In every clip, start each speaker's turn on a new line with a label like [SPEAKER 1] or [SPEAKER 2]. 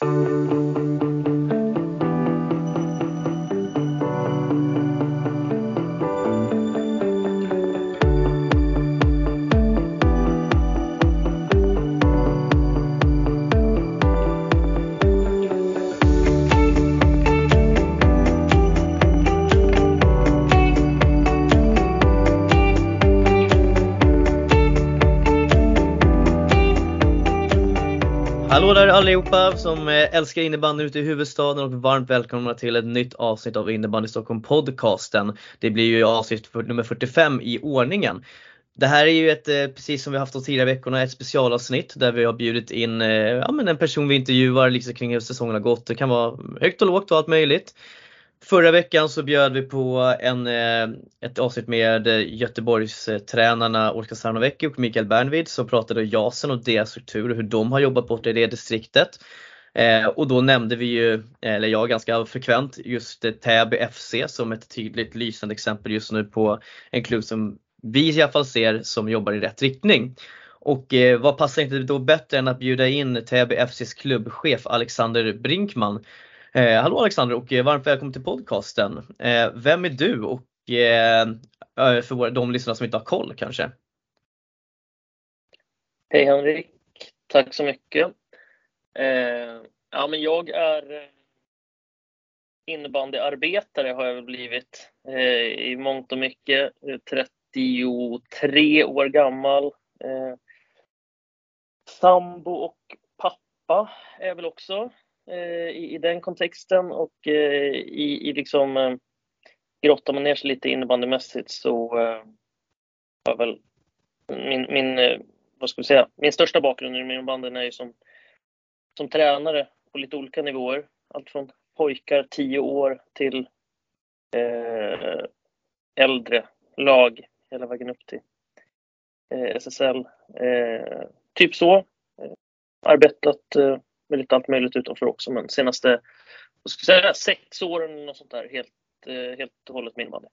[SPEAKER 1] Hallå där allihopa som eh, älskar innebandy ute i huvudstaden och varmt välkomna till ett nytt avsnitt av Innebandy Stockholm podcasten. Det blir ju avsnitt för, nummer 45 i ordningen. Det här är ju ett, eh, precis som vi haft de tidigare veckorna, ett specialavsnitt där vi har bjudit in eh, ja, men en person vi intervjuar liksom kring hur säsongen har gått. Det kan vara högt och lågt och allt möjligt. Förra veckan så bjöd vi på en, eh, ett avsnitt med eh, Göteborgs tränarna Oskar Sarnovecki och Mikael Bernvid som pratade om Jasen och deras struktur och hur de har jobbat borta i det distriktet. Eh, och då nämnde vi ju, eller jag ganska frekvent, just Täby FC som ett tydligt lysande exempel just nu på en klubb som vi i alla fall ser som jobbar i rätt riktning. Och eh, vad passar inte då bättre än att bjuda in Täby FCs klubbchef Alexander Brinkman Eh, hallå Alexander och eh, varmt välkommen till podcasten. Eh, vem är du och eh, eh, för våra, de lyssnare som inte har koll kanske?
[SPEAKER 2] Hej Henrik, tack så mycket. Eh, ja, men jag är eh, innebandyarbetare har jag väl blivit i mångt och mycket. 33 år gammal. sambo och pappa är jag väl också. Eh, i, i den kontexten och eh, i, i liksom eh, grottar man ner sig lite innebandymässigt så eh, har väl min, min, eh, vad ska vi säga, min största bakgrund i innebandyn är ju som, som tränare på lite olika nivåer. Allt från pojkar 10 år till eh, äldre lag hela vägen upp till eh, SSL. Eh, typ så. Eh, arbetat med lite allt möjligt utanför också. Men senaste säga, sex åren och sånt där helt, eh, helt och hållet min innebandy.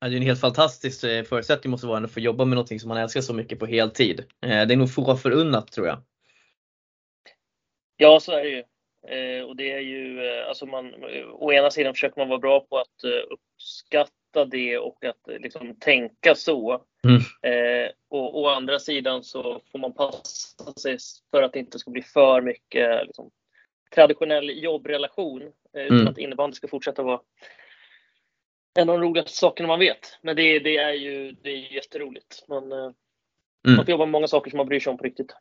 [SPEAKER 1] Det är en helt fantastisk eh, förutsättning måste vara att få jobba med någonting som man älskar så mycket på heltid. Eh, det är nog få förunnat tror jag.
[SPEAKER 2] Ja, så är det ju. Och det är ju, alltså man, å ena sidan försöker man vara bra på att uppskatta uppfatta det och att eh, liksom, tänka så. Mm. Eh, och å andra sidan så får man passa sig för att det inte ska bli för mycket liksom, traditionell jobbrelation eh, utan mm. att innebandy ska fortsätta vara en av de roligaste sakerna man vet. Men det, det är ju det är jätteroligt. Man, eh, mm. man får jobba med många saker som man bryr sig om på riktigt.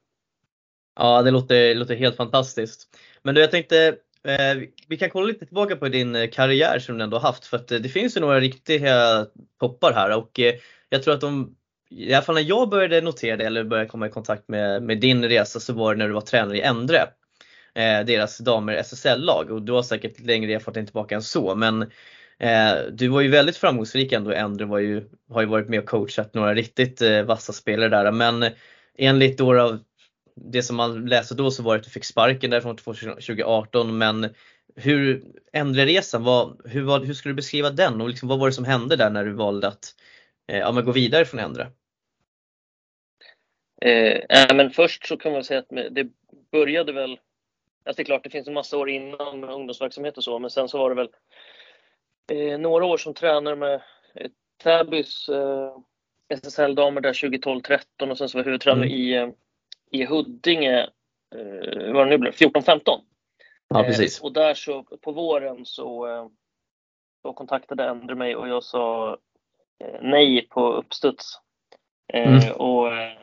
[SPEAKER 1] Ja, det låter, låter helt fantastiskt. Men du, jag tänkte Eh, vi kan kolla lite tillbaka på din eh, karriär som du ändå haft för att eh, det finns ju några riktiga toppar här och jag tror att de, i alla fall när jag började notera det eller började komma i kontakt med, med din resa så var det när du var tränare i Endre. Deras damer SSL-lag och du har säkert längre erfarenhet tillbaka än så men eh, du var ju väldigt framgångsrik ändå. Endre var ju, har ju varit med och coachat några riktigt eh, vassa spelare där men enligt då det som man läste då så var det att du fick sparken därifrån 2018 men hur Endre-resan, vad, hur, vad, hur skulle du beskriva den och liksom, vad var det som hände där när du valde att eh, ja, gå vidare från Endre?
[SPEAKER 2] Eh, men först så kan man säga att det började väl, alltså det är klart det finns en massa år innan med ungdomsverksamhet och så, men sen så var det väl eh, några år som tränare med eh, Täbys eh, SSL-damer där 2012-13 och sen så var jag huvudtränare mm. i eh, i Huddinge, eh, vad det nu blev, 14-15.
[SPEAKER 1] Ja, precis.
[SPEAKER 2] Eh, och där så på våren så, eh, så kontaktade Endre mig och jag sa eh, nej på uppstuds. Eh, mm. Och eh,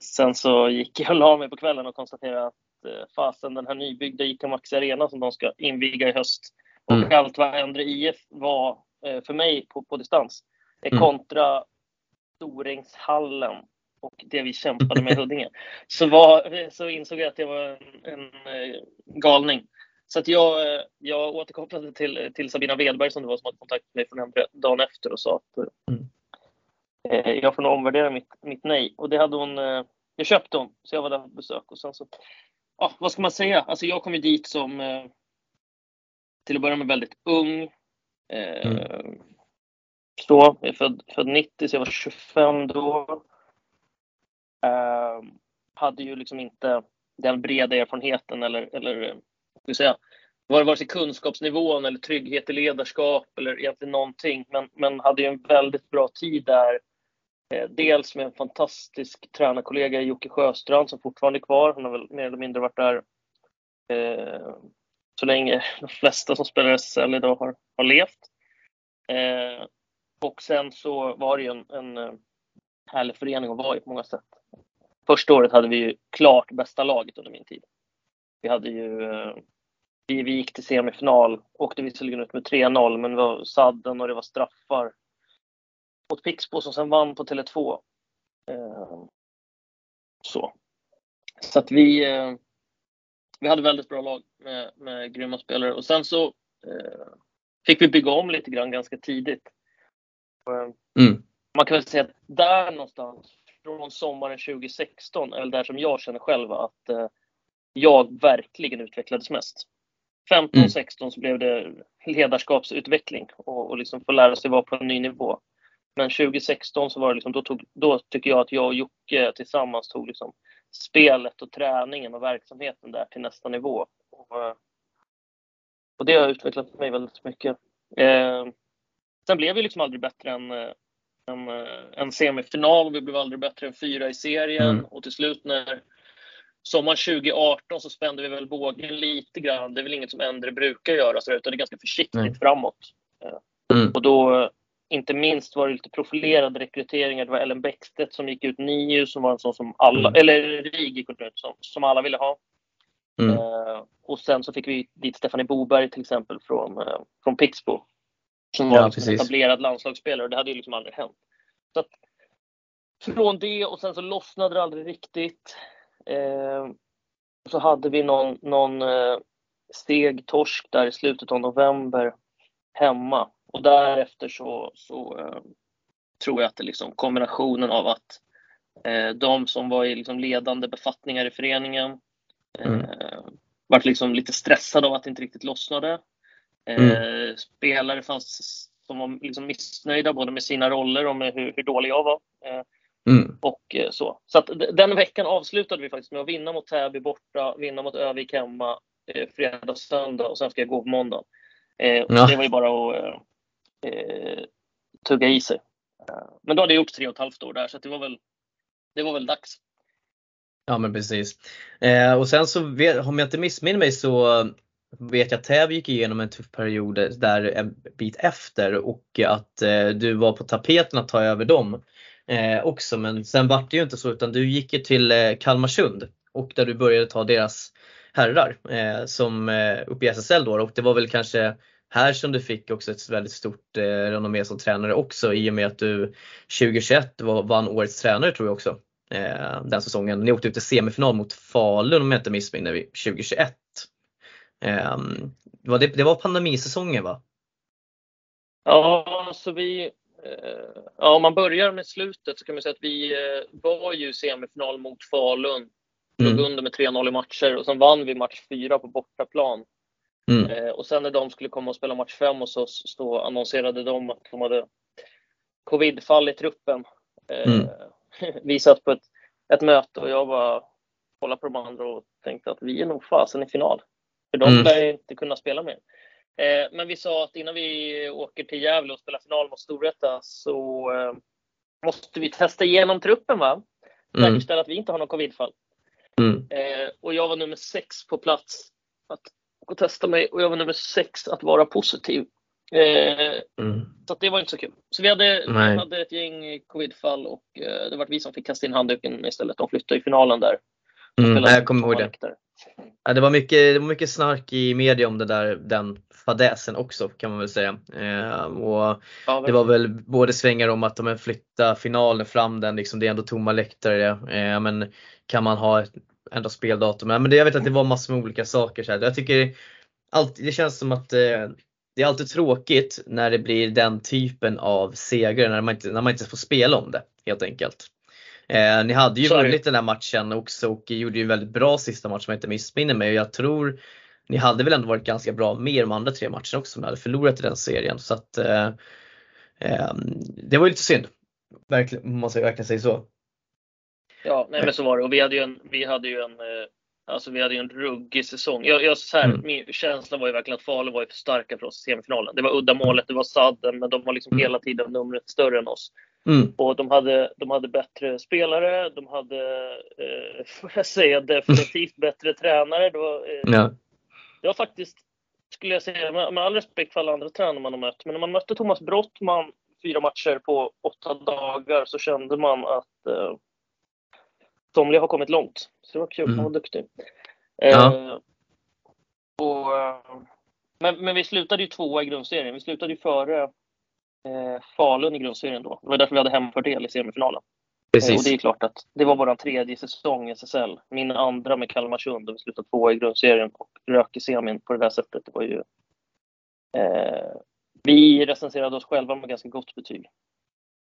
[SPEAKER 2] sen så gick jag och la mig på kvällen och konstaterade att eh, fasen den här nybyggda ICA Maxi Arena som de ska inviga i höst och mm. allt vad Endre IF var för mig på, på distans mm. kontra Storängshallen och det vi kämpade med i Huddinge så, var, så insåg jag att det var en, en eh, galning. Så att jag, eh, jag återkopplade till, till Sabina Wedberg som det var som hade kontakt med mig från Endre dagen efter och sa att mm. eh, jag får nog omvärdera mitt, mitt nej. Och det hade hon, eh, jag köpte hon, så jag var där på besök. Och sen så, ja, vad ska man säga? Alltså jag kom ju dit som eh, till att börja med väldigt ung. Mm. Så, jag är född, född 90 så jag var 25 då. Ehm, hade ju liksom inte den breda erfarenheten eller, eller eh, ska säga, var det vare sig kunskapsnivån eller trygghet i ledarskap eller egentligen någonting. Men, men hade ju en väldigt bra tid där. Eh, dels med en fantastisk tränarkollega Jocke Sjöstrand som fortfarande är kvar. Han har väl mer eller mindre varit där eh, så länge de flesta som spelar SSL idag har, har levt. Eh, och sen så var det ju en, en eh, härlig förening att vara i på många sätt. Första året hade vi ju klart bästa laget under min tid. Vi hade ju eh, vi, vi gick till semifinal, åkte visserligen ut med 3-0, men det var sadden och det var straffar mot Pixbo som sen vann på Tele2. Eh, så. Så att vi, eh, vi hade väldigt bra lag med, med grymma spelare och sen så fick vi bygga om lite grann ganska tidigt. Mm. Man kan väl säga att där någonstans, från sommaren 2016, är väl där som jag känner själv att eh, jag verkligen utvecklades mest. 15, mm. 16 så blev det ledarskapsutveckling och, och liksom få lära sig vara på en ny nivå. Men 2016 så var det liksom, då, tog, då tycker jag att jag och Jocke tillsammans tog liksom spelet och träningen och verksamheten där till nästa nivå. Och, eh, och det har utvecklat mig väldigt mycket. Eh, sen blev vi liksom aldrig bättre än, eh, än, eh, än semifinal. Vi blev aldrig bättre än fyra i serien mm. och till slut när sommaren 2018 så spände vi väl bågen lite grann. Det är väl inget som Endre brukar göra, så utan det är ganska försiktigt mm. framåt. Mm. Och då, inte minst var det lite profilerade rekryteringar. Det var Ellen Bäckstedt som gick ut NIU som var en sån som alla, mm. eller RIG gick ut som, som alla ville ha. Mm. Uh, och sen så fick vi dit Stefanie Boberg till exempel från, uh, från Pixbo. Som var ja, liksom etablerad landslagsspelare det hade ju liksom aldrig hänt. Så att, från det och sen så lossnade det aldrig riktigt. Eh, så hade vi någon, någon eh, steg torsk där i slutet av november hemma. Och därefter så, så eh, tror jag att det liksom kombinationen av att eh, de som var i liksom ledande befattningar i föreningen eh, mm. vart liksom lite stressade av att det inte riktigt lossnade. Eh, mm. Spelare fanns som var liksom missnöjda både med sina roller och med hur, hur dålig jag var. Eh, Mm. Och eh, så. Så att den veckan avslutade vi faktiskt med att vinna mot Täby borta, vinna mot Övik hemma, eh, fredag, söndag och sen ska jag gå på måndag. Eh, ja. Det var ju bara att eh, eh tugga i sig. Eh, men då hade jag gjort tre och ett halvt år där så det var väl, det var väl dags.
[SPEAKER 1] Ja men precis. Eh, och sen så, om jag inte missminner mig så vet jag att Täby gick igenom en tuff period där en bit efter och att eh, du var på tapeten att ta över dem eh, också. Men sen vart det ju inte så utan du gick ju till eh, Kalmarsund och där du började ta deras herrar eh, som eh, uppe i SSL då och det var väl kanske här som du fick också ett väldigt stort eh, renommé som tränare också i och med att du 2021 var, vann årets tränare tror jag också. Eh, den säsongen. Ni åkte ut i semifinal mot Falun om jag inte missminner mig 2021. Eh, var det, det var pandemisäsongen va?
[SPEAKER 2] Ja, så vi Eh, ja, om man börjar med slutet så kan man säga att vi eh, var ju semifinal mot Falun. Låg mm. under med 3-0 i matcher och sen vann vi match 4 på bortaplan. Mm. Eh, och sen när de skulle komma och spela match 5 hos oss så annonserade de att de hade covidfall i truppen. Mm. vi satt på ett, ett möte och jag bara kollade på de andra och tänkte att vi är nog fasen i final. För de mm. lär inte kunna spela mer. Eh, men vi sa att innan vi åker till Gävle och spelar final mot Storvreta så eh, måste vi testa igenom truppen. va? Mm. Säkerställa att vi inte har någon covidfall. Mm. Eh, och jag var nummer sex på plats att gå och testa mig och jag var nummer sex att vara positiv. Mm. Så det var inte så kul. Så vi hade, vi hade ett gäng covidfall och det var vi som fick kasta in handduken istället. De flyttade i finalen där.
[SPEAKER 1] Mm, jag kommer ihåg det. Ja, det, var mycket, det var mycket snark i media om det där, den fadäsen också kan man väl säga. Eh, och ja, det var väl både svängar om att de flyttar finalen fram den, liksom, det är ändå tomma läktare. Eh, men kan man ha ett, ändå speldatum? Men det, jag vet att det var massor med olika saker. Så här. Jag tycker alltid, det känns som att eh, det är alltid tråkigt när det blir den typen av segrar när man inte, när man inte får spela om det helt enkelt. Eh, ni hade ju vunnit den här matchen också och gjorde ju en väldigt bra sista match om jag inte missminner mig. Jag tror ni hade väl ändå varit ganska bra med de andra tre matcherna också om ni hade förlorat i den serien. Så att, eh, eh, det var ju lite synd. Verkligen, man måste verkligen säga så.
[SPEAKER 2] Ja, nej, men så var det. Och vi hade ju en, vi hade ju en, eh, Alltså vi hade ju en ruggig säsong. Jag, jag, så här,
[SPEAKER 1] Mm.
[SPEAKER 2] Min känsla var ju verkligen att Falun var ju för starka för oss i semifinalen. Det var uddamålet, det var sadden, men de var liksom
[SPEAKER 1] Mm.
[SPEAKER 2] hela tiden numret större än oss.
[SPEAKER 1] Mm.
[SPEAKER 2] Och de hade, de hade bättre spelare, de hade, eh, får jag säga, definitivt bättre tränare. Det var, eh,
[SPEAKER 1] Ja.
[SPEAKER 2] det var faktiskt, skulle jag säga, med, med all respekt för alla andra tränare man har mött, men när man mötte Thomas Brottman fyra matcher på åtta dagar så kände man att eh, somliga har kommit långt. Så det var kul,
[SPEAKER 1] Mm.
[SPEAKER 2] han var duktig.
[SPEAKER 1] Ja.
[SPEAKER 2] Eh, och, eh, men, men vi slutade ju tvåa i grundserien. Vi slutade ju före eh, Falun i grundserien då. Det var därför vi hade hemfördel i semifinalen. Eh, Och
[SPEAKER 1] Precis.
[SPEAKER 2] det är klart att det var vår tredje säsong i SSL. Min andra med Kalmarsund och vi slutade tvåa i grundserien och rök i semin på det där sättet. Det var ju... Eh, vi recenserade oss själva med ganska gott betyg.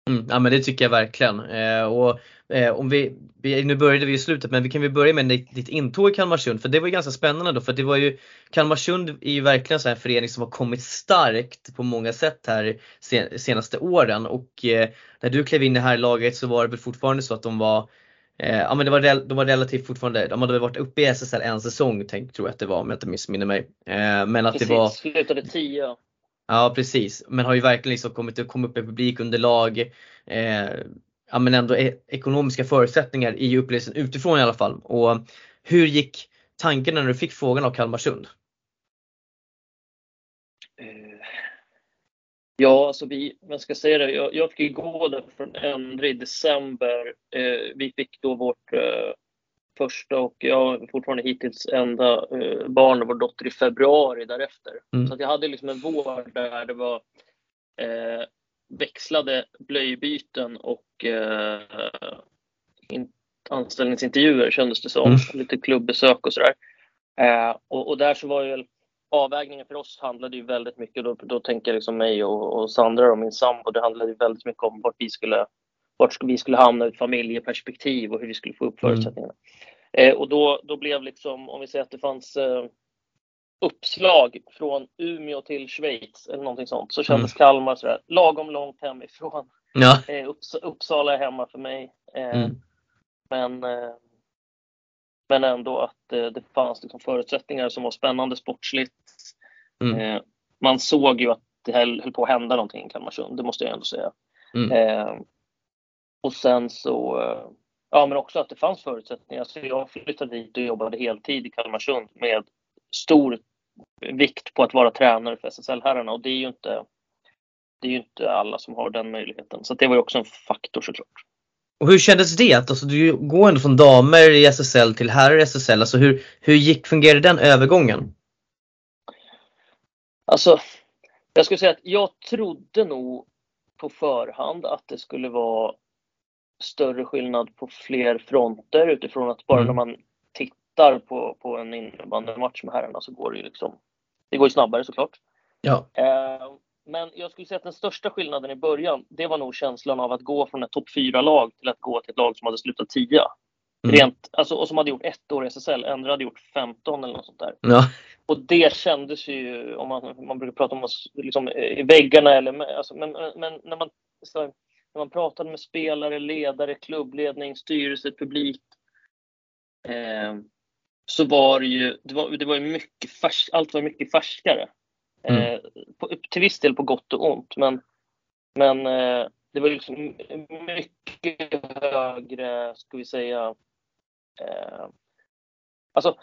[SPEAKER 1] Mm, ja men det tycker jag verkligen. Eh, och, eh, om vi, vi, nu började vi i slutet men vi kan väl börja med ditt, ditt intåg i Kalmarsund för det var ju ganska spännande då för det var ju Kalmarsund är ju verkligen så en förening som har kommit starkt på många sätt här sen, senaste åren och eh, när du klev in i det här laget så var det väl fortfarande så att de var eh, Ja men det var, de var relativt fortfarande, de hade väl varit uppe i SSL en säsong tänk, tror jag att det var om jag inte missminner mig. Eh, men att
[SPEAKER 2] Precis,
[SPEAKER 1] det var
[SPEAKER 2] slutade tia.
[SPEAKER 1] Ja precis, men har ju verkligen liksom kommit, kommit upp i publikunderlag. Eh, ja men ändå e- ekonomiska förutsättningar i upplevelsen utifrån i alla fall. Och hur gick tanken när du fick frågan av Kalmarsund?
[SPEAKER 2] Eh, ja, alltså vi, men ska jag säga det, jag, jag fick gå där från Endre i december. Eh, vi fick då vårt eh, första och jag fortfarande hittills enda eh, barn och vår dotter i februari därefter.
[SPEAKER 1] Mm.
[SPEAKER 2] Så jag hade liksom en vår där det var eh, växlade blöjbyten och eh, in, anställningsintervjuer kändes det som.
[SPEAKER 1] Mm.
[SPEAKER 2] Lite klubbesök och sådär. Eh, och, och där så var ju avvägningen för oss handlade ju väldigt mycket, då, då tänker jag liksom mig och, och Sandra och min sambo, det handlade ju väldigt mycket om vart vi skulle, vart vi skulle hamna ur ett familjeperspektiv och hur vi skulle få upp
[SPEAKER 1] Mm.
[SPEAKER 2] förutsättningarna. Eh, och då, då blev liksom, om vi säger att det fanns eh, uppslag från Umeå till Schweiz eller någonting sånt, så kändes Kalmar sådär lagom långt hemifrån.
[SPEAKER 1] Ja.
[SPEAKER 2] Eh, Upps, Uppsala är hemma för mig. Eh,
[SPEAKER 1] Mm.
[SPEAKER 2] men, eh, men ändå att eh, det fanns liksom förutsättningar som var spännande sportsligt.
[SPEAKER 1] Mm.
[SPEAKER 2] Man såg ju att det höll på att hända någonting i Kalmarsund, det måste jag ändå säga.
[SPEAKER 1] Mm.
[SPEAKER 2] Och sen så, eh, ja men också att det fanns förutsättningar. Så jag flyttade dit och jobbade heltid i Kalmarsund med stor vikt på att vara tränare för SSL-herrarna och det är ju inte det är ju inte alla som har den möjligheten. Så det var ju också en faktor såklart.
[SPEAKER 1] Och hur kändes det? Alltså du går ändå från damer i SSL till herrar i SSL. Alltså hur, hur gick, fungerade den övergången?
[SPEAKER 2] Alltså, jag skulle säga att jag trodde nog på förhand att det skulle vara större skillnad på fler fronter utifrån att bara
[SPEAKER 1] Mm.
[SPEAKER 2] när man tittar på, på en innebandymatch med herrarna så går det ju liksom, det går ju snabbare såklart.
[SPEAKER 1] Ja.
[SPEAKER 2] Eh, men jag skulle säga att den största skillnaden i början, det var nog känslan av att gå från ett topp 4-lag till att gå till ett lag som hade slutat 10.
[SPEAKER 1] Mm.
[SPEAKER 2] Rent, alltså, och som hade gjort ett år i SSL, andra hade gjort 15 eller något sånt där.
[SPEAKER 1] Ja.
[SPEAKER 2] Och det kändes ju, om man, man brukar prata om oss liksom, i väggarna eller alltså, men, men när, man, så, när man pratade med spelare, ledare, klubbledning, styrelse, publik. Eh, så var det ju, det var, det var mycket färsk, allt var mycket färskare. Eh, på, till viss del på gott och ont, men, men eh, det var liksom mycket högre, ska vi säga, eh, alltså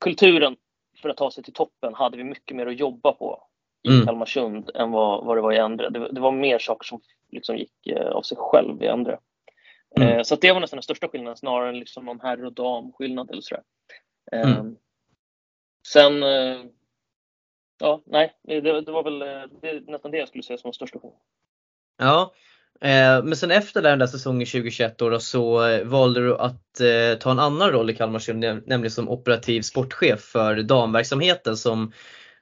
[SPEAKER 2] kulturen för att ta sig till toppen hade vi mycket mer att jobba på
[SPEAKER 1] Mm.
[SPEAKER 2] Kalmarsund än vad, vad det var i Endre. Det, var- det var mer saker som liksom gick eh, av sig själv i Endre.
[SPEAKER 1] Mm.
[SPEAKER 2] Eh, så att det var nästan den största skillnaden snarare än liksom någon herr och damskillnad eller sådär. Eh,
[SPEAKER 1] Mm.
[SPEAKER 2] Sen, ja, nej, det, det var väl eh, det nästan det jag skulle säga som den största skillnaden.
[SPEAKER 1] Ja, eh, men sen efter den där säsongen 2021 då, då så eh, valde du att eh, ta en annan roll i Kalmarsund, näm- nämligen som operativ sportchef för damverksamheten som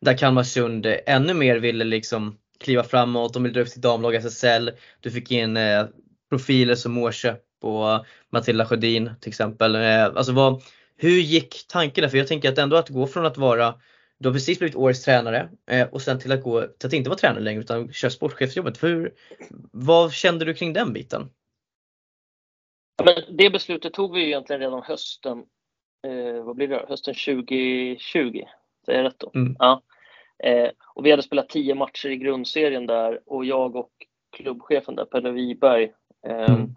[SPEAKER 1] där Kalmarsund ännu mer ville liksom kliva framåt, de ville dra upp sitt damlag SSL. Du fick in eh, profiler som Mårköp och Matilda Sjödin till exempel. Eh, alltså vad, hur gick tanken där? För jag tänker att ändå att gå från att vara du har precis blivit årets tränare eh, och sen till att gå till att inte vara tränare längre utan köra sportchefsjobbet. För hur, vad kände du kring den biten?
[SPEAKER 2] Men det beslutet tog vi ju egentligen redan hösten eh, vad blir det, hösten 2020. Säger jag rätt då?
[SPEAKER 1] Mm.
[SPEAKER 2] Ja. Eh, och vi hade spelat tio matcher i grundserien där och jag och klubbchefen där, Pelle Wiberg, eh,
[SPEAKER 1] Mm.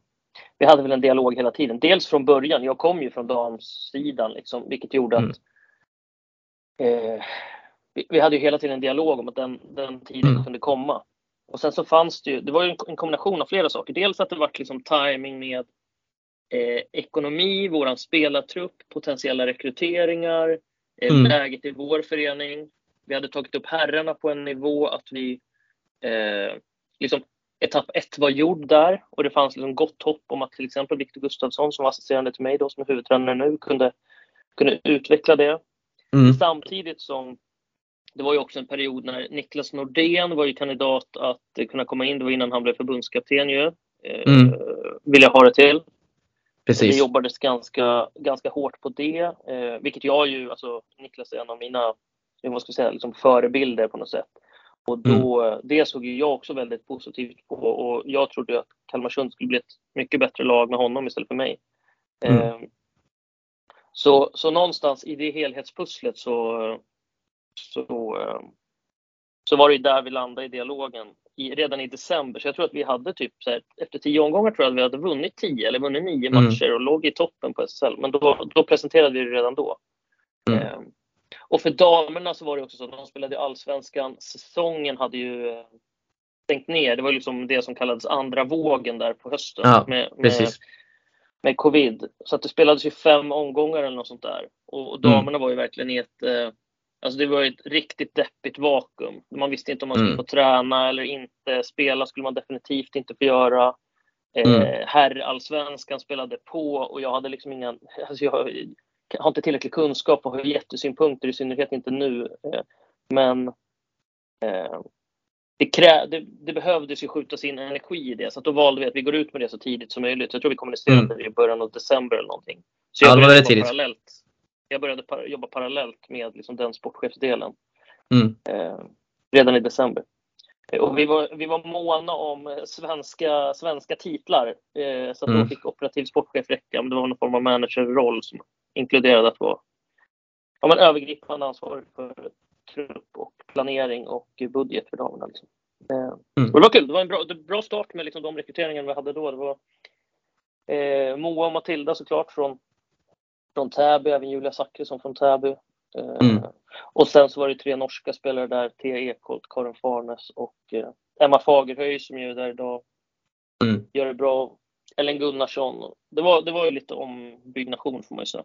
[SPEAKER 2] vi hade väl en dialog hela tiden. Dels från början, jag kom ju från damsidan liksom, vilket gjorde
[SPEAKER 1] Mm.
[SPEAKER 2] att eh, vi, vi hade ju hela tiden en dialog om att den, den tiden
[SPEAKER 1] Mm.
[SPEAKER 2] kunde komma. Och sen så fanns det ju, det var ju en, en kombination av flera saker. Dels att det var liksom timing med eh, ekonomi, våran spelartrupp, potentiella rekryteringar,
[SPEAKER 1] Mm.
[SPEAKER 2] läget i vår förening. Vi hade tagit upp herrarna på en nivå att vi eh, liksom etapp ett var gjord där och det fanns liksom gott hopp om att till exempel Viktor Gustafsson som var assisterande till mig då som är huvudtränare nu kunde, kunde utveckla det.
[SPEAKER 1] Mm.
[SPEAKER 2] Samtidigt som det var ju också en period när Niklas Nordén var ju kandidat att kunna komma in. Det var innan han blev förbundskapten ju. Eh,
[SPEAKER 1] Mm.
[SPEAKER 2] Vill jag ha det till. Det
[SPEAKER 1] Precis.
[SPEAKER 2] jobbades ganska, ganska hårt på det, eh, vilket jag ju, alltså Niklas är en av mina, vad ska jag säga, liksom förebilder på något sätt. Och då,
[SPEAKER 1] Mm.
[SPEAKER 2] det såg ju jag också väldigt positivt på och jag trodde att Kalmarsund skulle bli ett mycket bättre lag med honom istället för mig.
[SPEAKER 1] Mm.
[SPEAKER 2] Eh, så, så någonstans i det helhetspusslet så, så, eh, så var det ju där vi landade i dialogen i, redan i december. Så jag tror att vi hade typ så här, efter tio omgångar tror jag att vi hade vunnit tio eller vunnit nio
[SPEAKER 1] Mm.
[SPEAKER 2] matcher och låg i toppen på SSL. Men då, då presenterade vi det redan då.
[SPEAKER 1] Mm.
[SPEAKER 2] Eh, och för damerna så var det också så att de spelade i allsvenskan. Säsongen hade ju eh, stängt ner. Det var liksom det som kallades andra vågen där på hösten.
[SPEAKER 1] Ja,
[SPEAKER 2] med, med, med covid. Så att det spelades ju fem omgångar eller något sånt där. Och, och
[SPEAKER 1] Mm.
[SPEAKER 2] damerna var ju verkligen i ett, eh, alltså det var ett riktigt deppigt vakuum. Man visste inte om man skulle
[SPEAKER 1] Mm.
[SPEAKER 2] få träna eller inte. Spela skulle man definitivt inte få göra. Eh,
[SPEAKER 1] Mm.
[SPEAKER 2] Herrallsvenskan spelade på och jag hade liksom ingen, alltså jag har inte tillräcklig kunskap och har jättesynpunkter, i synnerhet inte nu. Eh, men eh, det, krä, det, det behövdes ju skjutas in energi i det, så att då valde vi att vi går ut med det så tidigt som möjligt. Jag tror vi kommunicerade
[SPEAKER 1] Mm.
[SPEAKER 2] det i början av december eller någonting. Så
[SPEAKER 1] Ja,
[SPEAKER 2] jag
[SPEAKER 1] det var väldigt tidigt.
[SPEAKER 2] parallellt. Jag började par, jobba parallellt med liksom den sportchefsdelen
[SPEAKER 1] Mm.
[SPEAKER 2] eh, redan i december. Eh, Och vi var, vi var måna om svenska, svenska titlar. Eh, så att
[SPEAKER 1] Mm.
[SPEAKER 2] då fick operativ sportchef räcka. Men det var någon form av managerroll som inkluderade att vara ja, men övergripande ansvarig för trupp och planering och budget för damerna. Liksom. Eh,
[SPEAKER 1] Mm.
[SPEAKER 2] och det var kul. Det var en bra, bra start med liksom de rekryteringarna vi hade då. Det var eh, Moa och Matilda såklart från, från Täby, även Julia Zachrisson från Täby. Eh,
[SPEAKER 1] Mm.
[SPEAKER 2] Och sen så var det tre norska spelare där, Thea Ekholt, Karin Farnes och eh, Emma Fagerhöj som ju är där idag
[SPEAKER 1] Mm.
[SPEAKER 2] gör det bra. Ellen Gunnarsson. Det var, det var ju lite ombyggnation får man ju säga.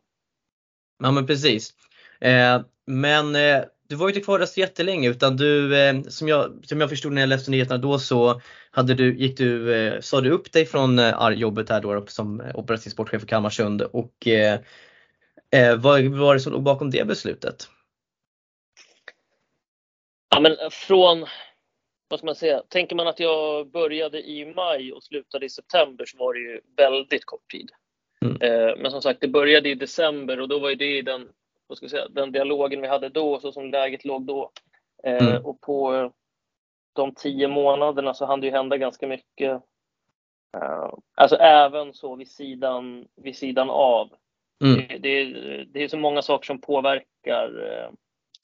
[SPEAKER 1] Ja men precis. Eh, men eh, du var ju inte kvar där så jättelänge utan du, eh, som, jag, som jag förstod när jag läste nyheterna då så hade du, gick du, eh, sa du upp dig från eh, jobbet här då som eh, operativ sportchef för Kalmarsund och eh, eh, vad var det som låg bakom det beslutet?
[SPEAKER 2] Ja, men från, vad ska man säga, tänker man att jag började i maj och slutade i september så var det ju väldigt kort tid.
[SPEAKER 1] Mm.
[SPEAKER 2] Eh, Men som sagt, det började i december och då var ju det i den, vad ska jag säga, den dialogen vi hade då, så som läget låg då. Eh,
[SPEAKER 1] Mm.
[SPEAKER 2] Och på eh, de tio månaderna så hann det ju hända ganska mycket. Eh, Alltså även så vid sidan, vid sidan av.
[SPEAKER 1] Mm.
[SPEAKER 2] Det, det, det är så många saker som påverkar eh,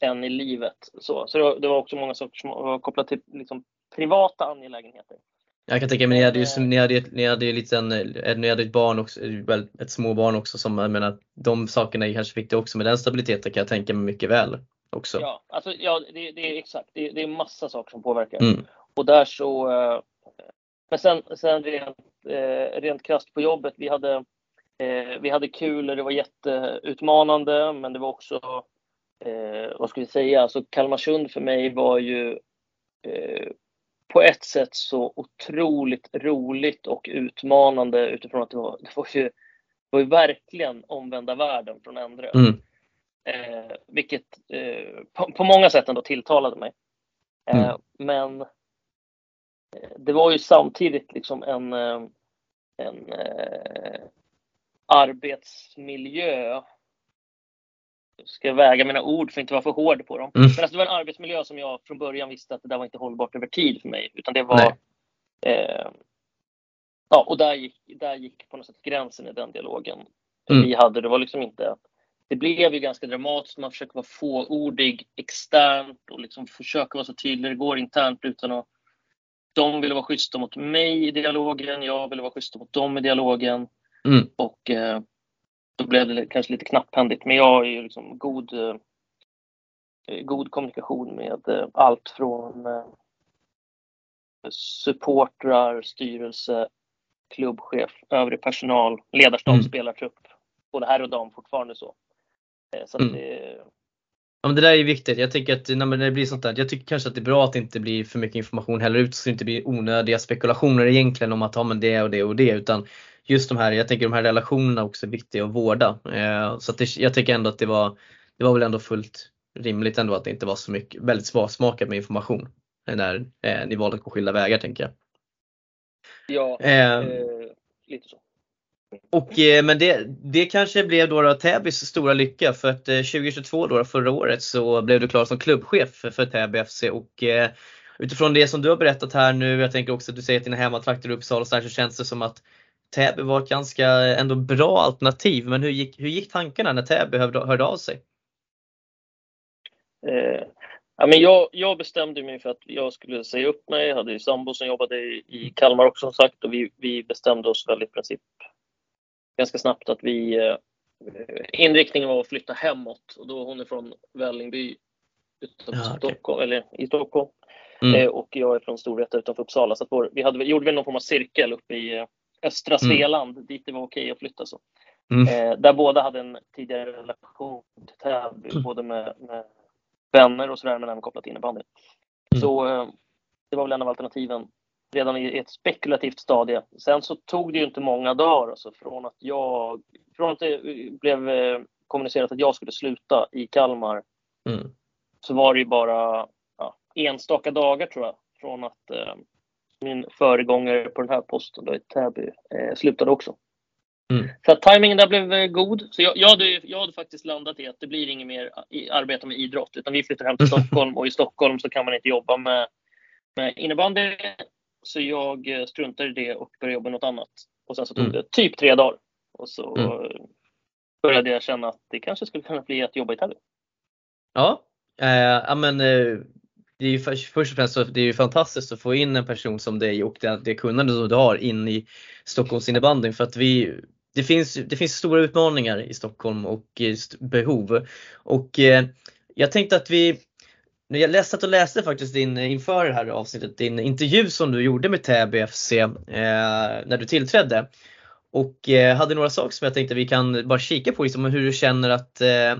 [SPEAKER 2] en i livet. Så, så det, var, det var också många saker som var kopplat till liksom, privata angelägenheter.
[SPEAKER 1] Jag kan tänka mig, ni hade ju,
[SPEAKER 2] Men, eh,
[SPEAKER 1] ni hade, ni hade ju liten, eh, ni hade ett barn också, väl, ett småbarn också som, jag menar, de sakerna är kanske viktiga också med den stabiliteten kan jag tänka mig mycket väl också.
[SPEAKER 2] Ja, alltså, ja det, det är exakt. Det, det är massa saker som påverkar.
[SPEAKER 1] Mm.
[SPEAKER 2] Och där så... Men sen, sen rent, rent krasst på jobbet, vi hade, eh, vi hade kul och det var jätteutmanande, men det var också, eh, vad ska vi säga, alltså Kalmarsund för mig var ju eh, på ett sätt så otroligt roligt och utmanande utifrån att det var, det var, ju, det var ju verkligen omvända världen från Endre.
[SPEAKER 1] Mm.
[SPEAKER 2] Eh, vilket eh, på, på många sätt ändå tilltalade mig. Eh,
[SPEAKER 1] Mm.
[SPEAKER 2] Men det var ju samtidigt liksom en, en arbetsmiljö. Jag ska väga mina ord för att inte vara för hård på dem.
[SPEAKER 1] Mm.
[SPEAKER 2] Men alltså det var en arbetsmiljö som jag från början visste att det där var inte hållbart över tid för mig. Utan det var... Eh, ja, och där gick, där gick på något sätt gränsen i den dialogen
[SPEAKER 1] Mm.
[SPEAKER 2] vi hade. Det var liksom inte det blev ju ganska dramatiskt. Man försöker vara fåordig externt och liksom försöka vara så tydlig det går internt utan att de ville vara schyssta mot mig i dialogen, jag ville vara schyssta mot dem i dialogen.
[SPEAKER 1] Mm.
[SPEAKER 2] Och eh, då blev det kanske lite knapphändigt. Men jag har ju liksom god, eh, god kommunikation med eh, allt från eh, supportrar, styrelse, klubbchef, övrig personal, ledarstab, mm. spelartrupp. Både här och dam fortfarande så. Eh, så mm. det,
[SPEAKER 1] Ja, men det där är viktigt. Jag tycker att när det blir sånt där, jag tycker kanske att det är bra att det inte blir för mycket information heller ut så det inte blir onödiga spekulationer egentligen om att ha men det och det och det utan just de här, jag tänker de här relationerna också är viktiga att vårda. Eh, så att det, jag tycker ändå att det var, det var väl ändå fullt rimligt ändå att det inte var så mycket, väldigt sparsmakat med information när eh, ni valde att gå skilda vägar tänker jag.
[SPEAKER 2] Ja, eh, eh lite så.
[SPEAKER 1] Och, eh, men det, det kanske blev då, då Täbys stora lycka för att eh, 2022 då, förra året så blev du klar som klubbchef för, för Täby FC och eh, utifrån det som du har berättat här nu, jag tänker också att du säger att dina hemmatrakter i Uppsala och så, här, så känns det som att Täby var ett ganska ändå bra alternativ. Men hur gick, hur gick tankarna när Täby hörde, hörde av sig?
[SPEAKER 2] Eh, ja, men jag, jag, bestämde mig för att jag skulle säga upp mig. Jag hade ju sambo som jobbade i, i Kalmar också som sagt och vi, vi bestämde oss väl i princip ganska snabbt att vi eh, inriktningen var att flytta hemåt och då hon är från Vällingby utanför ja, Stockholm, eller i Stockholm. Mm. Eh, och jag är från Storvreta utanför Uppsala. Så vår, vi hade, gjorde väl någon form av cirkel uppe i eh, östra mm. Svealand mm. dit det var okej att flytta. Så. Mm. Eh, där båda hade en tidigare relation till Täby, mm. både med, med, vänner och sådär men även kopplat till innebandy. Mm. Så eh, det var väl en av alternativen redan i ett spekulativt stadie. Sen så tog det ju inte många dagar alltså, från att jag, från att det blev eh, kommunicerat att jag skulle sluta i Kalmar mm. så var det ju bara ja, enstaka dagar tror jag från att eh, min föregångare på den här posten då i Täby eh, slutade också. Mm. Så att tajmingen där blev eh, god. Så jag, jag, hade, jag hade faktiskt landat i att det blir inget mer arbete med idrott utan vi flyttar hem till Stockholm och i Stockholm så kan man inte jobba med, med innebandy så jag eh, struntade i det och började jobba något annat. Och sen så tog mm. det typ tre dagar. Och så mm. började jag känna att det kanske skulle kunna bli att jobba i Täby.
[SPEAKER 1] Ja, eh, men eh, det är ju först och främst så det är ju fantastiskt att få in en person som dig och det, det kunnande som du har in i Stockholms innebandyn för att vi det finns, det finns stora utmaningar i Stockholm och behov. Och eh, jag tänkte att vi jag läste att du läste faktiskt din, eh, inför det här avsnittet din intervju som du gjorde med Täby FC eh, när du tillträdde. Och eh, hade några saker som jag tänkte vi kan bara kika på, liksom, hur du känner att eh,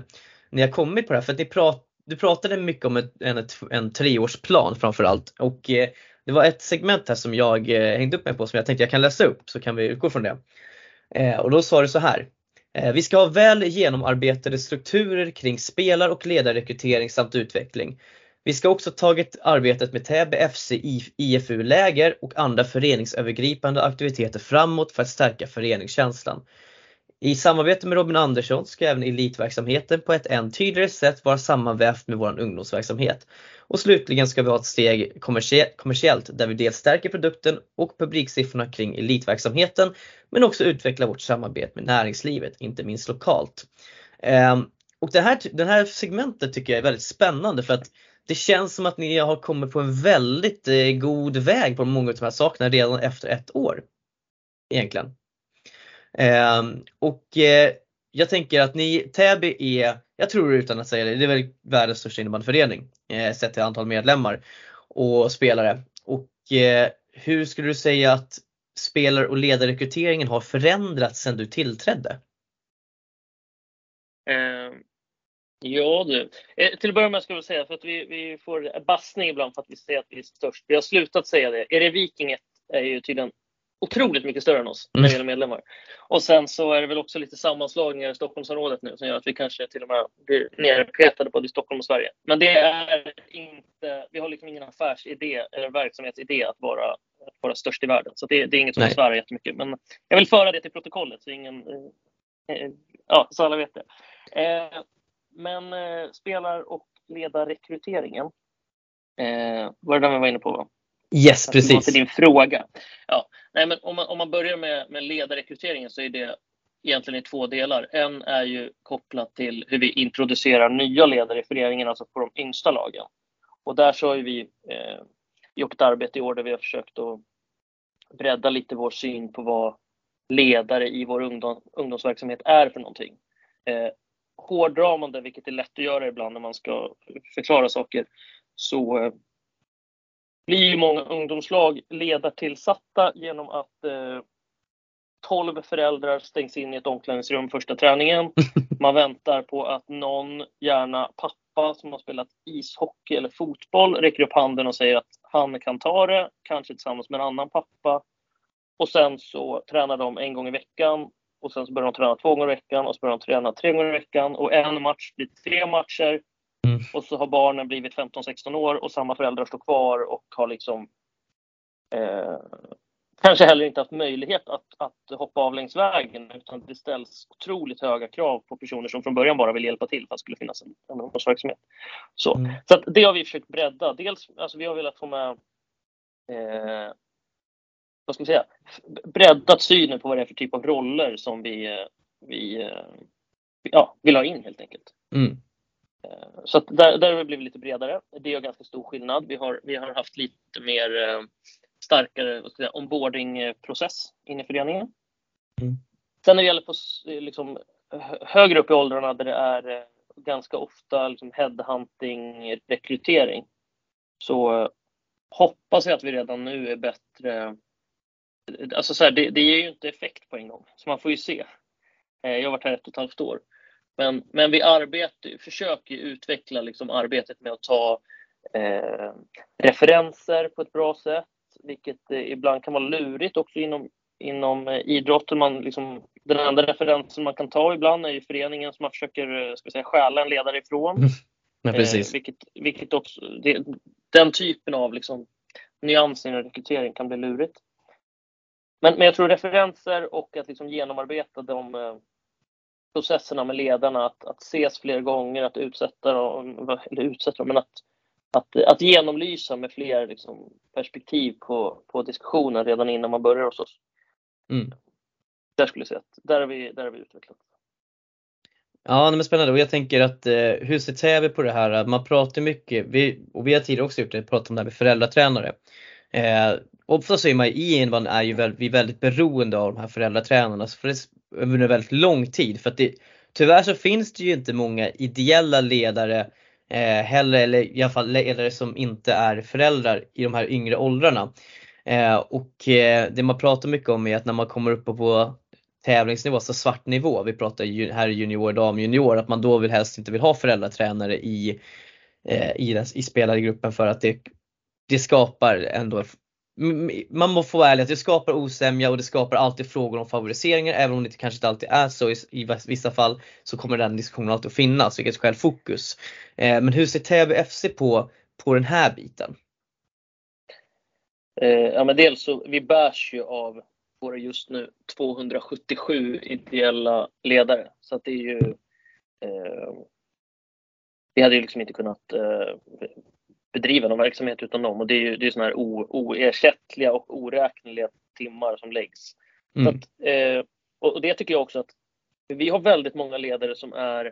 [SPEAKER 1] ni har kommit på det här. För att ni prat, du pratade mycket om ett, en, ett, en treårsplan framförallt. Och eh, det var ett segment här som jag eh, hängde upp mig på som jag tänkte jag kan läsa upp så kan vi utgå från det. Eh, och då sa du så här. Eh, vi ska ha väl genomarbetade strukturer kring spelar och ledarrekrytering samt utveckling. Vi ska också tagit arbetet med Täby FC IFU-läger och andra föreningsövergripande aktiviteter framåt för att stärka föreningskänslan. I samarbete med Robin Andersson ska även elitverksamheten på ett än tydligare sätt vara sammanvävt med vår ungdomsverksamhet. Och slutligen ska vi ha ett steg kommersiellt där vi dels stärker produkten och publiksiffrorna kring elitverksamheten men också utvecklar vårt samarbete med näringslivet, inte minst lokalt. Ehm, och det här, det här segmentet tycker jag är väldigt spännande för att det känns som att ni har kommit på en väldigt eh, god väg på många av de här sakerna redan efter ett år. Egentligen. Ehm, och eh, jag tänker att ni, Täby är, jag tror utan att säga det, det är väl världens största innebandyförening eh, sett till antal medlemmar och spelare. Och eh, hur skulle du säga att spelar och ledarrekryteringen har förändrats sedan du tillträdde?
[SPEAKER 2] Eh, Ja du. Eh, till att börja med ska jag säga för att vi, vi får bassning ibland för att vi säger att vi är störst. Vi har slutat säga det. Är det Viking är ju tydligen otroligt mycket större än oss när det mm. gäller medlemmar. Och sen så är det väl också lite sammanslagningar i Stockholmsområdet nu som gör att vi kanske till och med blir nerpetade både i Stockholm och Sverige. Men det är inte, vi har liksom ingen affärsidé eller verksamhetsidé att vara, att vara störst i världen. Så det, det är inget som svär jättemycket. Men jag vill föra det till protokollet så ingen, eh, eh ja, så alla vet det. Eh, men spelar och ledarrekryteringen. Eh, var det den vi var inne på? Va?
[SPEAKER 1] Yes, precis.
[SPEAKER 2] Till din fråga. Ja, nej, men om, man, om man börjar med, med ledarrekryteringen så är det egentligen i två delar. En är ju kopplat till hur vi introducerar nya ledare i föreningen, alltså på de yngsta lagen. Och där så har vi eh, gjort ett arbete i år där vi har försökt att bredda lite vår syn på vad ledare i vår ungdom, ungdomsverksamhet är för någonting. Eh, hårdrar man det, vilket är lätt att göra ibland när man ska förklara saker, så eh, blir ju många ungdomslag ledartillsatta genom att eh, 12 föräldrar stängs in i ett omklädningsrum första träningen. Man väntar på att någon, gärna pappa som har spelat ishockey eller fotboll, räcker upp handen och säger att han kan ta det, kanske tillsammans med en annan pappa. Och sen så tränar de en gång i veckan och sen så börjar de träna två gånger i veckan och så börjar de träna tre gånger i veckan och en match blir tre matcher. Mm. Och så har barnen blivit 15-16 år och samma föräldrar står kvar och har liksom eh, kanske heller inte haft möjlighet att, att hoppa av längs vägen utan det ställs otroligt höga krav på personer som från början bara vill hjälpa till för att det skulle finnas en, en ungdomsverksamhet. Så, mm. så det har vi försökt bredda. Dels, alltså vi har velat få med eh, vad ska vi säga, breddat synen på vad det är för typ av roller som vi, vi eh, ja, vill ha in helt enkelt. Mm. Eh, så där, där har vi blivit lite bredare. Det är ganska stor skillnad. Vi har, vi har haft lite mer eh, starkare vad ska jag säga, onboardingprocess in i föreningen. Mm. Sen när det gäller på liksom, högre upp i åldrarna där det är ganska ofta liksom headhunting, rekrytering, så hoppas jag att vi redan nu är bättre Alltså så här, det, det ger ju inte effekt på en gång, så man får ju se. Eh, jag har varit här ett och ett halvt år. Men, men vi arbetar, försöker utveckla liksom arbetet med att ta eh, referenser på ett bra sätt, vilket eh, ibland kan vara lurigt också inom, inom eh, idrotten. Man liksom, den enda referensen man kan ta ibland är ju föreningen som man försöker eh, ska säga, stjäla en ledare ifrån.
[SPEAKER 1] Ja, precis.
[SPEAKER 2] Eh, vilket, vilket också, det, den typen av liksom, nyanser i rekrytering kan bli lurigt. Men, men jag tror referenser och att liksom genomarbeta de eh, processerna med ledarna, att, att ses fler gånger, att utsätta dem, eller utsätta dem, men att, att, att genomlysa med fler liksom, perspektiv på, på diskussionen redan innan man börjar hos oss. Mm. Där skulle jag säga att där har vi, där har vi utvecklat.
[SPEAKER 1] Ja, men spännande och jag tänker att eh, hur ser Täby på det här? Man pratar mycket, vi, och vi har tidigare också gjort det, pratat om det här med föräldratränare. Eh, ofta så är man i innebandy är ju väldigt, vi är väldigt beroende av de här föräldratränarna för det, väldigt lång tid. För att det, tyvärr så finns det ju inte många ideella ledare eh, heller, eller i alla fall ledare som inte är föräldrar i de här yngre åldrarna. Eh, och eh, det man pratar mycket om är att när man kommer upp på tävlingsnivå, alltså svart nivå, vi pratar ju, här junior, dam, junior, att man då vill helst inte vill ha föräldratränare i, eh, i, den, i spelargruppen för att det det skapar ändå man måste få vara ärlig att det skapar osämja och det skapar alltid frågor om favoriseringar även om det kanske inte alltid är så i, vissa fall så kommer den diskussionen alltid att finnas vilket är fokus. Eh, men hur ser Täby FC på, på den här biten?
[SPEAKER 2] Eh, ja men dels så vi bärs ju av våra just nu 277 ideella ledare så att det är ju eh, vi hade ju liksom inte kunnat eh, bedriva någon verksamhet utan dem. Och det är ju det är såna här oersättliga och oräkneliga timmar som läggs. Mm. Att, eh, och det tycker jag också att vi har väldigt många ledare som är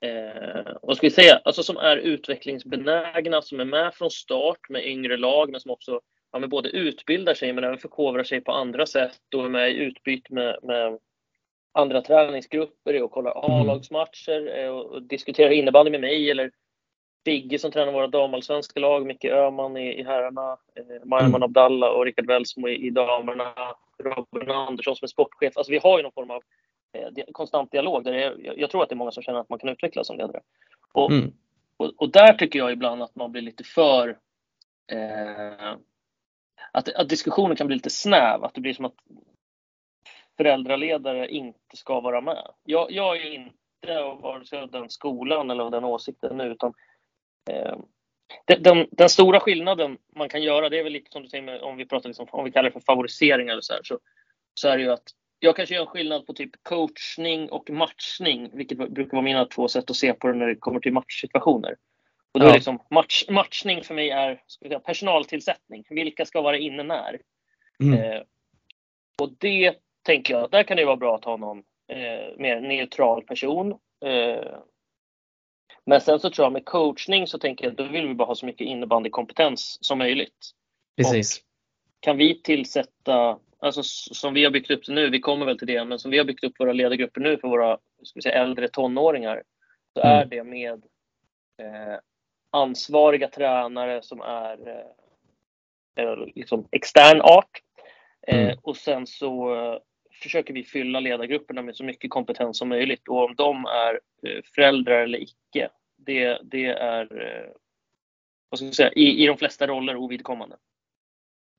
[SPEAKER 2] eh, vad ska vi säga, alltså som är utvecklingsbenägna, som är med från start med yngre lag, men som också ja, men både utbildar sig men även förkovrar sig på andra sätt och är med i utbyte med, med andra träningsgrupper och kollar mm. A-lagsmatcher och, och diskuterar innebandy med mig eller Bigge som tränar våra damallsvenska lag, Micke Öhman i, i herrarna, eh, Marman mm. Abdallah och Rickard Welsmo i, i damerna, Robin Andersson som är sportchef. Alltså vi har ju någon form av eh, konstant dialog där är, jag, jag, tror att det är många som känner att man kan utvecklas som ledare. Och, mm. och, och, där tycker jag ibland att man blir lite för eh, att, att diskussionen kan bli lite snäv, att det blir som att föräldraledare inte ska vara med. Jag, jag är inte av vare sig den skolan eller av den åsikten nu, utan Eh, den, den, stora skillnaden man kan göra, det är väl lite som du säger med, om vi pratar liksom, om vi kallar det för favorisering eller så här, så, så är det ju att jag kanske gör en skillnad på typ coachning och matchning, vilket brukar vara mina två sätt att se på det när det kommer till matchsituationer. Och då ja. är liksom match, matchning för mig är säga, personaltillsättning. Vilka ska vara inne när? Mm. Eh, och det tänker jag, där kan det vara bra att ha någon eh, mer neutral person. Eh, men sen så tror jag med coachning så tänker jag då vill vi bara ha så mycket innebandykompetens som möjligt.
[SPEAKER 1] Precis.
[SPEAKER 2] Och kan vi tillsätta, alltså som vi har byggt upp det nu, vi kommer väl till det, men som vi har byggt upp våra ledargrupper nu för våra ska säga, äldre tonåringar, så mm. är det med eh, ansvariga tränare som är eh, liksom extern art. Eh, mm. och sen så eh, försöker vi fylla ledargrupperna med så mycket kompetens som möjligt. Och om de är eh, föräldrar eller icke, det, det är eh, vad ska jag säga, i, i de flesta roller ovidkommande.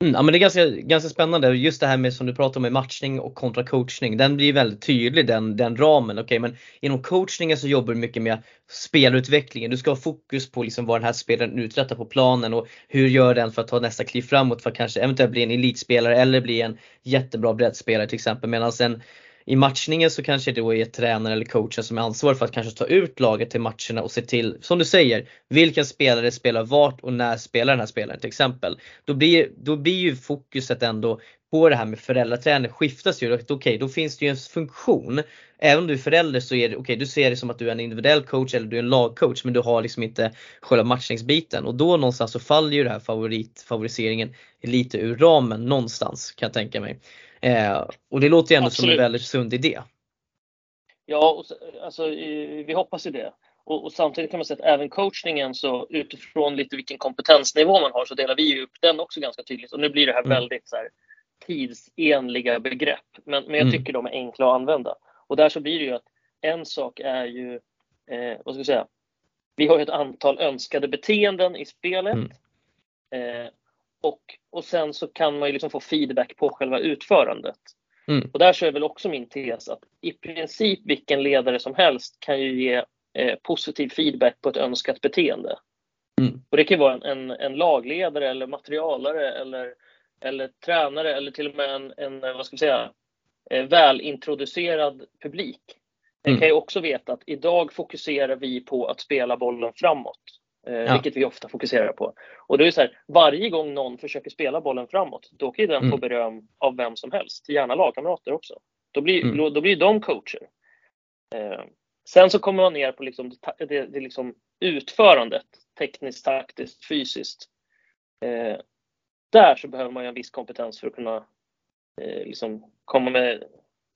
[SPEAKER 1] Mm, ja men det är ganska, ganska spännande just det här med som du pratar om med matchning och kontra coachning. Den blir väldigt tydlig den, den ramen. Okay, men inom coachningen så jobbar du mycket med spelutvecklingen. Du ska ha fokus på liksom vad den här spelaren uträttar på planen och hur gör den för att ta nästa kliv framåt för att kanske eventuellt bli en elitspelare eller bli en jättebra breddspelare till exempel. Medan en i matchningen så kanske det då är tränaren eller coachen som är ansvarig för att kanske ta ut laget till matcherna och se till, som du säger, vilka spelare spelar vart och när spelar den här spelaren till exempel. Då blir, då blir ju fokuset ändå på det här med föräldraträning skiftas ju. Okej, okay, då finns det ju en funktion. Även om du är förälder så är det okej, okay, du ser det som att du är en individuell coach eller du är en lagcoach men du har liksom inte själva matchningsbiten och då någonstans så faller ju det här favorit, favoriseringen lite ur ramen någonstans kan jag tänka mig. Eh, och det låter ju ändå Absolut. som en väldigt sund idé.
[SPEAKER 2] Ja, och, alltså, vi hoppas ju det. Och, och, samtidigt kan man säga att även coachningen så utifrån lite vilken kompetensnivå man har så delar vi upp den också ganska tydligt. Och nu blir det här mm. väldigt så här, tidsenliga begrepp. Men, men jag mm. tycker de är enkla att använda. Och där så blir det ju att en sak är ju, eh, vad ska jag säga, vi har ju ett antal önskade beteenden i spelet. Mm. Eh, och, och sen så kan man ju liksom få feedback på själva utförandet. Mm. Och där så är väl också min tes att i princip vilken ledare som helst kan ju ge eh, positiv feedback på ett önskat beteende. Mm. Och det kan ju vara en, en, en, lagledare eller materialare eller, eller tränare eller till och med en, en vad ska vi säga, eh, välintroducerad publik. Den mm. kan ju också veta att idag fokuserar vi på att spela bollen framåt. Eh, ja. Vilket vi ofta fokuserar på. Och det är så här, varje gång någon försöker spela bollen framåt, då kan ju den mm. få beröm av vem som helst, gärna lagkamrater också. Då blir, mm. då, blir de coacher. Eh, sen så kommer man ner på liksom det, det, det liksom utförandet, tekniskt, taktiskt, fysiskt. Eh, där så behöver man ju en viss kompetens för att kunna eh, liksom komma med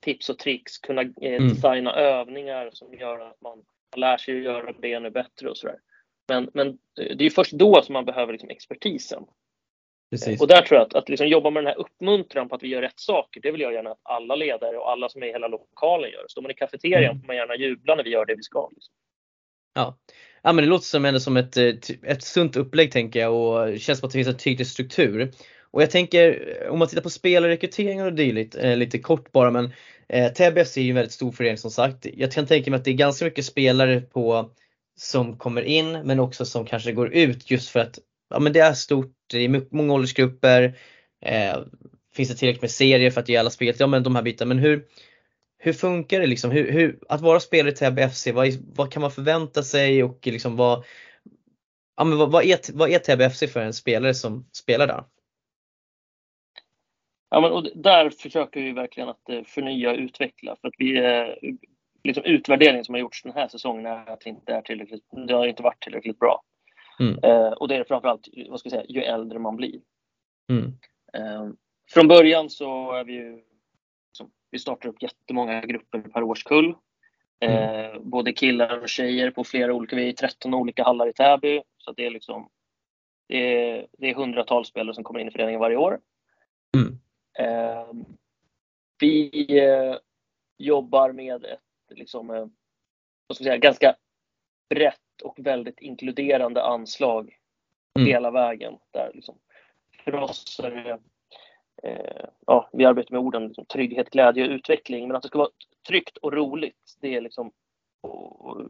[SPEAKER 2] tips och tricks, kunna eh, mm. designa mm. övningar som gör att man lär sig att göra ännu bättre och sådär. Men, men det är först då som man behöver liksom expertisen. Precis. Och där tror jag att, att liksom jobba med den här uppmuntran på att vi gör rätt saker, det vill jag gärna att alla ledare och alla som är i hela lokalen gör. Står man i kafeterian mm. får man gärna jubla när vi gör det vi ska. Liksom.
[SPEAKER 1] Ja. ja, men det låter som, ändå som ett, ett sunt upplägg tänker jag och känns som att det finns en tydlig struktur. Och jag tänker om man tittar på spelarrekryteringar och dylikt, eh, lite kort bara men eh, Täby FC är ju en väldigt stor förening som sagt. Jag kan tänka mig att det är ganska mycket spelare på som kommer in men också som kanske går ut just för att ja, men det är stort, det är många åldersgrupper. Eh, finns det tillräckligt med serier för att ge alla spelet? Ja men de här bitarna. Men hur, hur funkar det liksom? Hur, hur, att vara spelare i Täby FC, vad, vad, kan man förvänta sig och liksom vad, ja, men vad, vad, är, vad är Täby FC för en spelare som spelar där?
[SPEAKER 2] Ja, men, och där försöker vi verkligen att eh, förnya och utveckla för att vi, eh, liksom utvärderingen som har gjorts den här säsongen är att det inte, är tillräckligt, det har inte varit tillräckligt bra. Mm. Eh, och det är framförallt, vad ska jag säga, ju äldre man blir. Mm. Eh, från början så är vi ju, liksom, vi startar upp jättemånga grupper per årskull. Eh, mm. Både killar och tjejer på flera olika, vi är 13 olika hallar i Täby. Så det är liksom, det är, det är hundratals spelare som kommer in i föreningen varje år. Mm. Eh, vi eh, jobbar med ett liksom, eh, vad ska säga, ganska brett och väldigt inkluderande anslag mm. hela vägen. Där liksom, för oss är det, eh, ja, vi arbetar med orden liksom, trygghet, glädje och utveckling, men att det ska vara tryggt och roligt, det är liksom och,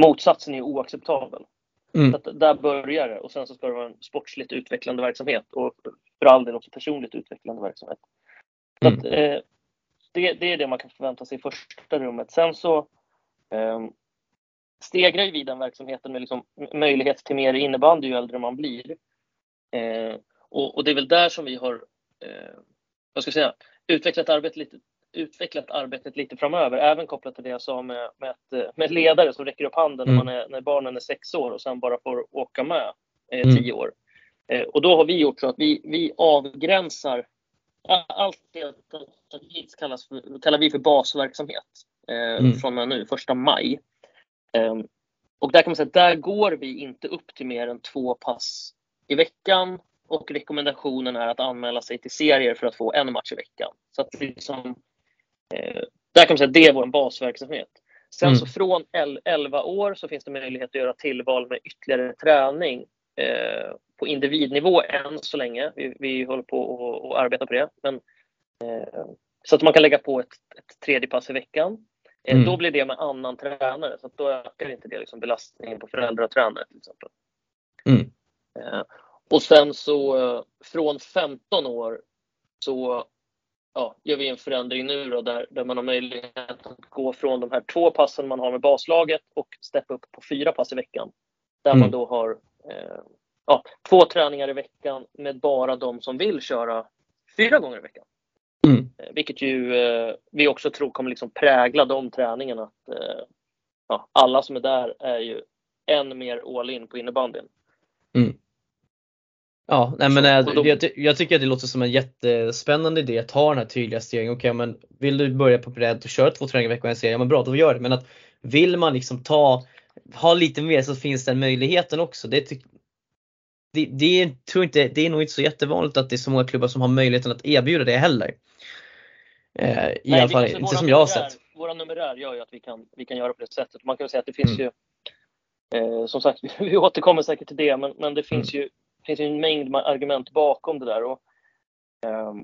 [SPEAKER 2] motsatsen är oacceptabel. Mm. Så att där börjar det och sen så ska det vara en sportsligt utvecklande verksamhet och för all del också personligt utvecklande verksamhet. Så mm. att, eh, det, det, är det man kan förvänta sig i första rummet. Sen så eh, stegrar vi den verksamheten med liksom möjlighet till mer innebandy ju äldre man blir. Eh, och, och, det är väl där som vi har eh, vad ska jag säga, utvecklat arbetet lite utvecklat arbetet lite framöver, även kopplat till det jag sa med, med, med ledare som räcker upp handen mm. när, man är, när barnen är sex år och sen bara får åka med eh, mm. tio år. Eh, och då har vi gjort så att vi, vi avgränsar allt det som hittills kallas för, kallar vi för basverksamhet eh, mm. från nu, första maj. Eh, och där kan man säga att där går vi inte upp till mer än två pass i veckan och rekommendationen är att anmäla sig till serier för att få en match i veckan. Så att liksom, eh, där kan man säga att det är vår basverksamhet. Sen mm. så från 11 år så finns det möjlighet att göra tillval med ytterligare träning eh, på individnivå än så länge. Vi, vi håller på och, arbeta på det. Men, eh, så att man kan lägga på ett, ett tredje pass i veckan. Eh, mm. Då blir det med annan tränare, så då ökar inte det liksom belastningen på föräldrar och tränare till exempel. Mm. Eh, och sen så eh, från 15 år så ja, gör vi en förändring nu då, där, där man har möjlighet att gå från de här två passen man har med baslaget och steppa upp på fyra pass i veckan. Där mm. man då har eh, ja, två träningar i veckan med bara de som vill köra fyra gånger i veckan. Mm. Eh, vilket ju eh, vi också tror kommer liksom prägla de träningarna. Att, eh, ja, alla som är där är ju än mer all in på innebandyn. Mm.
[SPEAKER 1] Ja, nej men jag, jag, jag, tycker att det låter som en jättespännande idé att ta den här tydliga stegen. Okej, okay, men vill du börja på bredd och köra två träningar i veckan och serie, ja men bra, då gör det. Men att vill man liksom ta, ha lite mer så finns den möjligheten också. Det, det, det, tror inte, det är nog inte så jättevanligt att det är så många klubbar som har möjligheten att erbjuda det heller. Eh, I Nej, alla fall inte som jag har sett.
[SPEAKER 2] Våra numerär gör ju att vi kan, vi kan göra på det sättet. Man kan säga att det finns mm. ju, eh, som sagt, vi återkommer säkert till det, men, men det finns mm. ju finns en mängd argument bakom det där. Och, eh,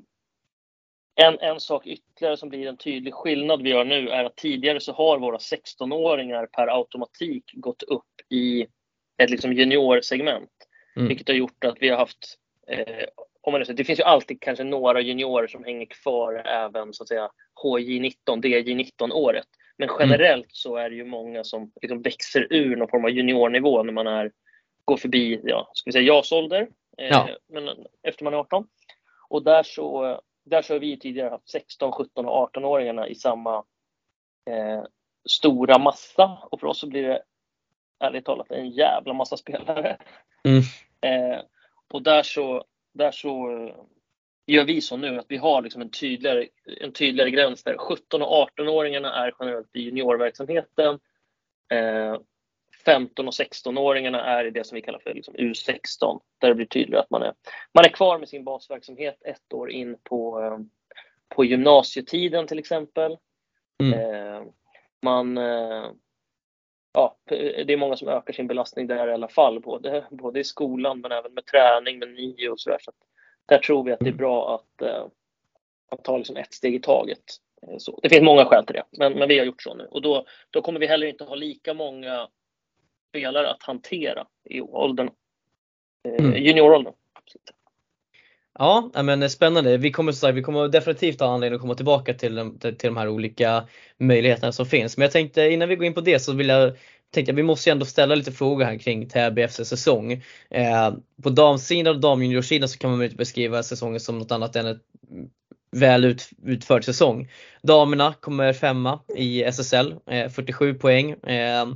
[SPEAKER 2] en, en sak ytterligare som blir en tydlig skillnad vi gör nu är att tidigare så har våra 16-åringar per automatik gått upp i ett liksom juniorsegment. Mm. Vilket har gjort att vi har haft, eh, om man säger, det finns ju alltid kanske några juniorer som hänger kvar även så att säga HJ19, DJ19 året. Men mm. generellt mm. så är det ju många som liksom växer ur någon form av juniornivå när man är, går förbi, ja, ska vi säga JAS ålder, eh, ja. men efter man är 18. Och där så, där så har vi tidigare haft 16, 17 och 18-åringarna i samma eh, stora massa och för oss så blir det ärligt talat en jävla massa spelare. Mm. Eh, och där så, där så eh, gör vi så nu att vi har liksom en, tydligare, en tydligare gräns där 17 och 18-åringarna är generellt i juniorverksamheten. Eh, 15 och 16-åringarna är i det som vi kallar för liksom U16 där det blir tydligare att man är, man är kvar med sin basverksamhet ett år in på, eh, på gymnasietiden till exempel. Mm. Eh, man, eh, ja, det är många som ökar sin belastning där i alla fall, både, både i skolan men även med träning, med nio och sådär. Så där tror vi att det är mm. bra att, eh, att ta liksom ett steg i taget. Eh, så, det finns många skäl till det, men, men vi har gjort så nu och då, då kommer vi heller inte ha lika många spelare att hantera i åldern, eh, mm. junioråldern.
[SPEAKER 1] Ja, men spännande. Vi kommer, vi kommer definitivt ha anledning att komma tillbaka till, de, till de här olika möjligheterna som finns. Men jag tänkte innan vi går in på det så vill jag tänkte vi måste ju ändå ställa lite frågor här kring Täby FCs säsong. Eh, på damsidan och damjuniorsidan så kan man inte beskriva säsongen som något annat än ett väl ut, utförd säsong. Damerna kommer femma i SSL, eh, 47 poäng. Eh,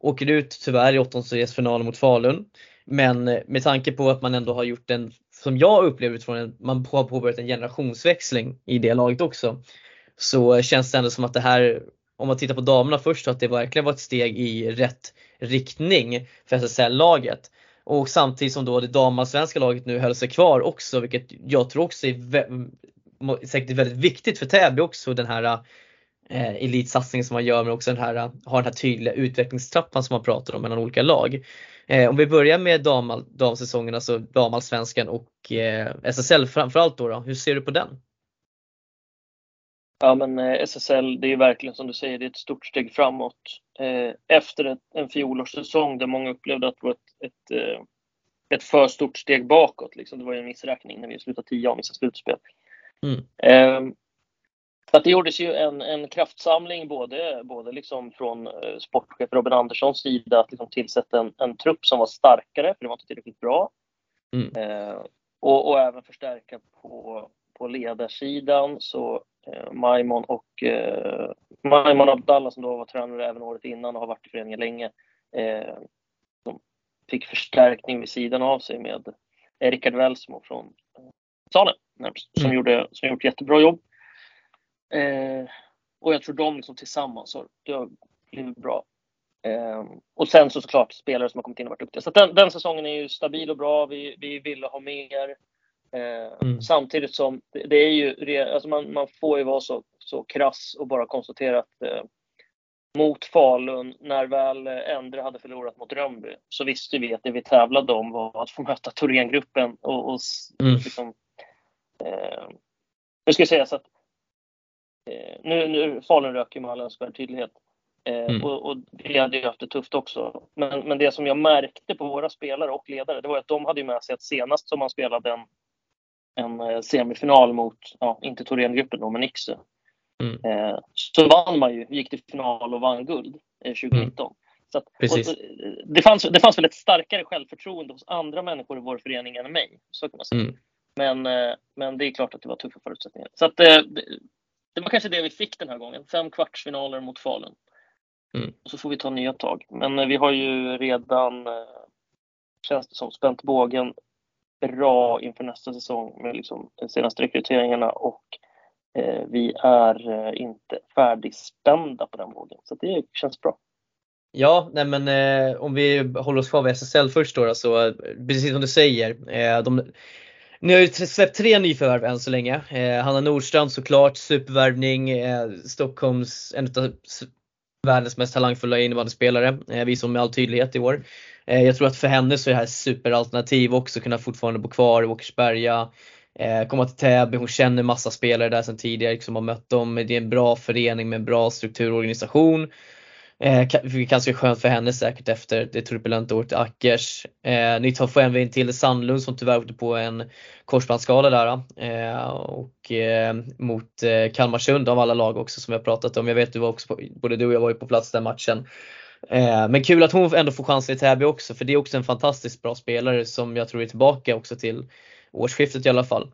[SPEAKER 1] åker ut tyvärr i åttondelsfinalen mot Falun. Men eh, med tanke på att man ändå har gjort en som jag upplever utifrån att man har påbörjat en generationsväxling i det laget också. Så känns det ändå som att det här, om man tittar på damerna först, att det verkligen var ett steg i rätt riktning för SSL-laget. Och samtidigt som då det damallsvenska laget nu höll sig kvar också, vilket jag tror också är säkert väldigt viktigt för Täby också, den här eh, elitsatsningen som man gör men också den här, har den här tydliga utvecklingstrappan som man pratar om mellan olika lag. Eh, om vi börjar med dam, damsäsongen, alltså damallsvenskan och eh, SSL framförallt då, då, hur ser du på den?
[SPEAKER 2] Ja men eh, SSL, det är verkligen som du säger, det är ett stort steg framåt. Eh, efter ett, en fjolårssäsong där många upplevde att det var ett, ett, eh, ett för stort steg bakåt. Liksom. Det var ju en missräkning när vi slutade tia och missade slutspel. Mm. Så att det gjordes ju en, en kraftsamling både, både liksom från eh, sportchef Robin Anderssons sida att liksom tillsätta en, en trupp som var starkare, för det var inte tillräckligt bra. Mm. Eh, och, och, även förstärka på, på ledarsidan. Så eh, Maimon och eh, Maimon Abdallah som då var tränare även året innan och har varit i föreningen länge. Eh, de fick förstärkning vid sidan av sig med Rickard Welsmo från eh, Salem som, mm. gjorde, som gjort jättebra jobb. Eh, och jag tror de liksom tillsammans har, det har blivit bra. Eh, och sen så såklart spelare som har kommit in och varit duktiga. Så den, den säsongen är ju stabil och bra. Vi, vi ville ha mer. Eh, mm. Samtidigt som det, det, är ju, alltså man, man får ju vara så, så krass och bara konstatera att eh, mot Falun, när väl Endre hade förlorat mot Rönnby, så visste vi att det vi tävlade om var att få möta Thorengruppen och, och mm. liksom, eh, nu ska jag säga så att eh, nu, nu Falun rök ju med all önskvärd tydlighet. Eh, mm. och, och vi hade ju haft det tufft också. Men, men det som jag märkte på våra spelare och ledare, det var att de hade med sig att senast som man spelade en, en eh, semifinal mot, ja, inte Thorengruppen då, men Iksu. Mm. Eh, så vann man ju, gick till final och vann guld eh, 2019. Mm. Så att, och, det, fanns, det fanns väl ett starkare självförtroende hos andra människor i vår förening än mig. Så kan man säga. Mm. Men, eh, men det är klart att det var tuffa förutsättningar. Så att, eh, det, var kanske det vi fick den här gången. Fem kvartsfinaler mot Falun. Mm. Och så får vi ta nya tag. Men eh, vi har ju redan, känns det som, spänt bågen bra inför nästa säsong med liksom de senaste rekryteringarna och eh, vi är inte färdigspända på den vågen. Så det känns bra.
[SPEAKER 1] Ja, nej men eh, om vi håller oss kvar vid SSL först då, så precis som du säger. Eh, de, ni har ju släppt tre nyförvärv än så länge. Eh, Hanna Nordstrand såklart, supervärvning, eh, Stockholms, en av världens mest talangfulla innebandyspelare, eh, visar med all tydlighet i år. Eh, jag tror att för henne så är det här superalternativ också, kunna fortfarande bo kvar i Åkersberga, eh, komma till Täby, hon känner massa spelare där sedan tidigare, liksom har mött dem. Det är en bra förening med en bra strukturorganisation. Eh, ganska skönt för henne säkert efter det turbulenta året i Ackers. Eh, nytt tar få en till Sandlund som tyvärr åkte på en korsbandsskada där. Eh, och eh, mot eh, Kalmarsund av alla lag också som vi har pratat om. Jag vet du var också på, både du och jag var ju på plats den matchen. Eh, men kul att hon ändå får chansen i Täby också för det är också en fantastiskt bra spelare som jag tror är tillbaka också till årsskiftet i alla fall.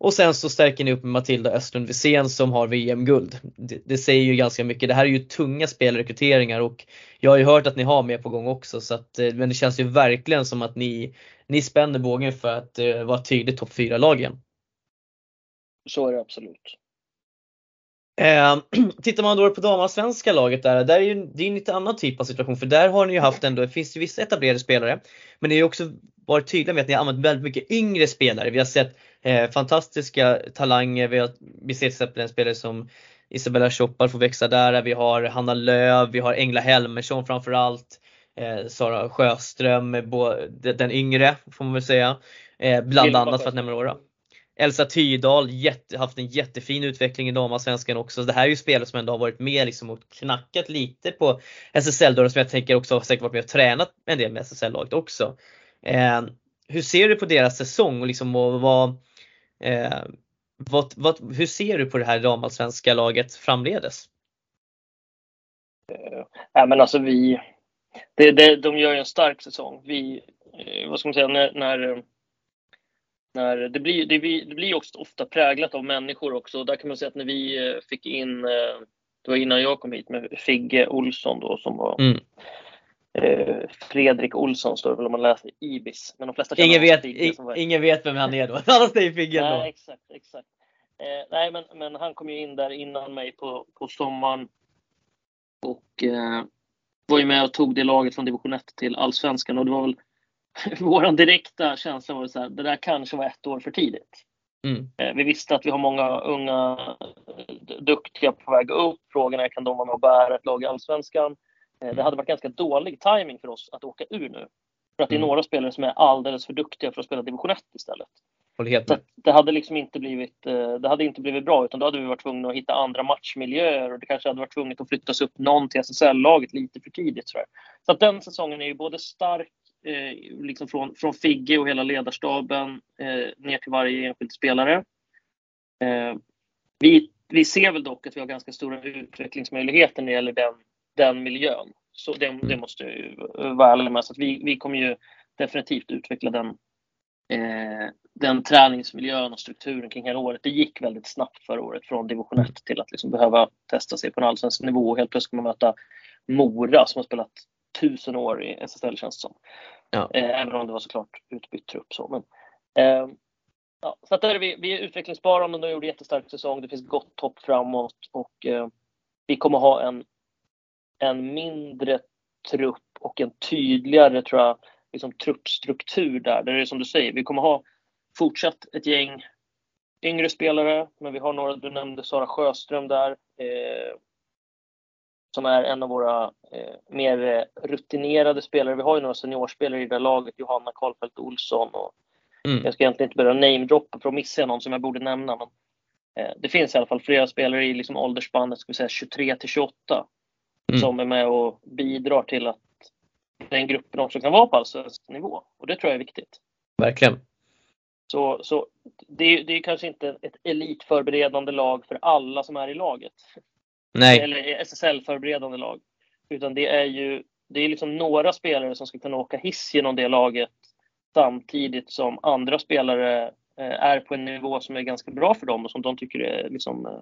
[SPEAKER 1] Och sen så stärker ni upp med Matilda Östlund Wisén som har VM-guld. Det, det, säger ju ganska mycket. Det här är ju tunga spelrekryteringar och jag har ju hört att ni har mer på gång också. Så att, eh, men det känns ju verkligen som att ni, ni spänner bågen för att uh, vara tydligt topp 4-lag igen.
[SPEAKER 2] Så är det absolut.
[SPEAKER 1] Eh, tittar man då på damallsvenska laget där, där är ju, det är en lite annan typ av situation för där har ni ju haft ändå, det finns ju vissa etablerade spelare, men ni har ju också varit tydliga med att ni har använt väldigt mycket yngre spelare. Vi har sett eh, fantastiska talanger, vi, har, vi ser till exempel en spelare som Isabella Schoppar får växa där, vi har Hanna Löv, vi har Engla Helmersson framförallt, eh, Sara Sjöström, den yngre får man väl säga, eh, bland annat för att nämna några. Elsa Tydal, jätte, haft en jättefin utveckling i damallsvenskan också. Det här är ju spelare som ändå har varit med liksom och knackat lite på SSL-dörren som jag tänker också har säkert varit med och tränat en del med SSL-laget också. Eh, hur ser du på deras säsong och liksom och vad, eh, vad, vad, hur ser du på det här damallsvenska laget framledes?
[SPEAKER 2] Eh, ja, men alltså vi, det, det, de gör ju en stark säsong. Vi, eh, vad ska man säga, när, när när det, blir, det, blir, det blir också ofta präglat av människor också. Där kan man säga att när vi fick in, det var innan jag kom hit, med Figge Olsson då som var mm. Eh, Fredrik Olsson står det väl om man läser Ibis. Men de flesta
[SPEAKER 1] ingen vet, var... ingen vet vem han är då. Alla säger Figge
[SPEAKER 2] Nej, då. exakt, exakt. Eh, nej, men, men han kom ju in där innan mig på, på sommaren. Och eh, var ju med och tog det laget från division 1 till allsvenskan och det var väl vår direkta känsla var så här, det där kanske var ett år för tidigt. Mm. Eh, vi visste att vi har många unga duktiga på väg upp. Frågan är, kan de vara med och bära ett lag i Allsvenskan? Eh, det mm. hade varit ganska dålig timing för oss att åka ur nu. För att det är mm. några spelare som är alldeles för duktiga för att spela division 1 istället. Det, det, hade liksom inte blivit, eh, det hade inte blivit bra utan då hade vi varit tvungna att hitta andra matchmiljöer och det kanske hade varit tvunget att flyttas upp någon till SSL-laget lite för tidigt. Så, så att den säsongen är ju både stark eh, liksom från, från Figge och hela ledarstaben eh, ner till varje enskild spelare. Eh, vi, vi ser väl dock att vi har ganska stora utvecklingsmöjligheter när det gäller den, den miljön. Så det, det mm. måste jag vara ärlig med. Så att vi, vi kommer ju definitivt utveckla den, eh, den träningsmiljön och strukturen kring hela året. Det gick väldigt snabbt förra året från division 1 till att liksom behöva testa sig på en allsvensk nivå och helt plötsligt ska man möta Mora som har spelat tusen år i SSL känns det som. Ja. Eh, även om det var såklart utbytt trupp så. Men, eh, ja, så att där är vi, vi är utvecklingsbara men de gjorde jättestark säsong. Det finns gott hopp framåt och eh, vi kommer ha en, en mindre trupp och en tydligare tror jag, liksom, truppstruktur där. Där är det som du säger, vi kommer ha fortsatt ett gäng yngre spelare, men vi har några, du nämnde Sara Sjöström där, eh, som är en av våra eh, mer rutinerade spelare. Vi har ju några seniorspelare i det laget, Johanna Karlfeldt Olsson och mm. jag ska egentligen inte börja namedroppa för att missa någon som jag borde nämna, men eh, det finns i alla fall flera spelare i liksom åldersspannet ska vi säga 23 till 28 mm. som är med och bidrar till att den gruppen också kan vara på allsvensk nivå och det tror jag är viktigt.
[SPEAKER 1] Verkligen.
[SPEAKER 2] Så, så det, det är kanske inte ett elitförberedande lag för alla som är i laget.
[SPEAKER 1] Nej.
[SPEAKER 2] Eller SSL-förberedande lag. Utan det är ju det är liksom några spelare som ska kunna åka hiss genom det laget samtidigt som andra spelare eh, är på en nivå som är ganska bra för dem och som de tycker är liksom eh,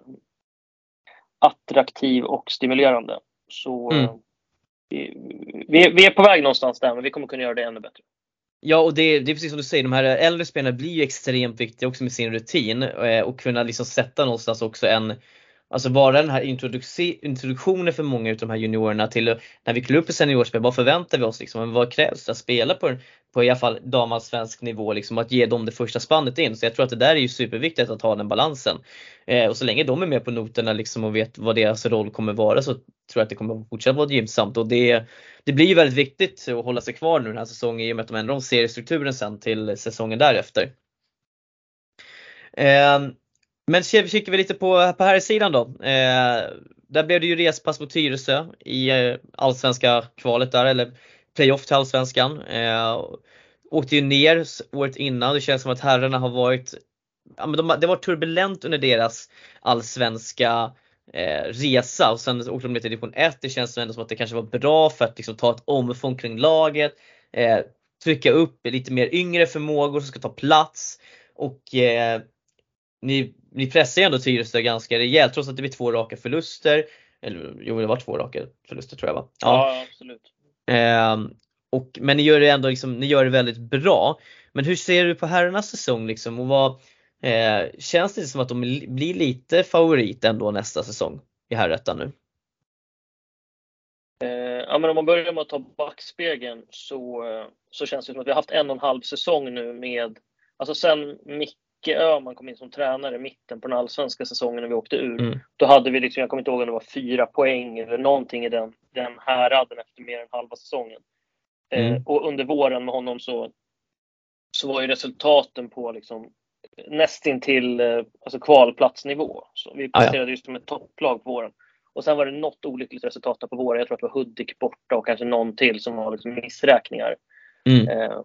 [SPEAKER 2] attraktiv och stimulerande. Så mm. vi, vi, är på väg någonstans där men vi kommer kunna göra det ännu bättre.
[SPEAKER 1] Ja och det, det är precis som du säger, de här äldre spelarna blir ju extremt viktiga också med sin rutin eh, och kunna liksom sätta någonstans också en Alltså bara den här introduktionen för många av de här juniorerna till när vi kliver upp i seniorspel, vad förväntar vi oss liksom? Vad krävs det att spela på, på i alla fall damallsvensk nivå liksom, att ge dem det första spannet in. Så jag tror att det där är ju superviktigt att ha den balansen. Eh, och så länge de är med på noterna liksom och vet vad deras roll kommer vara så tror jag att det kommer fortsätta vara gynnsamt och det, det blir ju väldigt viktigt att hålla sig kvar nu den här säsongen i och med att de ändrar om seriestrukturen sen till säsongen därefter. Eh, men kikar vi lite på, på här sidan då. Eh, där blev det ju respass mot Tyresö i eh, allsvenska kvalet där, eller playoff till allsvenskan. Eh, åkte ju ner året innan. Det känns som att herrarna har varit, ja, men de, det var turbulent under deras allsvenska eh, resa och sen åkte de ner till division 1. Det känns ändå som att det kanske var bra för att liksom, ta ett omfång kring laget. Eh, trycka upp lite mer yngre förmågor som ska ta plats. Och eh, ni, ni pressar ju ändå Tyresö ganska rejält trots att det blir två raka förluster. Eller jo, det var två raka förluster tror jag va?
[SPEAKER 2] Ja, ja absolut.
[SPEAKER 1] Eh, och, men ni gör det ändå liksom, ni gör det väldigt bra. Men hur ser du på herrarnas säsong liksom och vad eh, Känns det som att de blir lite favorit ändå nästa säsong i herrettan nu?
[SPEAKER 2] Eh, ja, men om man börjar med att ta backspegeln så, eh, så känns det som att vi har haft en och en halv säsong nu med, alltså sen Micke Öhman kom in som tränare i mitten på den allsvenska säsongen när vi åkte ur. Mm. Då hade vi liksom, jag kommer inte ihåg om det var fyra poäng eller någonting i den, den häraden efter mer än halva säsongen. Eh, mm. Eh, och under våren med honom så, så var ju resultaten på liksom nästintill eh, alltså kvalplatsnivå. Så vi passerade ah, ja. just som ett topplag på våren. Och sen var det något olyckligt resultat på våren. Jag tror att det var Hudik borta och kanske någon till som var liksom missräkningar. Mm. Eh,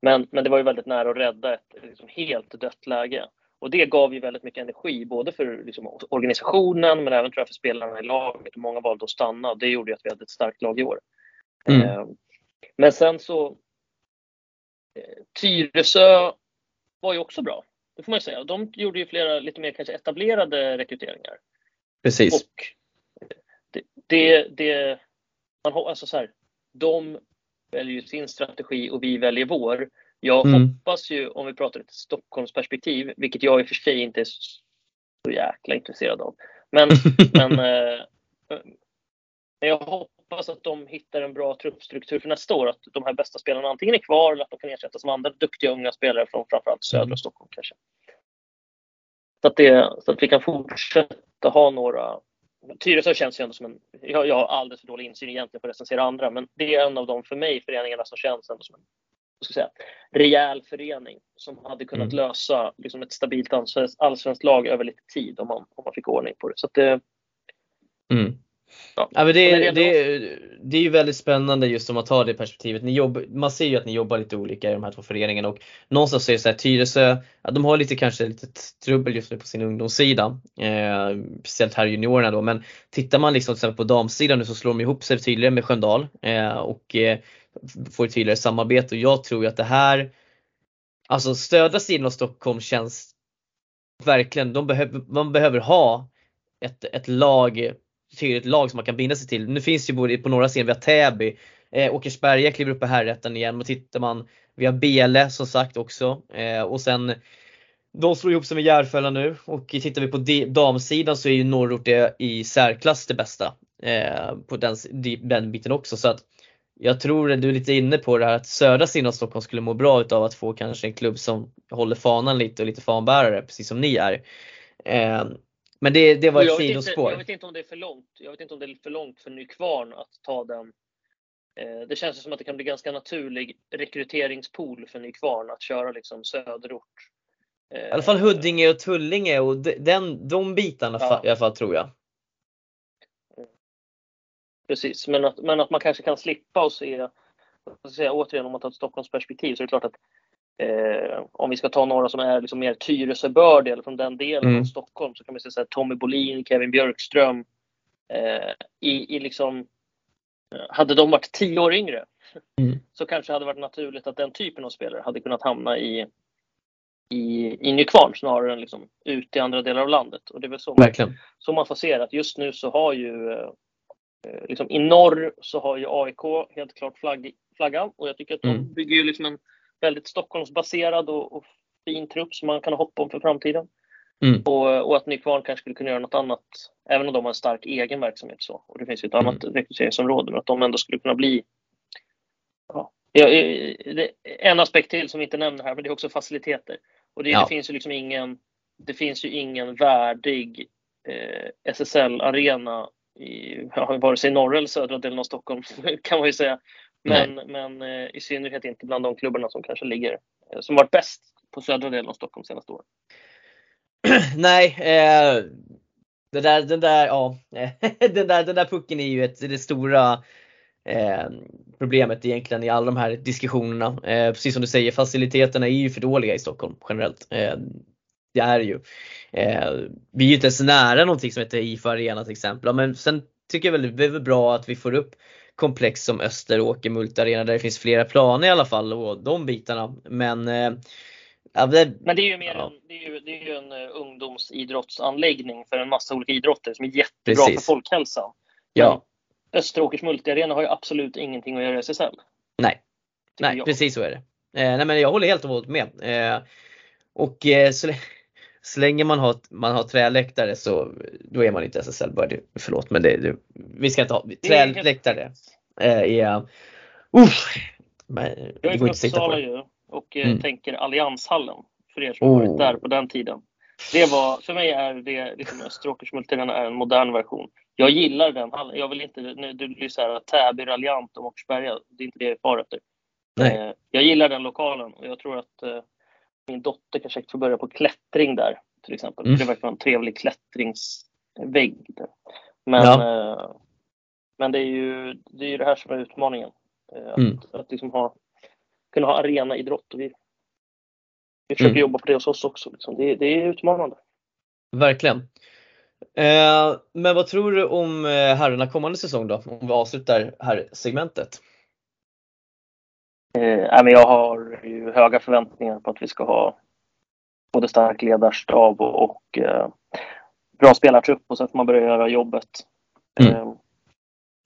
[SPEAKER 2] men, men det var ju väldigt nära att rädda ett liksom helt dött läge. Och det gav ju väldigt mycket energi, både för liksom, organisationen men även tror jag för spelarna i laget. Många valde att stanna och det gjorde att vi hade ett starkt lag i år. Mm. Eh, men sen så eh, Tyresö var ju också bra. Det får man ju säga. De gjorde ju flera lite mer kanske etablerade rekryteringar.
[SPEAKER 1] Precis.
[SPEAKER 2] Och det, det, det man har, alltså så här, de väljer ju sin strategi och vi väljer vår. Jag mm. hoppas ju, om vi pratar ett Stockholmsperspektiv, vilket jag i och för sig inte är så jäkla intresserad av. Men, men eh, jag hoppas att de hittar en bra truppstruktur för nästa år. Att de här bästa spelarna antingen är kvar eller att de kan ersättas med andra duktiga unga spelare från framförallt södra mm. Stockholm kanske. Så att, det, så att vi kan fortsätta ha några Tyresö känns ju ändå som en, jag, jag har alldeles för dålig insyn egentligen på att recensera andra, men det är en av de för mig föreningarna som känns ändå som en ska säga, rejäl förening som hade kunnat mm. lösa liksom, ett stabilt allsvenskt lag över lite tid om man, om man fick ordning på det. Så att det,
[SPEAKER 1] mm. Ja. ja men det, det, det är ju väldigt spännande just om man tar det perspektivet. Ni jobb, man ser ju att ni jobbar lite olika i de här två föreningarna och någonstans är det så här Tyresö, ja, de har lite kanske lite trubbel just nu på sin ungdomssida. Eh, speciellt här juniorerna då men tittar man liksom till exempel på damsidan nu så slår de ihop sig tydligare med Sköndal eh, och eh, får ett tydligare samarbete och jag tror ju att det här alltså södra sidan av Stockholm känns verkligen, de behöver, man behöver ha ett, ett lag, tydligt lag som man kan binda sig till. Nu finns ju både på några sidan, vi har Täby, eh, Åkersberga kliver upp i herrettan igen och tittar man, vi har Bele som sagt också eh, och sen de slår ihop sig med Järfälla nu och tittar vi på damsidan så är ju Norrort det i särklass det bästa eh, på den, den biten också. Så att jag tror att du är lite inne på det här att södra sidan av Stockholm skulle må bra utav att få kanske en klubb som håller fanan lite och lite fanbärare precis som ni är. Eh, men det, det var ett sidospår.
[SPEAKER 2] Jag vet inte om det är för långt. Jag vet inte om det är för långt för Nykvarn att ta den. Eh, det känns som att det kan bli ganska naturlig rekryteringspool för Nykvarn att köra liksom söderort.
[SPEAKER 1] I alla fall Huddinge och Tullinge och den, de bitarna ja. i alla fall tror jag.
[SPEAKER 2] Precis, men att, men att man kanske kan slippa och se, säga, återigen om man tar ett Stockholmsperspektiv så är det klart att eh, om vi ska ta några som är liksom mer Tyresöbördiga eller från den delen mm. av Stockholm så kan man säga Tommy Bolin, Kevin Björkström. Eh, i, i liksom, eh, hade de varit tio år yngre mm. så kanske det hade varit naturligt att den typen av spelare hade kunnat hamna i, i, i Nykvarn snarare än liksom ut i andra delar av landet. Och det är väl så man, så man får se att just nu så har ju eh, Eh, liksom, I norr så har ju AIK helt klart flagg, flaggan och jag tycker att de mm. bygger ju liksom en väldigt Stockholmsbaserad och, och fin trupp som man kan hoppa om för framtiden. Mm. Och, och, att Nykvarn kanske skulle kunna göra något annat, även om de har en stark egen verksamhet. så. Och det finns ju ett annat mm. rekryteringsområde, men att de ändå skulle kunna bli ja, en aspekt till som vi inte nämner här, men det är också faciliteter. Och det, ja. det finns ju liksom ingen, det finns ju ingen värdig eh, SSL-arena i ja, vare sig norra eller södra delen av Stockholm kan man ju säga. Men, men eh, i synnerhet inte bland de klubbarna som kanske ligger, eh, som varit bäst på södra delen av Stockholm senaste åren.
[SPEAKER 1] Nej, eh, det där, den där, ja, den där, den där pucken är ju ett, det stora eh, problemet egentligen i alla de här diskussionerna. Eh, precis som du säger, faciliteterna är ju för dåliga i Stockholm generellt. Eh, det är ju. Eh, vi är ju inte ens nära någonting som heter IFA Arena till exempel. Men sen tycker jag väl det är väl bra att vi får upp komplex som Österåker Multarena där det finns flera planer i alla fall och de bitarna. Men eh,
[SPEAKER 2] Ja, det, men det är ju mer ja. en, det är ju, det är ju en uh, ungdomsidrottsanläggning för en massa olika idrotter som är jättebra Precis. för folkhälsan.
[SPEAKER 1] Ja.
[SPEAKER 2] Österåkers multiarena har ju absolut ingenting att göra i SSL.
[SPEAKER 1] Nej, nej precis så är det. Eh, nej men jag håller helt och hållet med. Eh, och eh, så, så länge man har, man har träläktare så då är man inte SSL bördig. Förlåt men det, det, vi ska inte ha träläktare. Eh, är, uh,
[SPEAKER 2] men, jag är från Uppsala ju och eh, mm. tänker Allianshallen för er som oh. varit där på den tiden. Det var, för mig är det liksom Österåkers är en modern version. Jag gillar den hallen. Jag vill inte, nu, du blir så här Täby, Ralliant och Åkersberga. Det är inte det jag far efter. Nej. Jag gillar den lokalen och jag tror att min dotter kanske får börja på klättring där till exempel. Mm. Det verkar vara en trevlig klättringsvägg. Där. Men, ja. eh, men det är ju det, är ju det här som är utmaningen. Eh, att, mm. att liksom ha, kunna ha arenaidrott. Och vi, vi försöker mm. jobba på det hos oss också. Liksom. Det, det är utmanande.
[SPEAKER 1] Verkligen. Eh, men vad tror du om eh, herrarna kommande säsong då? Om vi avslutar här segmentet.
[SPEAKER 2] Eh, men jag har ju höga förväntningar på att vi ska ha både stark ledarstab och, och eh, bra spelartrupp och så får man börja göra jobbet. Mm. Eh,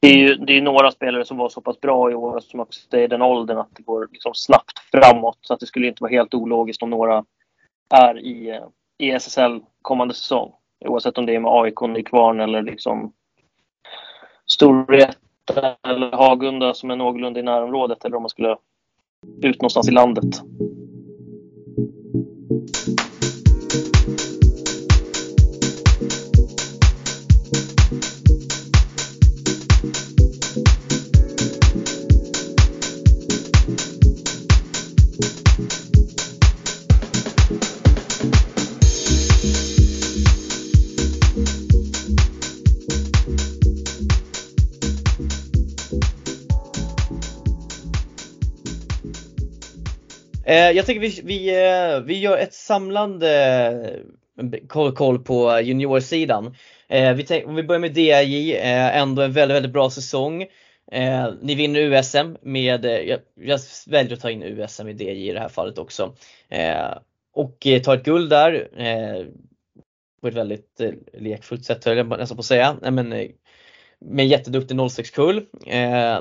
[SPEAKER 2] det är ju det är några spelare som var så pass bra i år som också är i den åldern att det går liksom snabbt framåt. Så att det skulle inte vara helt ologiskt om några är i, eh, i SSL kommande säsong. Oavsett om det är med AIK, Nykvarn eller liksom Storvreta eller Hagunda som är någorlunda i närområdet eller om man skulle ut någonstans i landet.
[SPEAKER 1] Eh, jag tycker vi, vi, eh, vi gör ett samlande eh, koll, koll på juniorsidan. Eh, vi tänk, om vi börjar med DRJ, ändå en väldigt, väldigt bra säsong. Eh, ni vinner USM med, eh, jag, jag, väljer att ta in USM i DJ i det här fallet också. Eh, och eh, tar ett guld där eh, på ett väldigt eh, lekfullt sätt höll jag nästan på att säga. Nej, men, med jätteduktig 06-kull.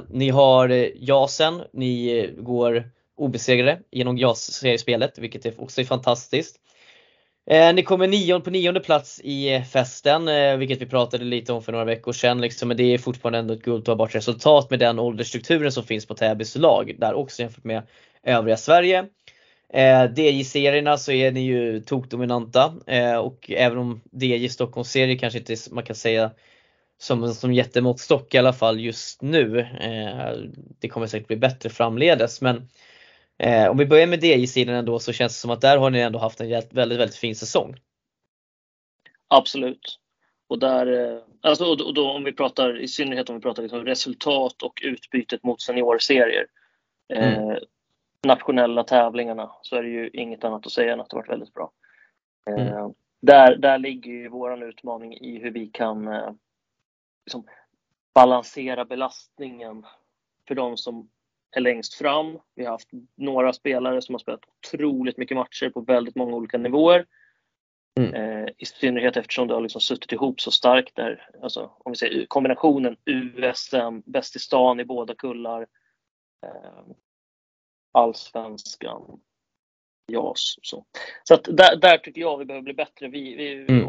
[SPEAKER 1] ni har JASen, ni går obesegrade genom JAS-seriespelet vilket också är fantastiskt. Eh, ni kommer nion, på nionde plats i eh, festen, eh, vilket vi pratade lite om för några veckor sedan. Liksom, men det är fortfarande ändå ett guldtagbart resultat med den åldersstrukturen som finns på Täbys lag där också jämfört med övriga Sverige. Eh, DJ-serierna så är ni ju tokdominanta eh, och även om DJ Stockholms-serie kanske inte man kan säga som, som jättemåttstock i alla fall just nu. Eh, det kommer säkert bli bättre framledes men Eh, om vi börjar med DJ-sidan ändå så känns det som att där har ni ändå haft en väldigt, väldigt fin säsong.
[SPEAKER 2] Absolut. Och där, eh, alltså, och då, om vi pratar, i synnerhet om vi pratar liksom resultat och utbytet mot seniorserier. Eh, mm. Nationella tävlingarna så är det ju inget annat att säga än att det varit väldigt bra. Eh, mm. där, där ligger ju våran utmaning i hur vi kan eh, liksom balansera belastningen för de som är längst fram. Vi har haft några spelare som har spelat otroligt mycket matcher på väldigt många olika nivåer. Mm. Eh, I synnerhet eftersom det har liksom suttit ihop så starkt där. Alltså, om vi säger kombinationen USM, bäst i stan i båda kullar. Eh, allsvenskan, JAS. Så, så att där, där, tycker jag vi behöver bli bättre. Vi, vi, mm.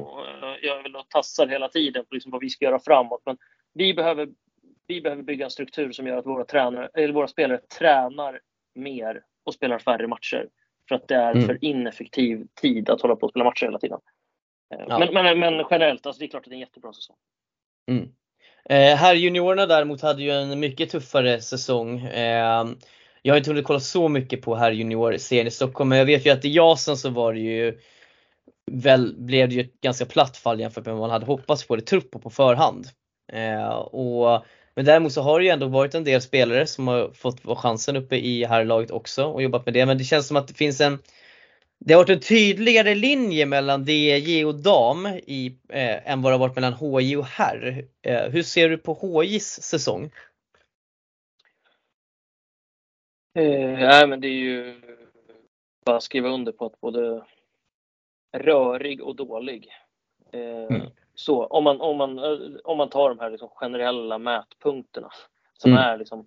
[SPEAKER 2] Jag vill tassar hela tiden på liksom vad vi ska göra framåt. Men vi behöver vi behöver bygga en struktur som gör att våra, tränare, eller våra spelare tränar mer och spelar färre matcher. För att det är mm. för ineffektiv tid att hålla på och spela matcher hela tiden. Eh, ja. Men, men, men, generellt, alltså det är klart att det är en jättebra säsong.
[SPEAKER 1] Mm. Eh, här juniorerna däremot hade ju en mycket tuffare säsong. Eh, jag har inte hunnit kolla så mycket på här junior-serien i Stockholm men jag vet ju att i Jasen så var det ju väl, blev det ju ett ganska platt fall jämfört med vad man hade hoppats på det trupp på på förhand. Eh, och men däremot så har det ju ändå varit en del spelare som har fått chansen uppe i här laget också och jobbat med det. Men det känns som att det finns en det har varit en tydligare linje mellan DJ och dam i, eh, än vad det har varit mellan HJ och herr. Eh, hur ser du på HJs säsong?
[SPEAKER 2] Eh, nej men det är ju bara att skriva under på att både rörig och dålig. Eh, mm. Så om man, om man, om man tar de här liksom generella mätpunkterna som mm. är liksom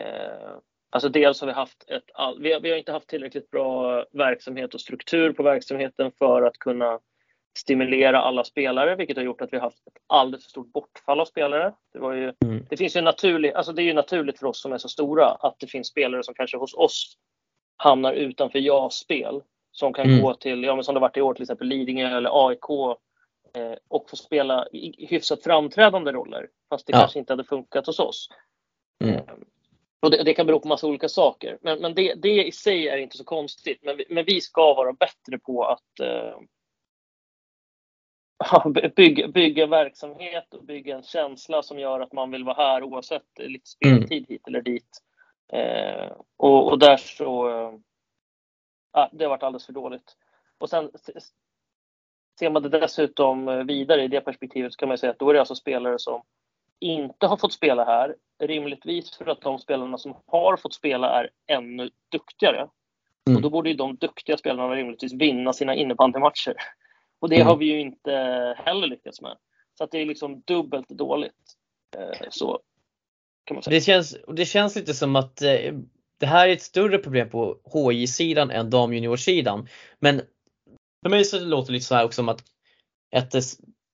[SPEAKER 2] eh, Alltså dels har vi haft ett, vi har, vi har inte haft tillräckligt bra verksamhet och struktur på verksamheten för att kunna stimulera alla spelare, vilket har gjort att vi har haft ett alldeles för stort bortfall av spelare. Det, var ju, mm. det finns ju naturligt, alltså det är ju naturligt för oss som är så stora att det finns spelare som kanske hos oss hamnar utanför ja-spel som kan mm. gå till, ja men som det varit i år till exempel Lidingö eller AIK eh, och få spela i hyfsat framträdande roller. Fast det ja. kanske inte hade funkat hos oss. Mm. Eh, och det, det, kan bero på massa olika saker. Men, men det, det, i sig är inte så konstigt. Men vi, men vi ska vara bättre på att eh, bygga, bygga verksamhet och bygga en känsla som gör att man vill vara här oavsett lite speltid mm. hit eller dit. Eh, och, och, där så, eh, det har varit alldeles för dåligt. Och sen Ser man det dessutom eh, vidare i det perspektivet så kan man säga att då är det alltså spelare som inte har fått spela här, rimligtvis för att de spelarna som har fått spela är ännu duktigare. Mm. Och då borde ju de duktiga spelarna rimligtvis vinna sina innebandymatcher. Och det mm. har vi ju inte heller lyckats med. Så att det är liksom dubbelt dåligt. Eh, så kan man säga.
[SPEAKER 1] Det känns, det känns lite som att eh, det här är ett större problem på HJ-sidan än damjuniorsidan. Men för mig så låter det lite så här också som att, att det, eh,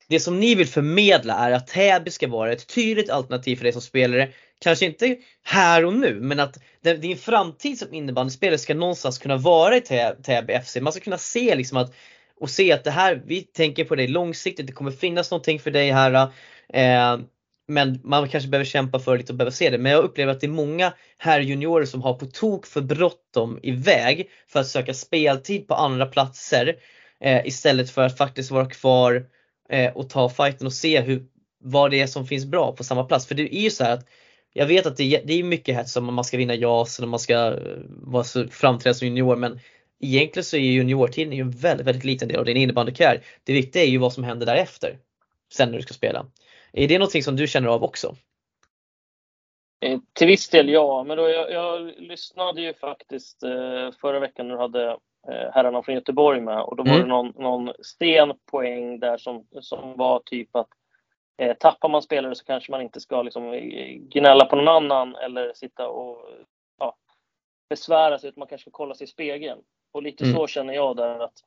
[SPEAKER 1] det som ni vill förmedla är att Täby ska vara ett tydligt alternativ för dig som spelare. Kanske inte här och nu men att din framtid som innebandyspelare ska någonstans kunna vara i Täby FC. Man ska kunna se liksom att och se att det här, vi tänker på dig långsiktigt, det kommer finnas någonting för dig här. Eh, men man kanske behöver kämpa för lite och behöver se det. Men jag upplever att det är många här juniorer som har på tok för bråttom iväg för att söka speltid på andra platser eh, istället för att faktiskt vara kvar eh, och ta fighten och se hur, vad det är som finns bra på samma plats. För det är ju så att jag vet att det är, det är mycket hets om man ska vinna JAS eller man ska eh, vara så framträda som junior men egentligen så är juniortiden en väldigt, väldigt liten del av din innebandykarriär. Det viktiga är ju vad som händer därefter. Sen när du ska spela. Är det någonting som du känner av också?
[SPEAKER 2] Eh, till viss del ja, men då jag, jag lyssnade ju faktiskt eh, förra veckan när du hade herrarna från Göteborg med och då var mm. det någon, någon sten poäng där som, som var typ att eh, tappar man spelare så kanske man inte ska liksom, eh, gnälla på någon annan eller sitta och ja, besvära sig utan man kanske ska kolla sig i spegeln. Och lite mm. så känner jag där att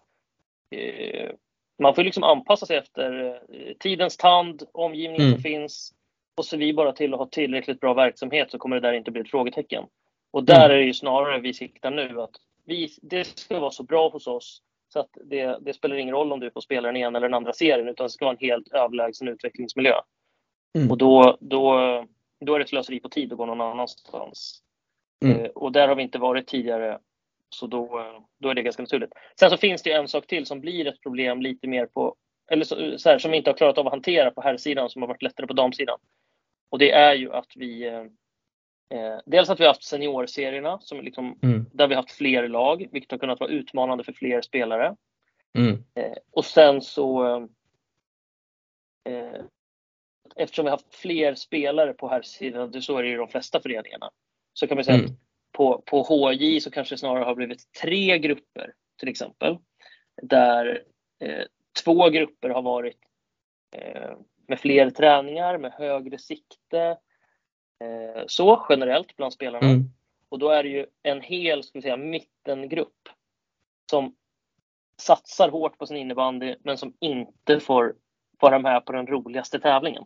[SPEAKER 2] eh, man får liksom anpassa sig efter eh, tidens tand, omgivningen mm. som finns. Och så vi bara till att ha tillräckligt bra verksamhet så kommer det där inte bli ett frågetecken. Och där mm. är det ju snarare vi siktar nu att vi, det ska vara så bra hos oss så att det, det spelar ingen roll om du får spela den ena eller den andra serien utan det ska vara en helt överlägsen utvecklingsmiljö. Mm. Och då, då, då är det slöseri på tid att gå någon annanstans. Mm. Eh, och där har vi inte varit tidigare så då, då är det ganska naturligt. Sen så finns det en sak till som blir ett problem lite mer på, eller så, så här, som vi inte har klarat av att hantera på här sidan som har varit lättare på damsidan. Och det är ju att vi eh, Dels att vi har haft seniorserierna som liksom, mm. där vi har haft fler lag, vilket har kunnat vara utmanande för fler spelare. Mm. Eh, och sen så eh, Eftersom vi har haft fler spelare på här sidan, så är det i de flesta föreningarna, så kan man säga mm. att på, på HJ så kanske det snarare har blivit tre grupper till exempel. Där eh, två grupper har varit eh, med fler träningar, med högre sikte. Eh, så generellt bland spelarna. Mm. Och då är det ju en hel ska vi säga, mittengrupp som satsar hårt på sin innebandy men som inte får vara med på den roligaste tävlingen.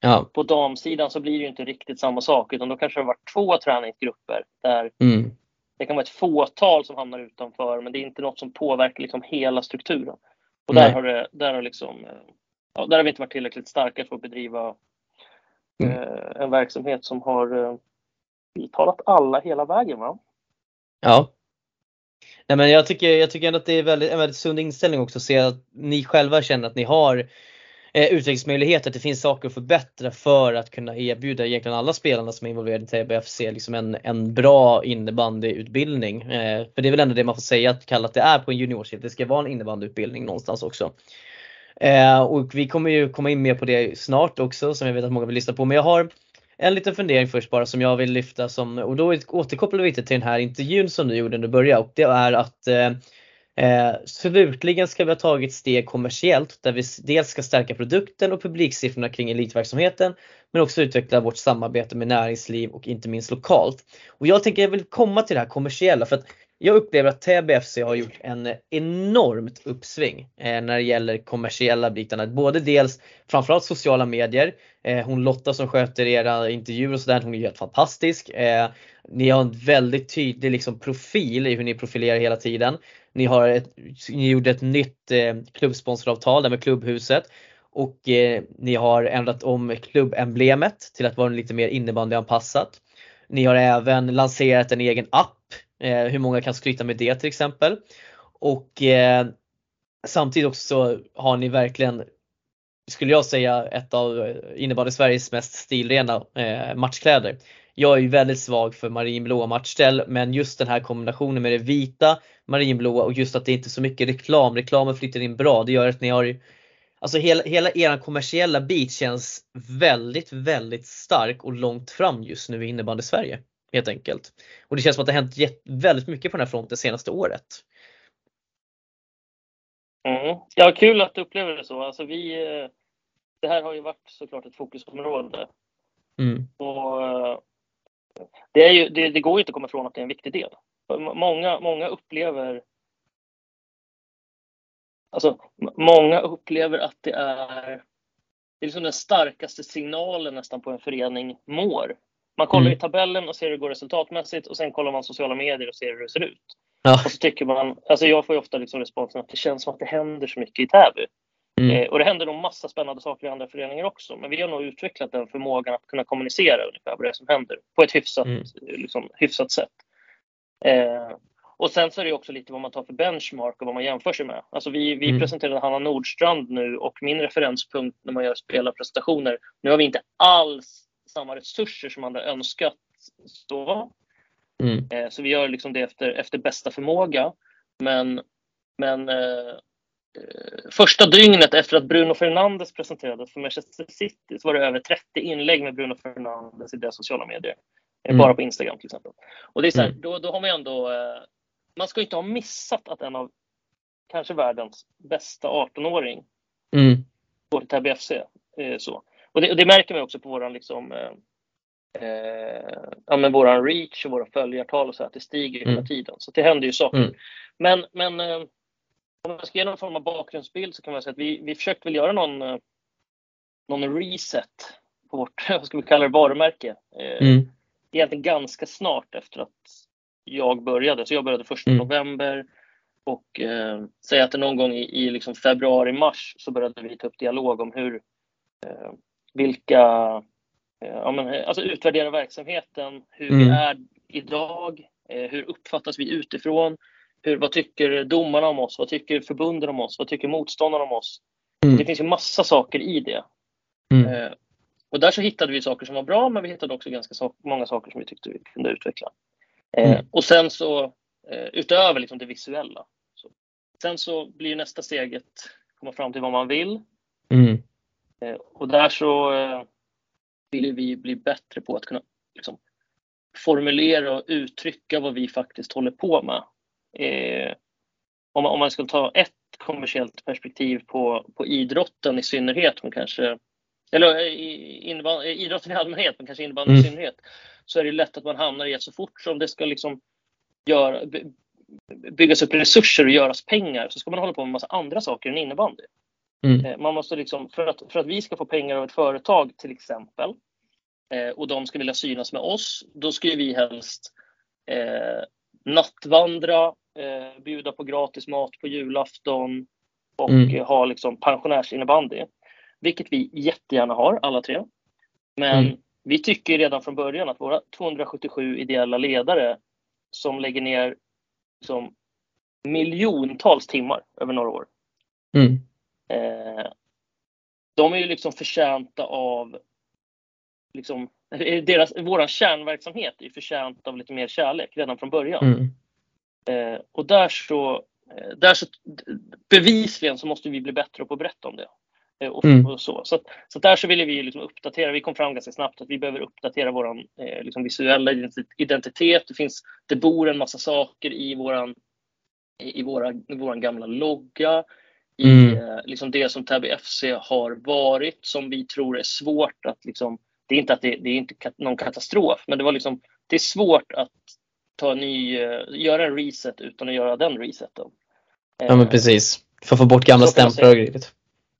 [SPEAKER 2] Ja. På damsidan så blir det ju inte riktigt samma sak utan då kanske det har varit två träningsgrupper där mm. det kan vara ett fåtal som hamnar utanför men det är inte något som påverkar liksom hela strukturen. Och där har, det, där, har liksom, ja, där har vi inte varit tillräckligt starka för att bedriva mm. eh, en verksamhet som har eh, tilltalat alla hela vägen. Va?
[SPEAKER 1] Ja. Nej, men jag, tycker, jag tycker ändå att det är väldigt, en väldigt sund inställning också att se att ni själva känner att ni har eh, utvecklingsmöjligheter, att det finns saker att förbättra för att kunna erbjuda egentligen alla spelarna som är involverade i TBFC liksom en, en bra innebandyutbildning. Eh, för det är väl ändå det man får säga att kalla att det är på en juniorsidan, det ska vara en innebandyutbildning någonstans också. Eh, och vi kommer ju komma in mer på det snart också som jag vet att många vill lyssna på men jag har en liten fundering först bara som jag vill lyfta som, och då återkopplar vi lite till den här intervjun som du gjorde när du började och det är att eh, Eh, slutligen ska vi ha tagit steg kommersiellt där vi dels ska stärka produkten och publiksiffrorna kring elitverksamheten men också utveckla vårt samarbete med näringsliv och inte minst lokalt. Och jag tänker jag vill komma till det här kommersiella för att jag upplever att TBFC har gjort en enormt uppsving eh, när det gäller kommersiella bitarna. Både dels framförallt sociala medier. Eh, hon Lotta som sköter era intervjuer och sådär, hon är helt fantastisk. Eh, ni har en väldigt tydlig liksom, profil i hur ni profilerar hela tiden. Ni, har ett, ni gjorde ett nytt eh, klubbsponsoravtal där med klubbhuset och eh, ni har ändrat om klubbemblemet till att vara lite mer innebandyanpassat. Ni har även lanserat en egen app, Eh, hur många kan skryta med det till exempel. Och eh, samtidigt också har ni verkligen, skulle jag säga, ett av innebandy Sveriges mest stilrena eh, matchkläder. Jag är ju väldigt svag för marinblåa matchställ men just den här kombinationen med det vita, marinblåa och just att det inte är så mycket reklam. Reklamen flyttar in bra. Det gör att ni har Alltså hela, hela er kommersiella bit känns väldigt, väldigt stark och långt fram just nu i innebandy Sverige. Helt enkelt. Och det känns som att det har hänt väldigt mycket på den här fronten det senaste året.
[SPEAKER 2] Mm. Ja, kul att du upplever det så. Alltså vi, eh, det här har ju varit såklart ett fokusområde. Mm. Och eh, det, är ju, det, det, går ju inte att komma ifrån att det är en viktig del. Många, många upplever Alltså, många upplever att det är, det är liksom den starkaste signalen nästan på en förening mår. Man kollar mm. i tabellen och ser hur det går resultatmässigt och sen kollar man sociala medier och ser hur det ser ut. Ja. Och så tycker man, alltså jag får ju ofta liksom responsen att det känns som att det händer så mycket i Täby. Mm. Eh, och det händer nog massa spännande saker i andra föreningar också. Men vi har nog utvecklat den förmågan att kunna kommunicera ungefär vad det är som händer på ett hyfsat, mm. liksom, hyfsat sätt. Eh, och sen så är det också lite vad man tar för benchmark och vad man jämför sig med. Alltså vi, vi mm. presenterade Hanna Nordstrand nu och min referenspunkt när man gör spelarprestationer. Nu har vi inte alls samma resurser som man hade önskat. Så, mm. eh, så vi gör liksom det efter, efter bästa förmåga. Men, men eh, eh, första dygnet efter att Bruno Fernandes presenterades för Manchester City så var det över 30 inlägg med Bruno Fernandes i deras sociala medier. Eh, mm. Bara på Instagram till exempel. Och det är så här, mm. då, då har man ändå, eh, man ska inte ha missat att en av kanske världens bästa 18-åring mm. går till Täby FC. Eh, så. Och det, och det, märker man också på våran liksom, eh, eh, ja, men våran reach och våra följartal och så att det stiger mm. hela tiden. Så det händer ju saker. Mm. Men, men eh, om man ska ge någon form av bakgrundsbild så kan man säga att vi, vi försökte väl göra någon, eh, någon reset på vårt, vad ska vi kalla det, varumärke. Eh, mm. Egentligen ganska snart efter att jag började. Så jag började första mm. november och eh, säg att det någon gång i, i liksom februari, mars så började vi ta upp dialog om hur, eh, vilka, eh, ja, men, alltså utvärdera verksamheten, hur mm. vi är idag, eh, hur uppfattas vi utifrån, hur, vad tycker domarna om oss, vad tycker förbunden om oss, vad tycker motståndarna om oss. Mm. Det finns ju massa saker i det. Mm. Eh, och där så hittade vi saker som var bra, men vi hittade också ganska so många saker som vi tyckte vi kunde utveckla. Eh, mm. Och sen så eh, utöver liksom det visuella. Så. Sen så blir nästa steget komma fram till vad man vill. Mm. Eh, och där så vill vi bli bättre på att kunna liksom, formulera och uttrycka vad vi faktiskt håller på med. om, man, om man skulle ta ett kommersiellt perspektiv på, på idrotten i synnerhet, men kanske eller idrotten i allmänhet, men kanske innebandy mm. i synnerhet, så är det lätt att man hamnar i att så fort som det ska liksom göra, byggas upp resurser och göras pengar så ska man hålla på med en massa andra saker än innebandy. Mm. Eh, man måste liksom, för att, för att vi ska få pengar av ett företag till exempel eh, och de ska vilja synas med oss, då ska vi helst eh, nattvandra, eh, bjuda på gratis mat på julafton och mm. ha liksom pensionärsinnebandy. Vilket vi jättegärna har alla tre. Men mm. vi tycker redan från början att våra 277 ideella ledare som lägger ner som miljontals timmar över några år. Mm. Eh, de är ju liksom förtjänta av liksom, deras, våran kärnverksamhet är förtjänt av lite mer kärlek redan från början. Mm. Eh, och där så, eh, där så bevisligen så måste vi bli bättre på att berätta om det. Eh, och, mm. och så. Så, så där så ville vi liksom uppdatera. Vi kom fram ganska snabbt att vi behöver uppdatera vår eh, liksom visuella identitet. Det, finns, det bor en massa saker i vår i våra, i våran gamla logga. I mm. eh, liksom det som Täby FC har varit som vi tror är svårt att liksom, det är inte att det, det är inte någon katastrof, men det var liksom, det är svårt att ta en ny, eh, göra en reset utan att göra den reseten.
[SPEAKER 1] Ja men precis, för att få bort gamla stämplar och grejer.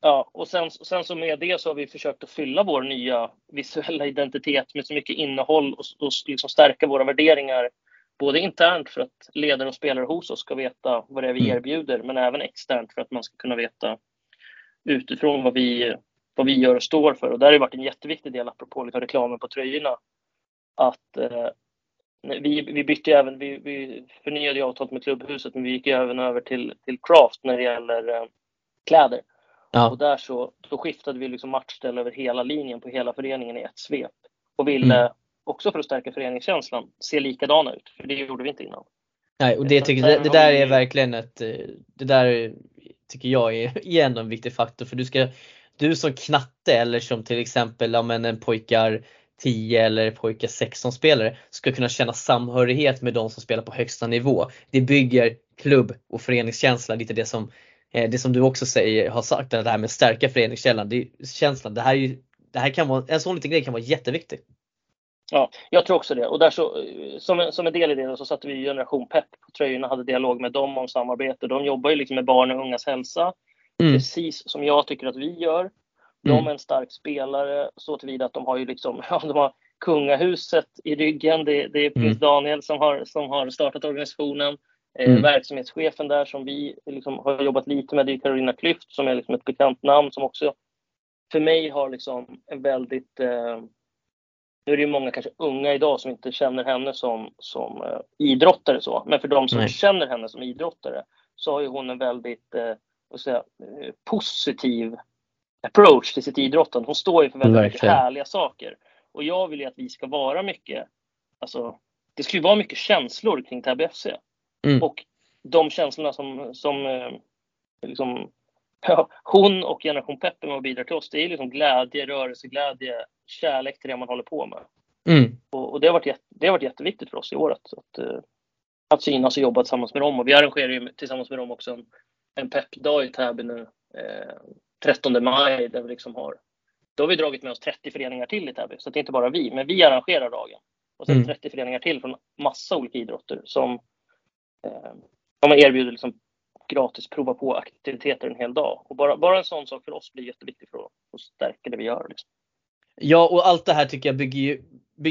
[SPEAKER 2] Ja, och sen, sen så med det så har vi försökt att fylla vår nya visuella identitet med så mycket innehåll och, och liksom stärka våra värderingar. Både internt för att ledare och spelare hos oss ska veta vad det är vi mm. erbjuder, men även externt för att man ska kunna veta utifrån vad vi, vad vi gör och står för. Och där har det varit en jätteviktig del, apropå liksom reklamen på tröjorna, att eh, vi, vi bytte även, vi, vi förnyade avtalet med klubbhuset, men vi gick även över till, till Craft när det gäller eh, kläder. Ja. Och där så då skiftade vi liksom matchställ över hela linjen på hela föreningen i ett svep. Och ville, mm. Också för att stärka föreningskänslan, se likadana ut. För det gjorde vi inte innan.
[SPEAKER 1] Nej, och det, tycker, det, det där är verkligen ett, eh, det där tycker jag är, är ändå en viktig faktor. För du ska, du som knatte eller som till exempel ja, men en pojkar 10 eller pojkar 16 spelare ska kunna känna samhörighet med de som spelar på högsta nivå. Det bygger klubb och föreningskänsla, lite det som Eh, det som du också säger, har sagt, det här med stärka föreningskänslan. Det, känslan, det här, är, det här kan vara, en sån liten grej kan vara jätteviktig.
[SPEAKER 2] Ja, jag tror också det. Och där så, som, en, som en del i det så satte vi Generation Pep på tröjorna och hade dialog med dem om samarbete. De jobbar ju liksom med barn och ungas hälsa, mm. precis som jag tycker att vi gör. De mm. är en stark spelare så tillvida att de har ju liksom, ja, de har kungahuset i ryggen. Det, det är prins mm. Daniel som har, som har startat organisationen. Eh, mm. Verksamhetschefen där som vi liksom har jobbat lite med, det är Carolina Klyft som är liksom ett bekant namn som också för mig har liksom en väldigt eh, nu är det ju många kanske unga idag som inte känner henne som, som uh, idrottare så, men för de som Nej. känner henne som idrottare så har ju hon en väldigt vad säga, uh, positiv approach till sitt idrottande. Hon står ju för väldigt mycket härliga saker. Och jag vill ju att vi ska vara mycket, alltså det ju vara mycket känslor kring Täby FC. Mm. Och de känslorna som, som eh, liksom ja, hon och Generation Peppe med och bidrar till oss, det är liksom glädje, rörelseglädje, kärlek till det man håller på med.
[SPEAKER 1] Mm.
[SPEAKER 2] Och, och, det, har varit, det har varit jätteviktigt för oss i året. Att, uh, att synas och jobba tillsammans med dem. Och vi arrangerar ju tillsammans med dem också en, en peppdag i Täby nu. Eh, 13 maj där vi liksom har då har vi dragit med oss 30 föreningar till i Täby. Så det är inte bara vi, men vi arrangerar dagen. Och sen mm. 30 föreningar till från massa olika idrotter som eh, man erbjuder liksom gratis prova på aktiviteter en hel dag. Och bara, bara en sån sak för oss blir jätteviktig för att, att stärka det vi gör. Liksom.
[SPEAKER 1] Ja, och allt det här tycker jag bygger ju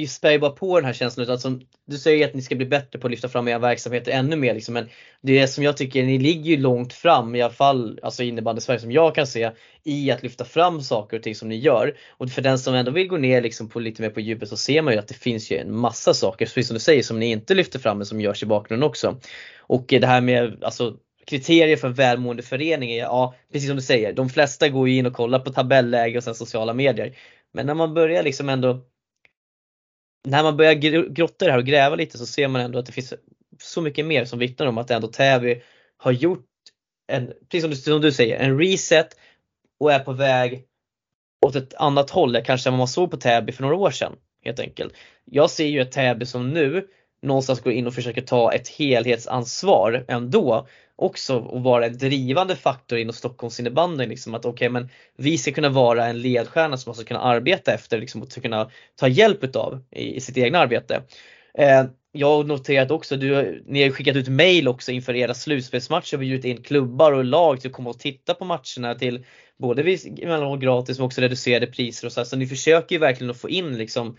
[SPEAKER 1] spär bara på den här känslan. Alltså, du säger att ni ska bli bättre på att lyfta fram era verksamheter ännu mer. Liksom, men det som jag tycker, ni ligger ju långt fram i alla fall, alltså innebandy Sverige som jag kan se, i att lyfta fram saker och ting som ni gör. Och för den som ändå vill gå ner liksom på lite mer på djupet så ser man ju att det finns ju en massa saker, precis som du säger, som ni inte lyfter fram men som görs i bakgrunden också. Och det här med alltså, kriterier för en välmående förening ja precis som du säger, de flesta går ju in och kollar på tabelläge och sen sociala medier. Men när man börjar liksom ändå när man börjar grotta i det här och gräva lite så ser man ändå att det finns så mycket mer som vittnar om att ändå Täby har gjort en, precis som du, som du säger, en reset och är på väg åt ett annat håll kanske än vad man såg på Täby för några år sedan. Helt enkelt. Jag ser ju ett Täby som nu någonstans går in och försöker ta ett helhetsansvar ändå också och vara en drivande faktor inom Stockholms innebandy. Liksom, att okay, men vi ska kunna vara en ledstjärna som man ska kunna arbeta efter liksom, och kunna ta hjälp utav i, i sitt egna arbete. Eh, jag har noterat också, du, ni har skickat ut mail också inför era slutspelsmatcher och bjudit in klubbar och lag till att komma och titta på matcherna till både emellanåt gratis men också reducerade priser och så. Så ni försöker ju verkligen att få in liksom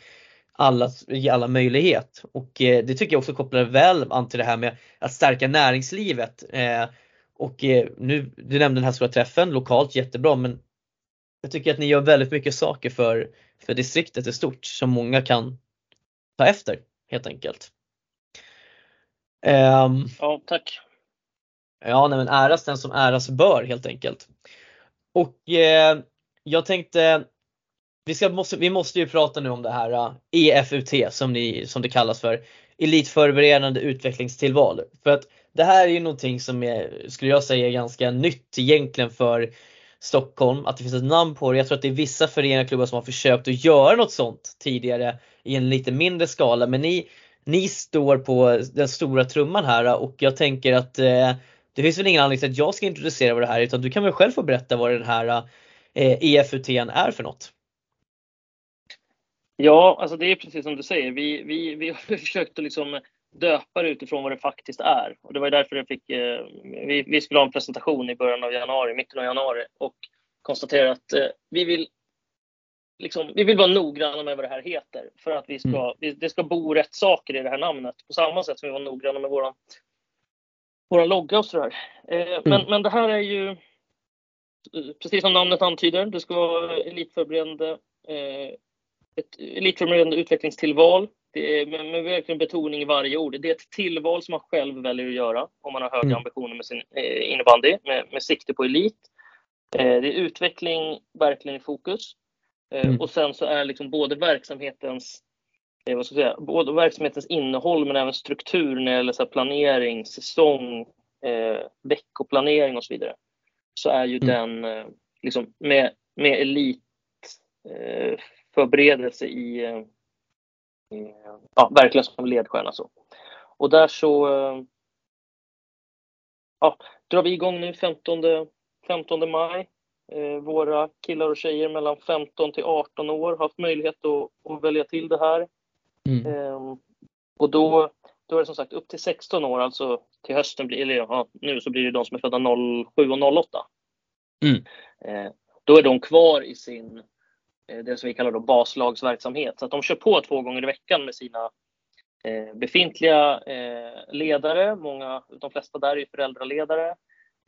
[SPEAKER 1] alla, ge alla möjlighet. Och eh, det tycker jag också kopplar väl an till det här med att stärka näringslivet. Eh, och eh, nu, du nämnde den här stora träffen lokalt, jättebra men jag tycker att ni gör väldigt mycket saker för, för distriktet i stort som många kan ta efter helt enkelt.
[SPEAKER 2] Um, ja, tack.
[SPEAKER 1] Ja, nej, men äras den som äras bör helt enkelt. Och eh, jag tänkte vi, ska, måste, vi måste ju prata nu om det här äh, uh, EFUT som, ni, som det kallas för. Elitförberedande utvecklingstillval. För att det här är ju någonting som är, skulle jag säga, ganska nytt egentligen för Stockholm. Att det finns ett namn på det. Jag tror att det är vissa föreningar och klubbar som har försökt att göra något sånt tidigare i en lite mindre skala. Men ni, ni står på den stora trumman här äh, och jag tänker att eh, det finns väl ingen anledning till att jag ska introducera vad det här är utan du kan väl själv få berätta vad den här eh, EFUT är för något.
[SPEAKER 2] Ja, alltså det är precis som du säger. Vi, vi, vi har försökt att liksom döpa det utifrån vad det faktiskt är. Och det var därför jag fick, eh, vi, vi skulle ha en presentation i början av januari, mitten av januari och konstatera att eh, vi vill Liksom, vi vill vara noggranna med vad det här heter för att vi ska, mm. det ska bo rätt saker i det här namnet på samma sätt som vi var noggranna med våran, våran logga och sådär. Eh, mm. men, men det här är ju precis som namnet antyder, det ska vara elitförberedande eh, ett elitförberedande utvecklingstillval. Det är med, med verkligen betoning i varje ord. Det är ett tillval som man själv väljer att göra om man har höga mm. ambitioner med sin eh, innebandy med, med sikte på elit. Eh, det är utveckling verkligen i fokus. Eh, mm. Och sen så är liksom både verksamhetens eh, vad ska jag säga, både verksamhetens innehåll men även struktur när det gäller så planering, säsong, eh, veckoplanering och så vidare. Så är ju mm. den eh, liksom med, med elit eh, förberedelse i, eh, i ja, verkligen som ledstjärna. Så. Och där så eh, ja, drar vi igång nu 15, 15 maj. Eh, våra killar och tjejer mellan 15 till 18 år har haft möjlighet att, att välja till det här. Mm. Eh, och då, då är det som sagt upp till 16 år, alltså till hösten, blir, eller ja, nu så blir det de som är födda 07 och 08. Mm. Eh, då är de kvar i sin det som vi kallar då baslagsverksamhet. Så att de kör på två gånger i veckan med sina eh, befintliga eh, ledare. Många, de flesta där är föräldraledare.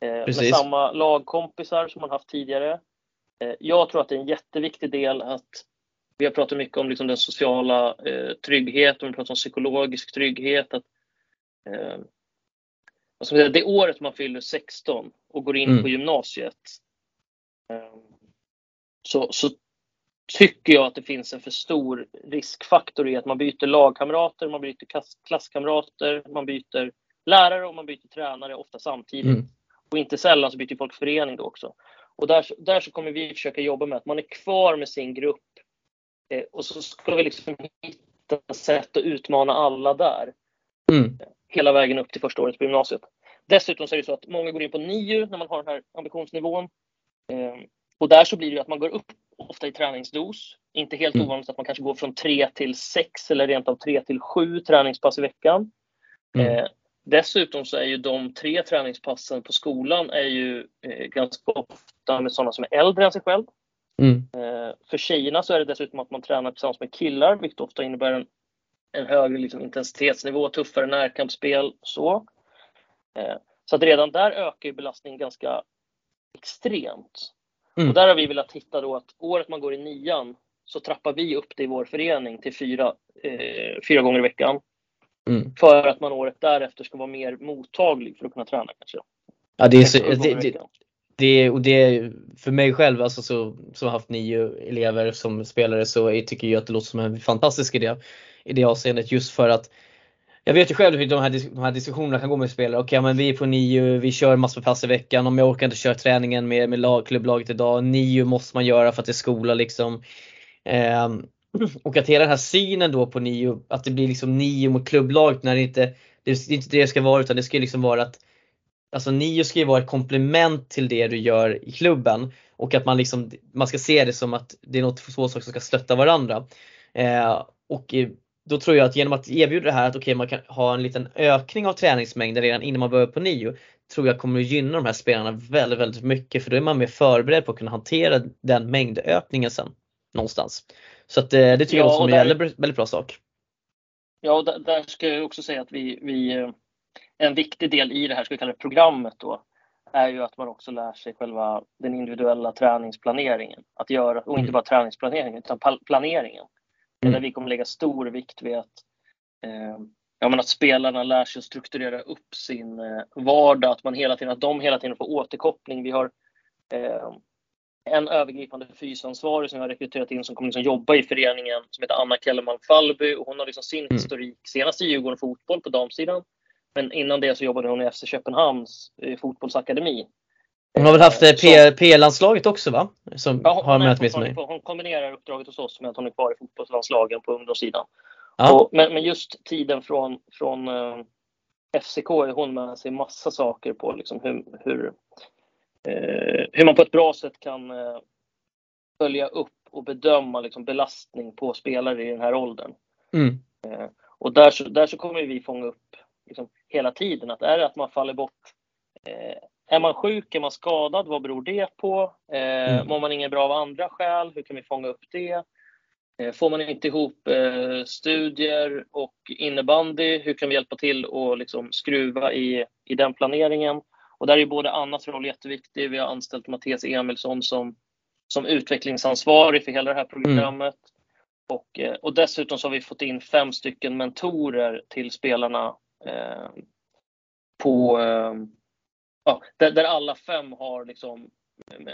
[SPEAKER 2] Med samma lagkompisar som man haft tidigare. Jag tror att det är en jätteviktig del att vi har pratat mycket om liksom den sociala eh, tryggheten, vi pratar om psykologisk trygghet. Att, eh, alltså det året man fyller 16 och går in mm. på gymnasiet eh, så, så tycker jag att det finns en för stor riskfaktor i att man byter lagkamrater, man byter klasskamrater, man byter lärare och man byter tränare ofta samtidigt. Mm. Och inte sällan så byter folk förening då också. Och där, där så kommer vi försöka jobba med att man är kvar med sin grupp eh, och så ska vi liksom hitta sätt att utmana alla där. Mm. Hela vägen upp till första året på gymnasiet. Dessutom så är det så att många går in på NIU när man har den här ambitionsnivån. Eh, och där så blir det att man går upp ofta i träningsdos. Inte helt mm. ovanligt att man kanske går från 3 till 6 eller rent av 3 till 7 träningspass i veckan. Mm. Eh, dessutom så är ju de tre träningspassen på skolan är ju eh, ganska ofta med sådana som är äldre än sig själv. Mm. Eh, för tjejerna så är det dessutom att man tränar tillsammans med killar, vilket ofta innebär en, en högre liksom, intensitetsnivå, tuffare närkampsspel så. Eh, så att redan där ökar ju belastningen ganska extremt. Mm. Och där har vi velat hitta då att året man går i nian så trappar vi upp det i vår förening till fyra, eh, fyra gånger i veckan. Mm. För att man året därefter ska vara mer mottaglig för att kunna träna kanske.
[SPEAKER 1] Ja, det är så, det, det, det, och det för mig själv alltså, så, som har haft nio elever som spelare så jag tycker jag att det låter som en fantastisk idé i det avseendet just för att jag vet ju själv hur de här, de här diskussionerna kan gå med spelare. Okej, okay, men vi är på nio, vi kör massor med pass i veckan. Om jag orkar inte köra träningen med, med lag, klubblaget idag. Nio måste man göra för att det är skola liksom. Eh, och att hela den här synen då på nio, att det blir liksom nio mot klubblaget när det inte, det är inte det det ska vara utan det ska liksom vara att Alltså nio ska ju vara ett komplement till det du gör i klubben och att man liksom, man ska se det som att det är något två saker som ska stötta varandra. Eh, och då tror jag att genom att erbjuda det här att okay, man kan ha en liten ökning av träningsmängden redan innan man börjar på nio tror jag kommer att gynna de här spelarna väldigt, väldigt mycket för då är man mer förberedd på att kunna hantera den mängdökningen sen någonstans. Så att, eh, det tycker ja, jag låter som en väldigt, väldigt bra sak.
[SPEAKER 2] Ja, och där, där ska jag också säga att vi, vi, eh, en viktig del i det här, ska vi kalla det programmet då, är ju att man också lär sig själva den individuella träningsplaneringen. Att göra, och inte mm. bara träningsplaneringen, utan planeringen. Mm. Där vi kommer lägga stor vikt vid att, eh, ja, men att spelarna lär sig att strukturera upp sin eh, vardag, att, man hela tiden, att de hela tiden får återkoppling. Vi har eh, en övergripande fysansvarig som jag har rekryterat in som kommer liksom jobba i föreningen som heter Anna Kellerman Fallby och hon har liksom sin mm. historik, senast i Djurgården fotboll på damsidan. Men innan det så jobbade hon i FC Köpenhamns eh, fotbollsakademi.
[SPEAKER 1] Hon har väl haft eh, P-landslaget också va? Som
[SPEAKER 2] ja, hon, har med mig. Hon kombinerar uppdraget hos oss med att hon är kvar i fotbollslandslagen på ungdomssidan. Ja. Och, men, men, just tiden från, från eh, FCK är hon med sig massa saker på liksom hur, hur, uh, hur man på ett bra sätt kan uh, följa upp och bedöma liksom, belastning på spelare i den här åldern. Mm. och där så, där så kommer vi fånga upp liksom, hela tiden att är det att man faller bort är man sjuk, är man skadad, vad beror det på? Eh, mm. Mår man inget bra av andra skäl, hur kan vi fånga upp det? Eh, får man inte ihop eh, studier och innebandy, hur kan vi hjälpa till och liksom skruva i, i den planeringen? Och där är både Annas roll jätteviktig. Vi har anställt Mattias Emilsson som, som utvecklingsansvarig för hela det här programmet. Mm. Och, eh, och dessutom så har vi fått in fem stycken mentorer till spelarna eh, på, eh, ja, där, där, alla fem har liksom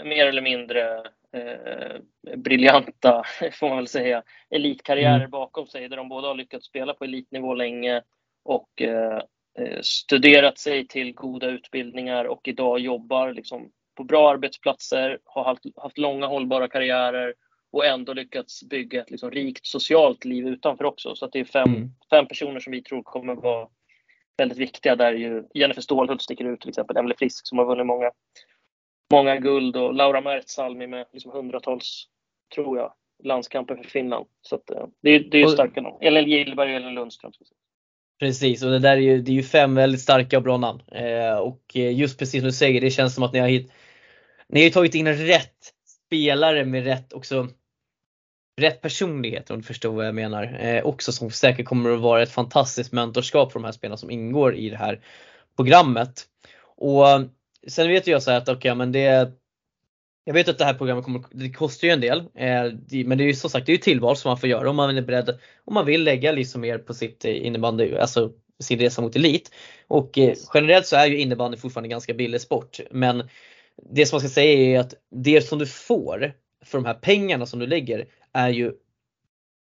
[SPEAKER 2] mer eller mindre eh, briljanta, får man väl säga, elitkarriärer mm. bakom sig där de båda har lyckats spela på elitnivå länge och eh, eh, studerat sig till goda utbildningar och idag jobbar liksom på bra arbetsplatser, har haft, haft långa hållbara karriärer och ändå lyckats bygga ett liksom rikt socialt liv utanför också. Så att det är fem, mm. fem personer som vi tror kommer vara väldigt viktiga där ju Jennifer Stålhult sticker ut till exempel, Emelie Frisk som har vunnit många, många guld och Laura Mertsalmi med liksom hundratals, tror jag, landskamper för Finland. Så att, eh, det, är, det är starka namn. Elin Gillberg och Elin Lundström.
[SPEAKER 1] Precis och det där är ju, det är ju fem väldigt starka och bra namn. Eh, och eh, just precis som du säger, det känns som att ni har, hit, ni har tagit in rätt spelare med rätt också rätt personligheter om du förstår vad jag menar. Eh, också som säkert kommer att vara ett fantastiskt mentorskap för de här spelarna som ingår i det här programmet. Och eh, sen vet jag så att okej okay, men det jag vet att det här programmet kommer, det kostar ju en del. Eh, men det är ju som sagt det är ju tillval som man får göra om man är beredd, om man vill lägga liksom mer på sitt innebandy, alltså sin resa mot elit. Och eh, generellt så är ju innebandy fortfarande ganska billig sport. Men det som man ska säga är att det som du får för de här pengarna som du lägger är ju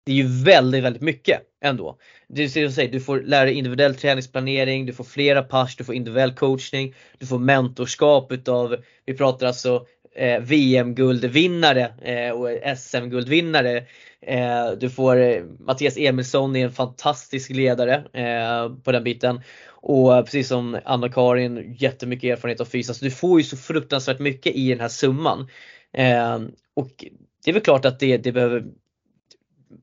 [SPEAKER 1] det är ju väldigt, väldigt mycket. ändå. Det är säger, du får lära dig individuell träningsplanering, du får flera pass, du får individuell coachning, du får mentorskap utav, vi pratar alltså eh, VM-guldvinnare eh, och SM-guldvinnare. Eh, du får eh, Mattias Emilsson är en fantastisk ledare eh, på den biten. Och eh, precis som Anna-Karin, jättemycket erfarenhet av fys. Alltså du får ju så fruktansvärt mycket i den här summan. Eh, och det är väl klart att det, det behöver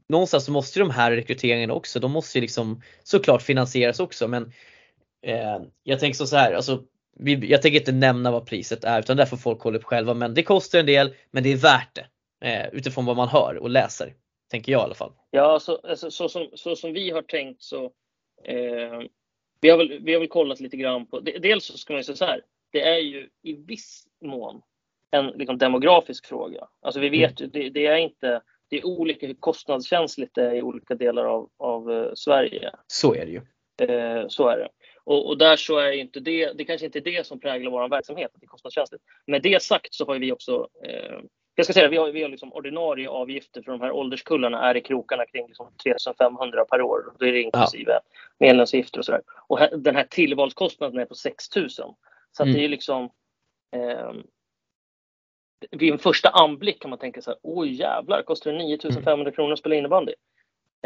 [SPEAKER 1] Någonstans så måste de här rekryteringarna också, de måste ju liksom såklart finansieras också men eh, jag tänker så här, alltså vi, jag tänker inte nämna vad priset är utan det får folk kolla upp själva men det kostar en del men det är värt det eh, utifrån vad man hör och läser. Tänker jag i alla fall.
[SPEAKER 2] Ja, så, alltså, så, som, så som vi har tänkt så eh, vi, har väl, vi har väl kollat lite grann på, dels så ska man ju säga så här, det är ju i viss mån en liksom, demografisk fråga. Alltså vi vet ju, mm. det, det, är inte, det är olika hur kostnadskänsligt det är i olika delar av, av uh, Sverige.
[SPEAKER 1] Så är det ju.
[SPEAKER 2] Eh, så är det. Och, och, där så är inte det, det kanske inte är det som präglar vår verksamhet, att det är kostnadskänsligt. Med det sagt så har vi också, eh, jag ska säga vi har, vi har liksom ordinarie avgifter för de här ålderskullarna är i krokarna kring liksom 3500 per år. Då är det inklusive ja. medlemsavgifter och sådär. Och här, den här tillvalskostnaden är på 6000. Så mm. det är liksom eh, vid en första anblick kan man tänka så här, oj jävlar, kostar det 9500 kronor att spela innebandy?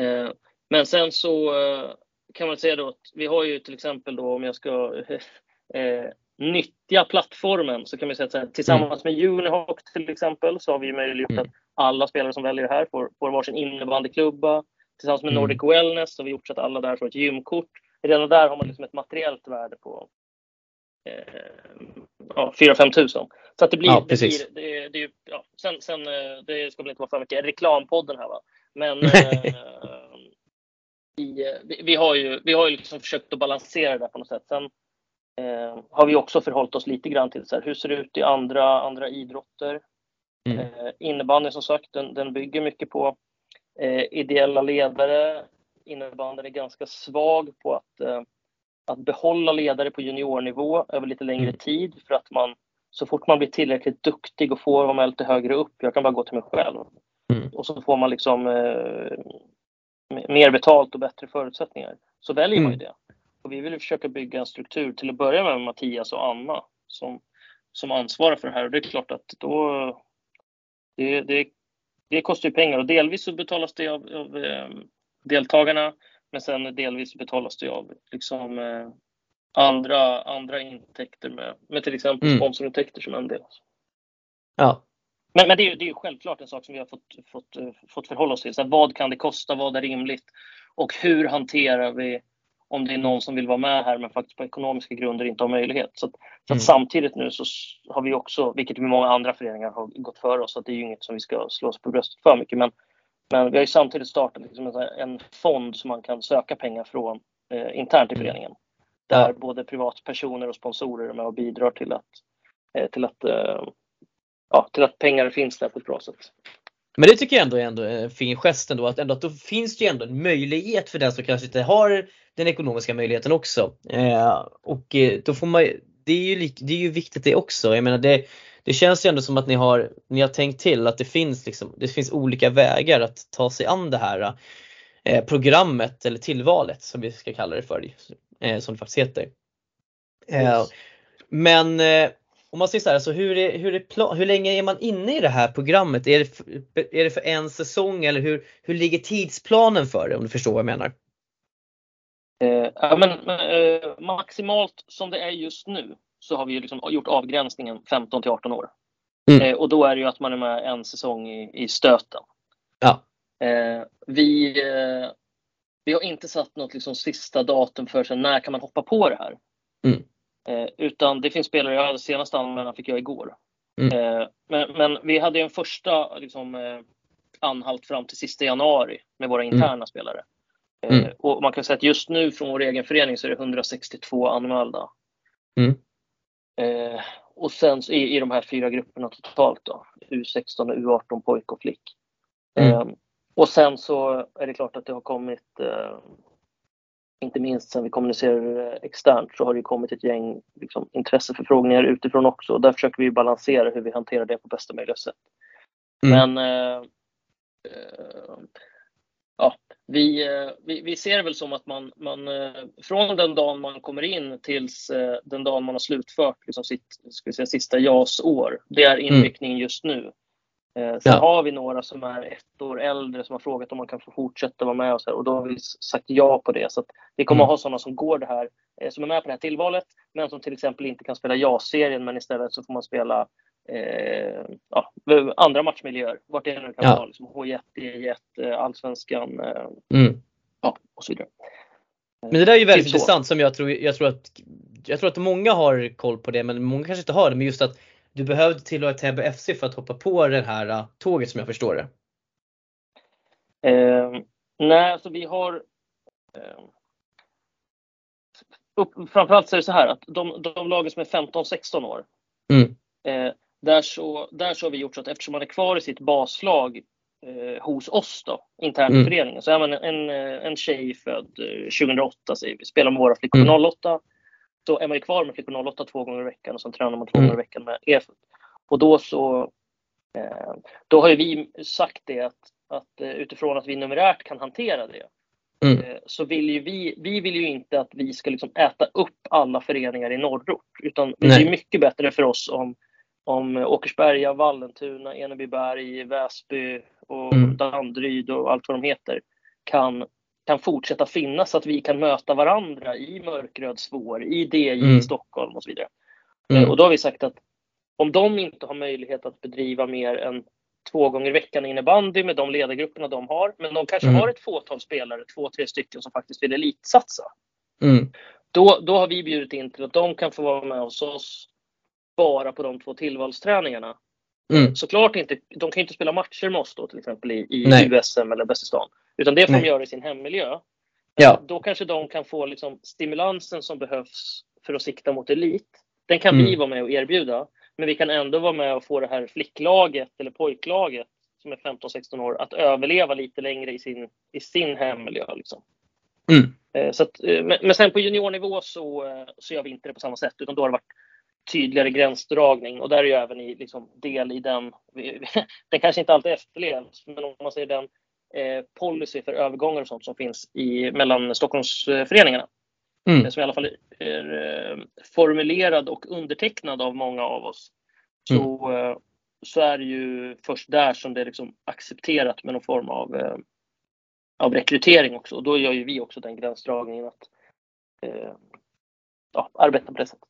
[SPEAKER 2] Eh, men sen så eh, kan man säga då att vi har ju till exempel då om jag ska eh, nyttja plattformen så kan man säga att här, tillsammans med Unihawk till exempel så har vi möjliggjort mm. att alla spelare som väljer det här får, får varsin innebandyklubba. Tillsammans med mm. Nordic Wellness så har vi gjort så att alla där får ett gymkort. Redan där har man liksom ett materiellt värde på ja, 4-5 tusen. Så att det blir, ja, det blir det, det, ja, sen, sen, eh, det ska väl inte vara för mycket reklampodden här va. Men eh, vi, vi, har ju, vi har ju liksom försökt att balansera det på något sätt. Sen eh, har vi också förhållit oss lite grann till så här, hur ser det ut i andra, andra idrotter? Mm. Eh, innebandyn som sagt, den, den bygger mycket på eh, ideella ledare. Innebandyn är ganska svag på att, eh, att behålla ledare på juniornivå över lite längre mm. tid för att man så fort man blir tillräckligt duktig och får vara med lite högre upp, jag kan bara gå till mig själv. Mm. Och så får man liksom eh, mer betalt och bättre förutsättningar. Så väljer man ju mm. det. Och vi vill försöka bygga en struktur till att börja med Mattias och Anna som, som ansvarar för det här. Och det är klart att då det, det, det kostar ju pengar och delvis så betalas det av, av eh, deltagarna men sen delvis betalas det av liksom, eh, andra, andra intäkter med, med till exempel mm. sponsorintäkter som en del.
[SPEAKER 1] Ja.
[SPEAKER 2] Men, men det, är, det är självklart en sak som vi har fått, fått, fått förhålla oss till. Så här, vad kan det kosta? Vad är rimligt? Och hur hanterar vi om det är någon som vill vara med här men faktiskt på ekonomiska grunder inte har möjlighet. Så, att, så att mm. samtidigt nu så har vi också, vilket många andra föreningar har gått före oss, att det är ju inget som vi ska slå oss på bröstet för mycket. Men, men vi har ju samtidigt startat liksom en, fond som man kan söka pengar från eh, internt i mm. föreningen. Där ja. både privatpersoner och sponsorer är med och bidrar till att, eh, till att, eh, ja, till att pengar finns där på ett bra sätt.
[SPEAKER 1] Men det tycker jag ändå är ändå en fin gest ändå att, ändå att då finns det ju ändå en möjlighet för den som kanske inte har den ekonomiska möjligheten också. Eh, och eh, då får man det är ju, det är ju viktigt det också. Jag menar det, det känns ju ändå som att ni har, ni har tänkt till att det finns, liksom, det finns olika vägar att ta sig an det här eh, programmet eller tillvalet som vi ska kalla det för, eh, som det faktiskt heter. Eh, yes. Men eh, om man säger så här, alltså hur, är, hur, är hur länge är man inne i det här programmet? Är det för, är det för en säsong eller hur, hur ligger tidsplanen för det om du förstår vad jag menar?
[SPEAKER 2] Eh, ja, men, eh, maximalt som det är just nu så har vi liksom gjort avgränsningen 15 till 18 år. Mm. Eh, och då är det ju att man är med en säsong i, i stöten.
[SPEAKER 1] Ja.
[SPEAKER 2] Eh, vi, eh, vi har inte satt något liksom sista datum för sig, när kan man hoppa på det här.
[SPEAKER 1] Mm.
[SPEAKER 2] Eh, utan det finns spelare, jag senaste anmälan fick jag igår. Mm. Men, men, vi hade en första liksom, anhalt fram till sista januari med våra interna mm. spelare. Mm. Och man kan säga att just nu från vår egen förening så är det 162 anmälda.
[SPEAKER 1] Mm.
[SPEAKER 2] Eh, och sen i, i de här fyra grupperna totalt då, U16, U18, pojk och flick. Mm. Eh, och sen så är det klart att det har kommit, eh, inte minst sen vi kommunicerar externt, så har det kommit ett gäng liksom, intresseförfrågningar utifrån också. Där försöker vi balansera hur vi hanterar det på bästa möjliga sätt. Mm. Men eh, eh, ja, vi, eh, vi, vi ser det väl som att man, man eh, från den dagen man kommer in tills eh, den dagen man har slutfört liksom sitt ska säga, sista JAS-år. Det är mm. inriktningen just nu. Sen ja. har vi några som är ett år äldre som har frågat om man kan få fortsätta vara med och, så här, och då har vi sagt ja på det. Så vi kommer mm. att ha sådana som går det här, som är med på det här tillvalet, men som till exempel inte kan spela JAS-serien, men istället så får man spela eh, ja, andra matchmiljöer. Vart det nu kan ja. vara. Liksom H1, D1, eh, Allsvenskan eh, mm. ja, och så vidare.
[SPEAKER 1] Men det där är ju väldigt typ intressant som jag tror, jag tror att jag tror att många har koll på det men många kanske inte har det. Men just att du behövde tillhöra Täby FC för att hoppa på det här uh, tåget som jag förstår det.
[SPEAKER 2] Eh, nej, alltså vi har eh, upp, framförallt så är det så här att de, de lagen som är 15-16 år mm. eh, där så, där så har vi gjort så att eftersom man är kvar i sitt baslag eh, hos oss då, internt i mm. föreningen, så är man en, en tjej född 2008 eh, säger vi, spelar med våra flickor mm. 08, så är man ju kvar med flickor 08 två gånger i veckan och sen tränar man två mm. gånger i veckan med EFUT. Och då så, eh, då har ju vi sagt det att, att eh, utifrån att vi numerärt kan hantera det, Mm. Eh, så vill ju vi, vi vill ju inte att vi ska liksom äta upp alla föreningar i norrort. Utan det är mycket bättre för oss om om Åkersberga, Vallentuna, Enebyberg, Väsby och mm. Danderyd och allt vad de heter kan, kan fortsätta finnas så att vi kan möta varandra i mörkröd svår, i DJ mm. i Stockholm och så vidare. Mm. Och då har vi sagt att om de inte har möjlighet att bedriva mer än två gånger i veckan innebandy med de ledargrupperna de har, men de kanske mm. har ett fåtal spelare, två, tre stycken som faktiskt vill elitsatsa. Mm. Då, då har vi bjudit in till att de kan få vara med hos oss bara på de två tillvalsträningarna. Mm. Såklart inte, de kan inte spela matcher med oss då till exempel i, i USM eller Bäst i stan. Utan det får Nej. de göra i sin hemmiljö. Ja. Då kanske de kan få liksom stimulansen som behövs för att sikta mot elit. Den kan mm. vi vara med och erbjuda. Men vi kan ändå vara med och få det här flicklaget eller pojklaget som är 15-16 år att överleva lite längre i sin, i sin hemmiljö. Liksom. Mm. Eh, så att, eh, men sen på juniornivå så, eh, så gör vi inte det på samma sätt utan då har det varit tydligare gränsdragning och där är ju även i liksom del i den, den kanske inte alltid efterlevs, men om man säger den eh, policy för övergångar och sånt som finns i, mellan Stockholmsföreningarna. Mm. Som i alla fall är eh, formulerad och undertecknad av många av oss. Så, mm. eh, så är det ju först där som det är liksom accepterat med någon form av, eh, av rekrytering också. Och då gör ju vi också den gränsdragningen att eh, ja, arbeta på det sättet.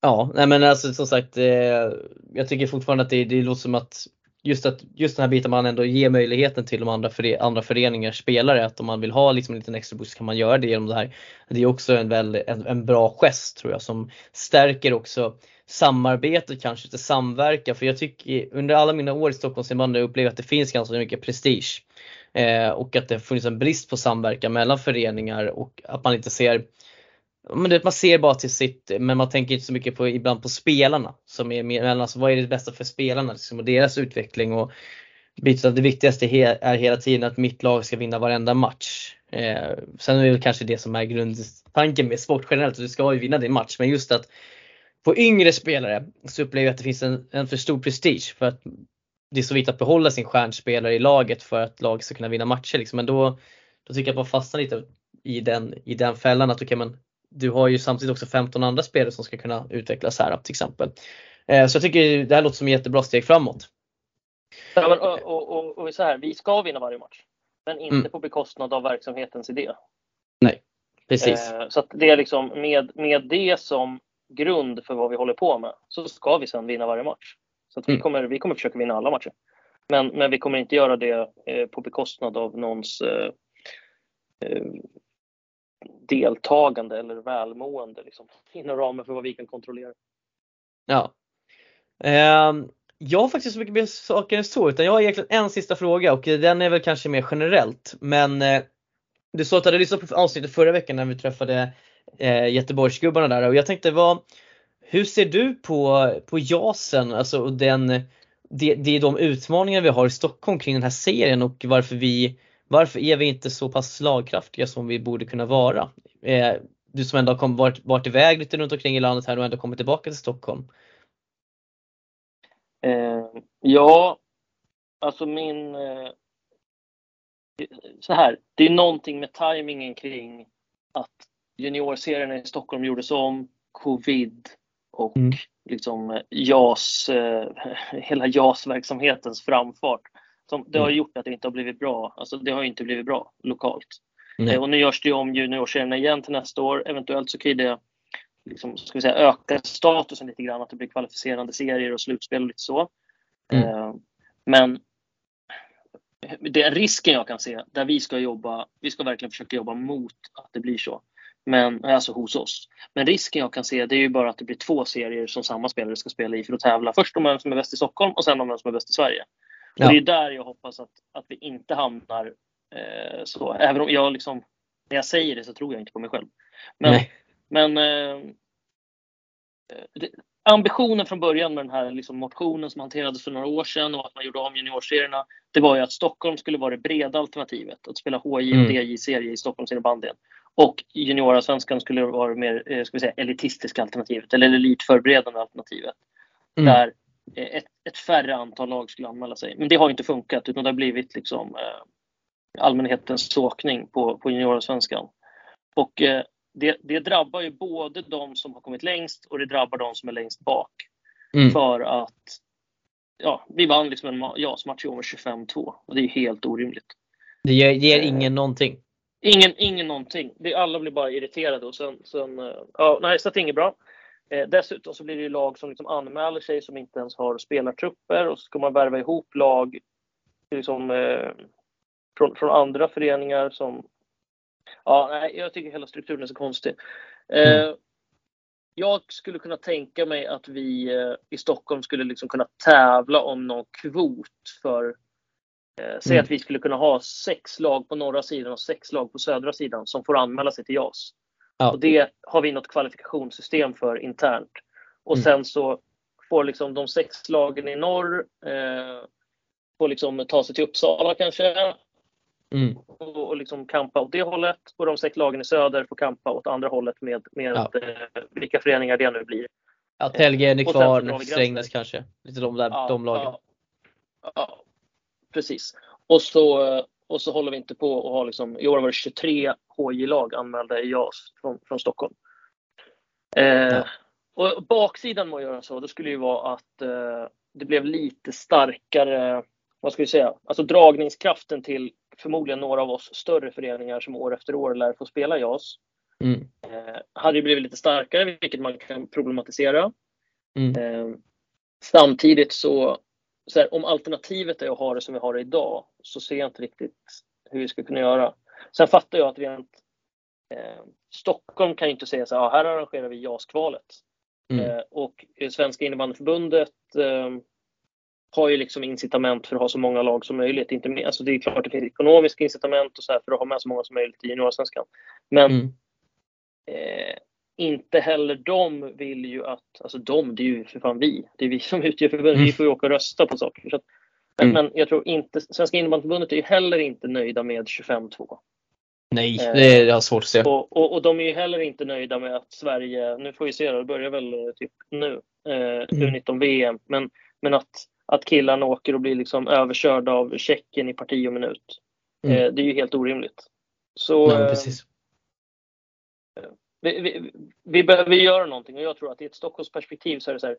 [SPEAKER 1] Ja, nej men alltså som sagt, eh, jag tycker fortfarande att det, det låter som att just, att just den här biten man ändå ger möjligheten till de andra, före, andra föreningars spelare att om man vill ha liksom en liten extra boost kan man göra det genom det här. Det är också en, väl, en, en bra gest tror jag som stärker också samarbetet kanske till samverkan. för jag tycker under alla mina år i Stockholmsinbandy upplever jag att det finns ganska mycket prestige. Eh, och att det funnits en brist på samverkan mellan föreningar och att man inte ser men det, man ser bara till sitt, men man tänker inte så mycket på ibland på spelarna. Som är med, alltså, vad är det bästa för spelarna liksom, och deras utveckling. Och det viktigaste är hela tiden att mitt lag ska vinna varenda match. Eh, sen är det kanske det som är grundtanken med sport generellt, du ska ju vinna din match. Men just att på yngre spelare så upplever jag att det finns en, en för stor prestige för att det är så viktigt att behålla sin stjärnspelare i laget för att laget ska kunna vinna matcher. Liksom. Men då, då tycker jag att man fastnar lite i den, i den fällan att okay, men du har ju samtidigt också 15 andra spelare som ska kunna utvecklas här till exempel. Eh, så jag tycker det här låter som ett jättebra steg framåt.
[SPEAKER 2] Ja, men, och, och, och, så här, vi ska vinna varje match. Men inte mm. på bekostnad av verksamhetens idé.
[SPEAKER 1] Nej, precis.
[SPEAKER 2] Eh, så det är liksom med, med det som grund för vad vi håller på med så ska vi sedan vinna varje match. Så vi, mm. kommer, vi kommer försöka vinna alla matcher. Men, men vi kommer inte göra det eh, på bekostnad av någons eh, eh deltagande eller välmående liksom, inom ramen för vad vi kan kontrollera.
[SPEAKER 1] Ja. Eh, jag har faktiskt så mycket mer saker än så, utan jag har egentligen en sista fråga och den är väl kanske mer generellt. Men eh, du sa att du hade lyssnat på avsnittet förra veckan när vi träffade eh, Göteborgsgubbarna där och jag tänkte vad, hur ser du på, på JASen, alltså den, det, det är de utmaningar vi har i Stockholm kring den här serien och varför vi varför är vi inte så pass slagkraftiga som vi borde kunna vara? Eh, du som ändå har varit, varit iväg lite runt omkring i landet här och ändå kommit tillbaka till Stockholm.
[SPEAKER 2] Eh, ja, alltså min, eh, så här, det är någonting med tajmingen kring att juniorserierna i Stockholm gjordes om, covid och mm. liksom JAS, eh, hela JAS-verksamhetens framfart. Som, det har mm. gjort att det inte har blivit bra. Alltså det har inte blivit bra lokalt. Nej. Och nu görs det ju om juniorserierna igen till nästa år. Eventuellt så kan det liksom, ska vi säga, öka statusen lite grann, att det blir kvalificerande serier och slutspel och lite så. Mm. Eh, men den risken jag kan se, där vi ska jobba, vi ska verkligen försöka jobba mot att det blir så. Men, alltså hos oss. Men risken jag kan se det är ju bara att det blir två serier som samma spelare ska spela i för att tävla. Först om vem som är bäst i Stockholm och sen om vem som är bäst i Sverige. Ja. Och det är där jag hoppas att, att vi inte hamnar eh, så. Även om jag liksom, när jag säger det så tror jag inte på mig själv. Men, men eh, det, ambitionen från början med den här liksom motionen som hanterades för några år sedan och att man gjorde om juniorserierna, det var ju att Stockholm skulle vara det breda alternativet. Att spela HJ och mm. DJ-serie i Stockholms innebandyn. Och juniorallsvenskan skulle vara det mer eh, ska vi säga, elitistiska alternativet, eller elitförberedande alternativet. Mm. Där ett, ett, färre antal lag skulle anmäla sig. Men det har inte funkat utan det har blivit liksom eh, allmänhetens såkning på, på juniorallsvenskan. Och eh, det, det, drabbar ju både de som har kommit längst och det drabbar de som är längst bak. Mm. För att ja, vi vann liksom en JAS-match i år med 25-2 och det är helt orimligt.
[SPEAKER 1] Det ger, ger eh, ingen någonting?
[SPEAKER 2] Ingen, ingen någonting. Det, alla blir bara irriterade och sen, sen eh, ja, nej, så det är inget bra. Eh, dessutom så blir det ju lag som liksom anmäler sig som inte ens har spelartrupper och så ska man värva ihop lag liksom, eh, från, från andra föreningar som Ja, nej, jag tycker hela strukturen är så konstig. Eh, mm. jag skulle kunna tänka mig att vi eh, i Stockholm skulle liksom kunna tävla om någon kvot för Eh, säg mm. att vi skulle kunna ha sex lag på norra sidan och sex lag på södra sidan som får anmäla sig till JAS. Ja. Och det har vi något kvalifikationssystem för internt. Och mm. sen så får liksom de sex lagen i norr eh, får liksom ta sig till Uppsala kanske Mm. Och, och liksom kampa åt det hållet. Och de sex lagen i söder får kampa åt andra hållet med, med ja. eh, vilka föreningar det nu blir.
[SPEAKER 1] Ja, Telge, Nykvarn, Strängnäs kanske. Lite de, där, ja, de lagen.
[SPEAKER 2] Ja, ja, precis. Och så, och så håller vi inte på och har liksom, i år var det 23 HJ-lag anmälda i JAS från, från Stockholm. Eh, och baksidan med att göra så, det skulle ju vara att eh, det blev lite starkare, vad ska vi säga, alltså dragningskraften till förmodligen några av oss större föreningar som år efter år lär få spela JAS. Mm. Eh, hade ju blivit lite starkare, vilket man kan problematisera. Mm. Eh, samtidigt så, så här, om alternativet är att ha det som vi har det idag, så ser jag inte riktigt hur vi ska kunna göra. Sen fattar jag att rent eh, Stockholm kan ju inte säga så här, ah, här arrangerar vi JAS-kvalet. Mm. Eh, och Svenska innebandyförbundet eh, har ju liksom incitament för att ha så många lag som möjligt. Inte med, alltså det är klart det finns ekonomiska incitament och så för att ha med så många som möjligt i juniorsvenskan. Men mm. eh, inte heller de vill ju att, alltså de, det är ju för fan vi. Det är vi som utgör förbundet. Mm. Vi får ju åka och rösta på saker. Så att, mm. Men jag tror inte, Svenska innebandyförbundet är ju heller inte nöjda med 25-2.
[SPEAKER 1] Nej, eh, det är jag svårt att se.
[SPEAKER 2] Och, och, och, de är ju heller inte nöjda med att Sverige, nu får vi se, det börjar väl eh, typ nu, eh, U19-VM, men, men att att killarna åker och blir liksom överkörda av Tjeckien i parti och minut. Mm. Eh, det är ju helt orimligt. Så Nej, precis. Eh, vi, vi, vi, behöver göra någonting och jag tror att i ett Stockholmsperspektiv så är det så här.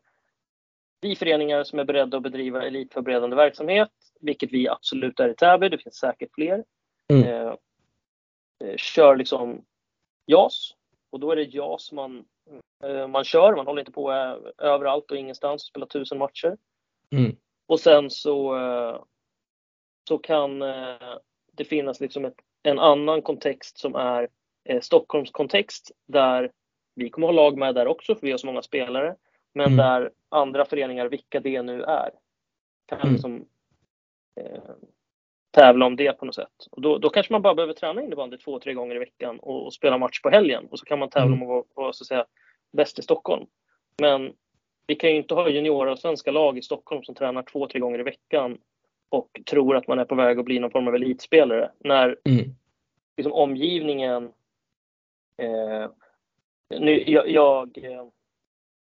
[SPEAKER 2] Vi föreningar som är beredda att bedriva elitförberedande verksamhet, vilket vi absolut är i Täby, det finns säkert fler. Mm. Eh, eh kör liksom JAS och då är det JAS man, eh, man kör. Man håller inte på överallt och ingenstans och spelar tusen matcher. Mm. Och sen så, eh, så kan eh, det finnas liksom ett, en annan kontext som är eh, Stockholms kontext där vi kommer ha lag med där också för vi har så många spelare. Men mm. där andra föreningar, vilka det nu är, kan mm. liksom, eh, tävla om det på något sätt. Och då, då kanske man bara behöver träna innebandy två, tre gånger i veckan och, och, spela match på helgen och så kan man tävla mm. om att vara, så att säga, bäst i Stockholm. Men vi kan ju inte ha juniora och svenska lag i Stockholm som tränar två, tre gånger i veckan och tror att man är på väg att bli någon form av elitspelare. När mm. liksom, omgivningen... Eh, nu, jag, jag, eh,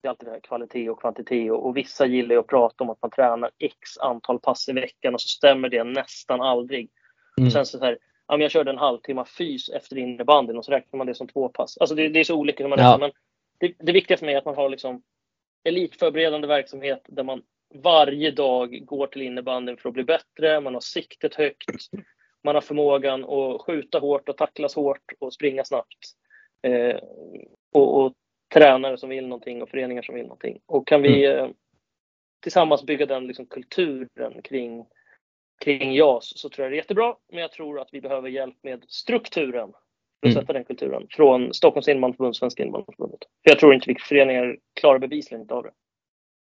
[SPEAKER 2] det är alltid det här kvalitet och kvantitet och, och vissa gillar ju att prata om att man tränar x antal pass i veckan och så stämmer det nästan aldrig. Mm. sen så här, ja, jag körde en halvtimme fys efter innebandyn och så räknar man det som två pass. Alltså det, det är så olika hur man räknar. Men det, det viktiga för mig är att man har liksom elitförberedande verksamhet där man varje dag går till innebandyn för att bli bättre. Man har siktet högt. Man har förmågan att skjuta hårt och tacklas hårt och springa snabbt. Eh, och, och, tränare som vill någonting och föreningar som vill någonting. Och kan vi mm. eh, tillsammans bygga den liksom, kulturen kring, kring JAS så tror jag det är jättebra. Men jag tror att vi behöver hjälp med strukturen för att mm. sätta den kulturen från Stockholms innebandyförbund, Svenska innebandyförbundet. För jag tror inte vilka föreningar klarar bevisligen inte av det.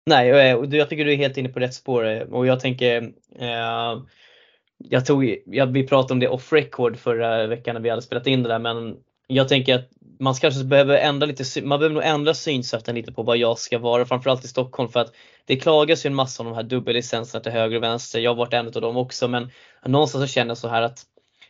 [SPEAKER 1] Nej, och jag tycker du är helt inne på rätt spår och jag tänker eh, jag tog, ja, vi pratade om det off record förra veckan när vi hade spelat in det där men jag tänker att man kanske behöver ändra lite, man behöver nog ändra synsätten lite på vad jag ska vara, framförallt i Stockholm för att det klagas ju en massa om de här dubbellicenserna till höger och vänster. Jag har varit en av dem också men någonstans så känner jag så här att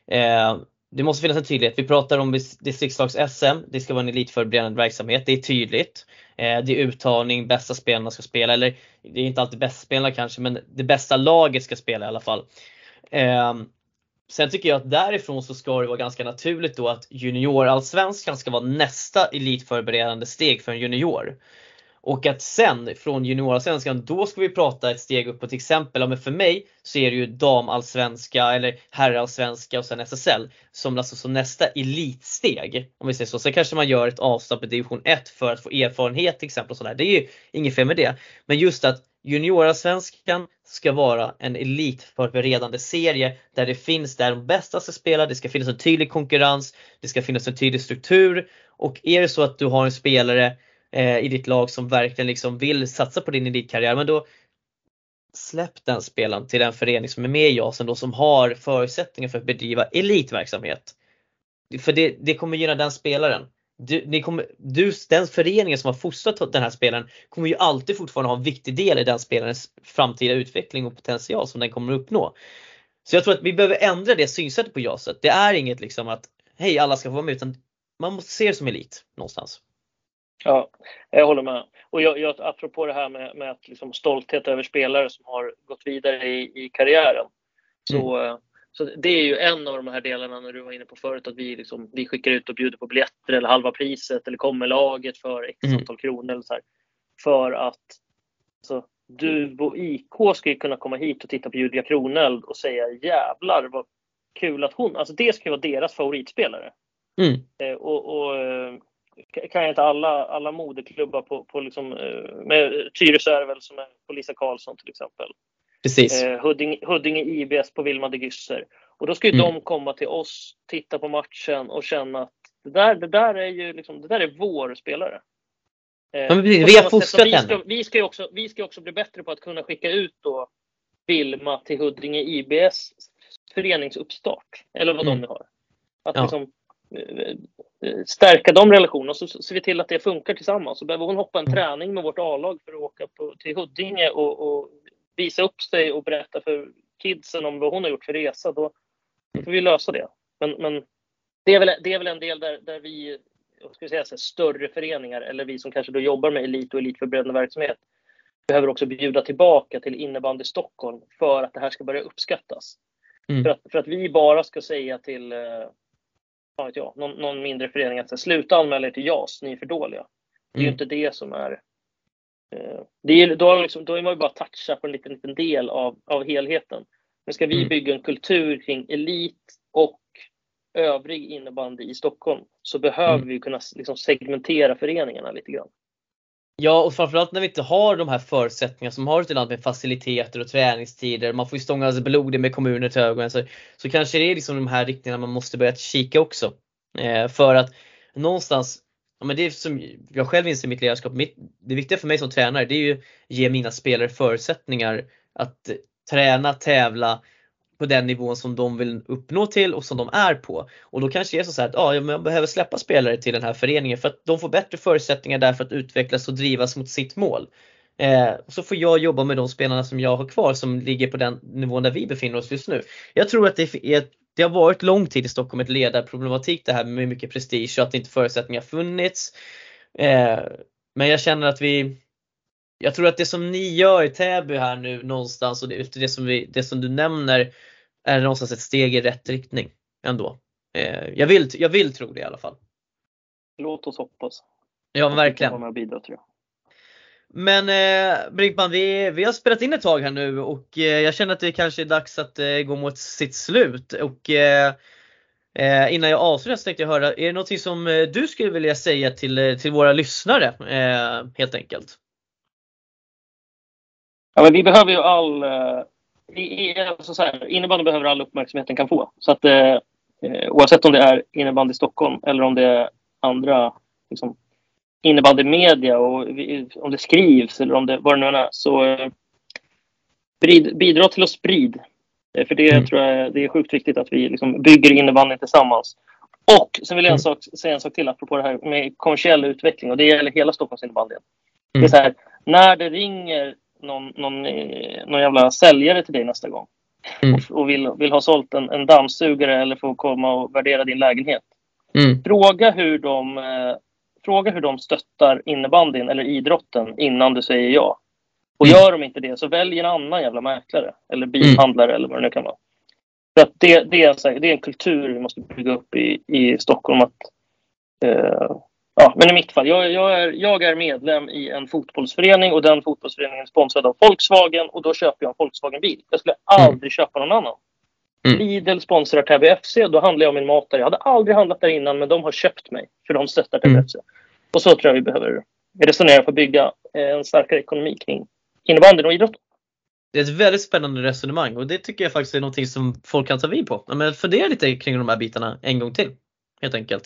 [SPEAKER 1] eh, det måste finnas en tydlighet. Vi pratar om distriktslags-SM, det ska vara en elitförberedande verksamhet, det är tydligt. Eh, det är uttagning, bästa spelarna ska spela, eller det är inte alltid bästa spelarna kanske, men det bästa laget ska spela i alla fall. Eh, sen tycker jag att därifrån så ska det vara ganska naturligt då att juniorallsvenskan ska vara nästa elitförberedande steg för en junior. Och att sen från juniorallsvenskan, då ska vi prata ett steg upp på till exempel, men för mig så är det ju damallsvenska eller herrallsvenska och sen SSL som alltså som nästa elitsteg. Om vi säger så. Sen kanske man gör ett avstamp i division 1 för att få erfarenhet till exempel. Och sådär. Det är ju inget fel med det. Men just att juniorallsvenskan ska vara en elitförberedande serie där det finns där de bästa ska spela, det ska finnas en tydlig konkurrens, det ska finnas en tydlig struktur och är det så att du har en spelare eh, i ditt lag som verkligen liksom vill satsa på din elitkarriär, men då släpp den spelaren till den förening som är med i JASen då som har förutsättningar för att bedriva elitverksamhet. För det, det kommer gynna den spelaren. Du, ni kommer, du, den föreningen som har fostrat den här spelaren kommer ju alltid fortfarande ha en viktig del i den spelarens framtida utveckling och potential som den kommer att uppnå. Så jag tror att vi behöver ändra det synsättet på JASet. Det är inget liksom att hej alla ska få vara med utan man måste se det som elit någonstans.
[SPEAKER 2] Ja, jag håller med. Och jag, jag, apropå det här med, med att liksom stolthet över spelare som har gått vidare i, i karriären. Så, mm. Så det är ju en av de här delarna när du var inne på förut att vi, liksom, vi skickar ut och bjuder på biljetter eller halva priset eller kommer laget för x mm. antal mm. kronor. Eller så här, för att alltså, du och IK ju kunna komma hit och titta på Julia Kroneld och säga jävlar vad kul att hon, alltså det ska ju vara deras favoritspelare. Mm. Eh, och, och eh, kan jag inte alla, alla moderklubbar på, på liksom, eh, med Tyresö är väl som är på Lisa Karlsson till exempel.
[SPEAKER 1] Precis.
[SPEAKER 2] Eh, Huddinge, Huddinge IBS på Vilma de Gysser. Och då ska ju mm. de komma till oss, titta på matchen och känna att det där, det där är ju liksom, det där är vår spelare.
[SPEAKER 1] Eh, vi har fostrat
[SPEAKER 2] vi ska, vi ska, också, vi ska också bli bättre på att kunna skicka ut då Vilma till Huddinge IBS föreningsuppstart. Eller vad mm. de har. Att ja. liksom, stärka de relationerna så ser vi till att det funkar tillsammans. Så behöver hon hoppa en träning med vårt A-lag för att åka på, till Huddinge och, och, visa upp sig och berätta för kidsen om vad hon har gjort för resa, då får vi lösa det. Men, men det, är väl, det är väl en del där, där vi, ska vi säga, större föreningar eller vi som kanske då jobbar med elit och elitförberedande verksamhet behöver också bjuda tillbaka till innebandy Stockholm för att det här ska börja uppskattas. Mm. För, att, för att vi bara ska säga till eh, jag, någon, någon mindre förening att sluta anmäla er till JAS, ni är för dåliga. Det är mm. ju inte det som är det är, då, liksom, då är man ju bara toucha på en liten, liten del av, av helheten. Men ska vi mm. bygga en kultur kring elit och övrig innebandy i Stockholm så behöver mm. vi kunna liksom segmentera föreningarna lite grann.
[SPEAKER 1] Ja och framförallt när vi inte har de här förutsättningarna som har ute i landet med faciliteter och träningstider. Man får ju stånga sig blodig med kommuner till ögonen. Så, så kanske det är liksom de här riktningarna man måste börja kika också. Eh, för att någonstans, ja, men det är som jag själv inser i mitt ledarskap, mitt, det viktiga för mig som tränare det är ju att ge mina spelare förutsättningar att träna, tävla på den nivån som de vill uppnå till och som de är på. Och då kanske det är så att ja, jag behöver släppa spelare till den här föreningen för att de får bättre förutsättningar där för att utvecklas och drivas mot sitt mål. Eh, så får jag jobba med de spelarna som jag har kvar som ligger på den nivån där vi befinner oss just nu. Jag tror att det, är, det har varit lång tid i Stockholm ett ledarproblematik det här med mycket prestige och att inte förutsättningar funnits. Eh, men jag känner att vi jag tror att det som ni gör i Täby här nu någonstans och det, det, som, vi, det som du nämner är någonstans ett steg i rätt riktning ändå. Eh, jag, vill, jag vill tro det i alla fall.
[SPEAKER 2] Låt oss hoppas.
[SPEAKER 1] Ja, verkligen.
[SPEAKER 2] Bidra, tror jag.
[SPEAKER 1] Men eh, Brinkman, vi, vi har spelat in ett tag här nu och eh, jag känner att det kanske är dags att eh, gå mot sitt slut. Och eh, eh innan jag avslutar så tänkte jag höra, är det någonting som eh, du skulle vilja säga till, eh, till våra lyssnare eh, helt enkelt?
[SPEAKER 2] Ja, men vi behöver ju all, alltså så här, innebandy behöver all uppmärksamhet den kan få. Så att oavsett om det är innebandy i Stockholm eller om det är andra liksom, innebandymedia och om det skrivs eller om det, vad det nu är, så eh, bidra till att sprid. Eh, för det mm. tror jag det är sjukt viktigt att vi liksom bygger innebandyn tillsammans. Och sen vill jag en mm. sak, säga en sak till apropå det här med kommersiell utveckling och det gäller hela Stockholms innebandy. Mm. Det är mm. så här, när det ringer någon, någon, eh, någon jävla säljare till dig nästa gång mm. och, och, vill, vill ha sålt en, en dammsugare eller få komma och värdera din lägenhet. Mm. Fråga hur de fråga hur de stöttar innebandyn eller idrotten innan du säger ja. Och mm. gör de inte det så välj en annan jävla mäklare eller bilhandlare mm. eller vad det nu kan vara. För att det, det, är, det är en kultur vi måste bygga upp i, i Stockholm. Att, eh, ja, men i mitt fall, jag, jag, är, jag är medlem i en fotbollsförening och den fotbollsföreningen är sponsrad av Volkswagen och då köper jag en Volkswagen-bil. Jag skulle aldrig mm. köpa någon annan. Mm. Lidl sponsrar Täby FC. Då handlar jag min mat där. Jag hade aldrig handlat där innan men de har köpt mig för de stöttar Täby mm. FC. Och så tror jag vi behöver resonera för att bygga en starkare ekonomi kring innebandyn och idrotten.
[SPEAKER 1] Det är ett väldigt spännande resonemang och det tycker jag faktiskt är någonting som folk kan ta vid på. Men fundera lite kring de här bitarna en gång till. Helt enkelt.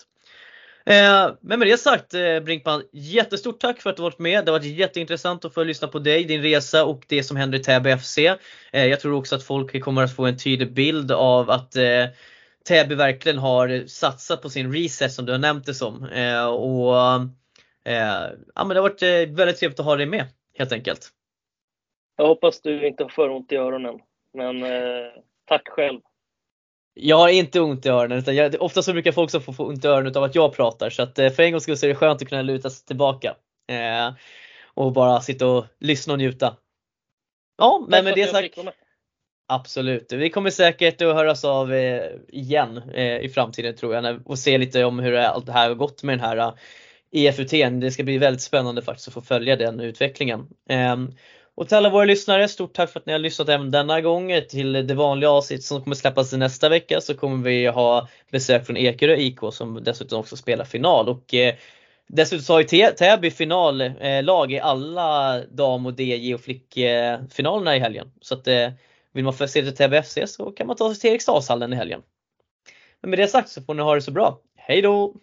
[SPEAKER 1] Eh, men med det sagt eh, Brinkman, jättestort tack för att du varit med. Det har varit jätteintressant att få lyssna på dig, din resa och det som händer i Täby FC. Eh, jag tror också att folk kommer att få en tydlig bild av att Täby verkligen har satsat på sin reset som du har nämnt det som. Och, ja, men det har varit väldigt trevligt att ha dig med helt enkelt.
[SPEAKER 2] Jag hoppas du inte har för ont i öronen. Men tack själv.
[SPEAKER 1] Jag har inte ont i öronen utan jag, ofta så brukar folk som få, få ont i öronen av att jag pratar så att eh, för en gångs skull så är det skönt att kunna luta sig tillbaka. Eh, och bara sitta och lyssna och njuta. Ja, men med det sagt. Absolut. Vi kommer säkert att höras av eh, igen eh, i framtiden tror jag och se lite om hur allt det här har gått med den här EFUT. E det ska bli väldigt spännande faktiskt att få följa den utvecklingen. Och till alla våra lyssnare, stort tack för att ni har lyssnat även denna gång. Till det vanliga avsnittet som kommer släppas nästa vecka så kommer vi ha besök från Ekerö IK som dessutom också spelar final. Och eh, Dessutom så har ju Täby finallag eh, i alla dam och DJ och flickfinalerna i helgen. Så att eh, vill man se till Täby FC så kan man ta sig till Eriksdalshallen i helgen. Men med det sagt så får ni ha det så bra. Hej då!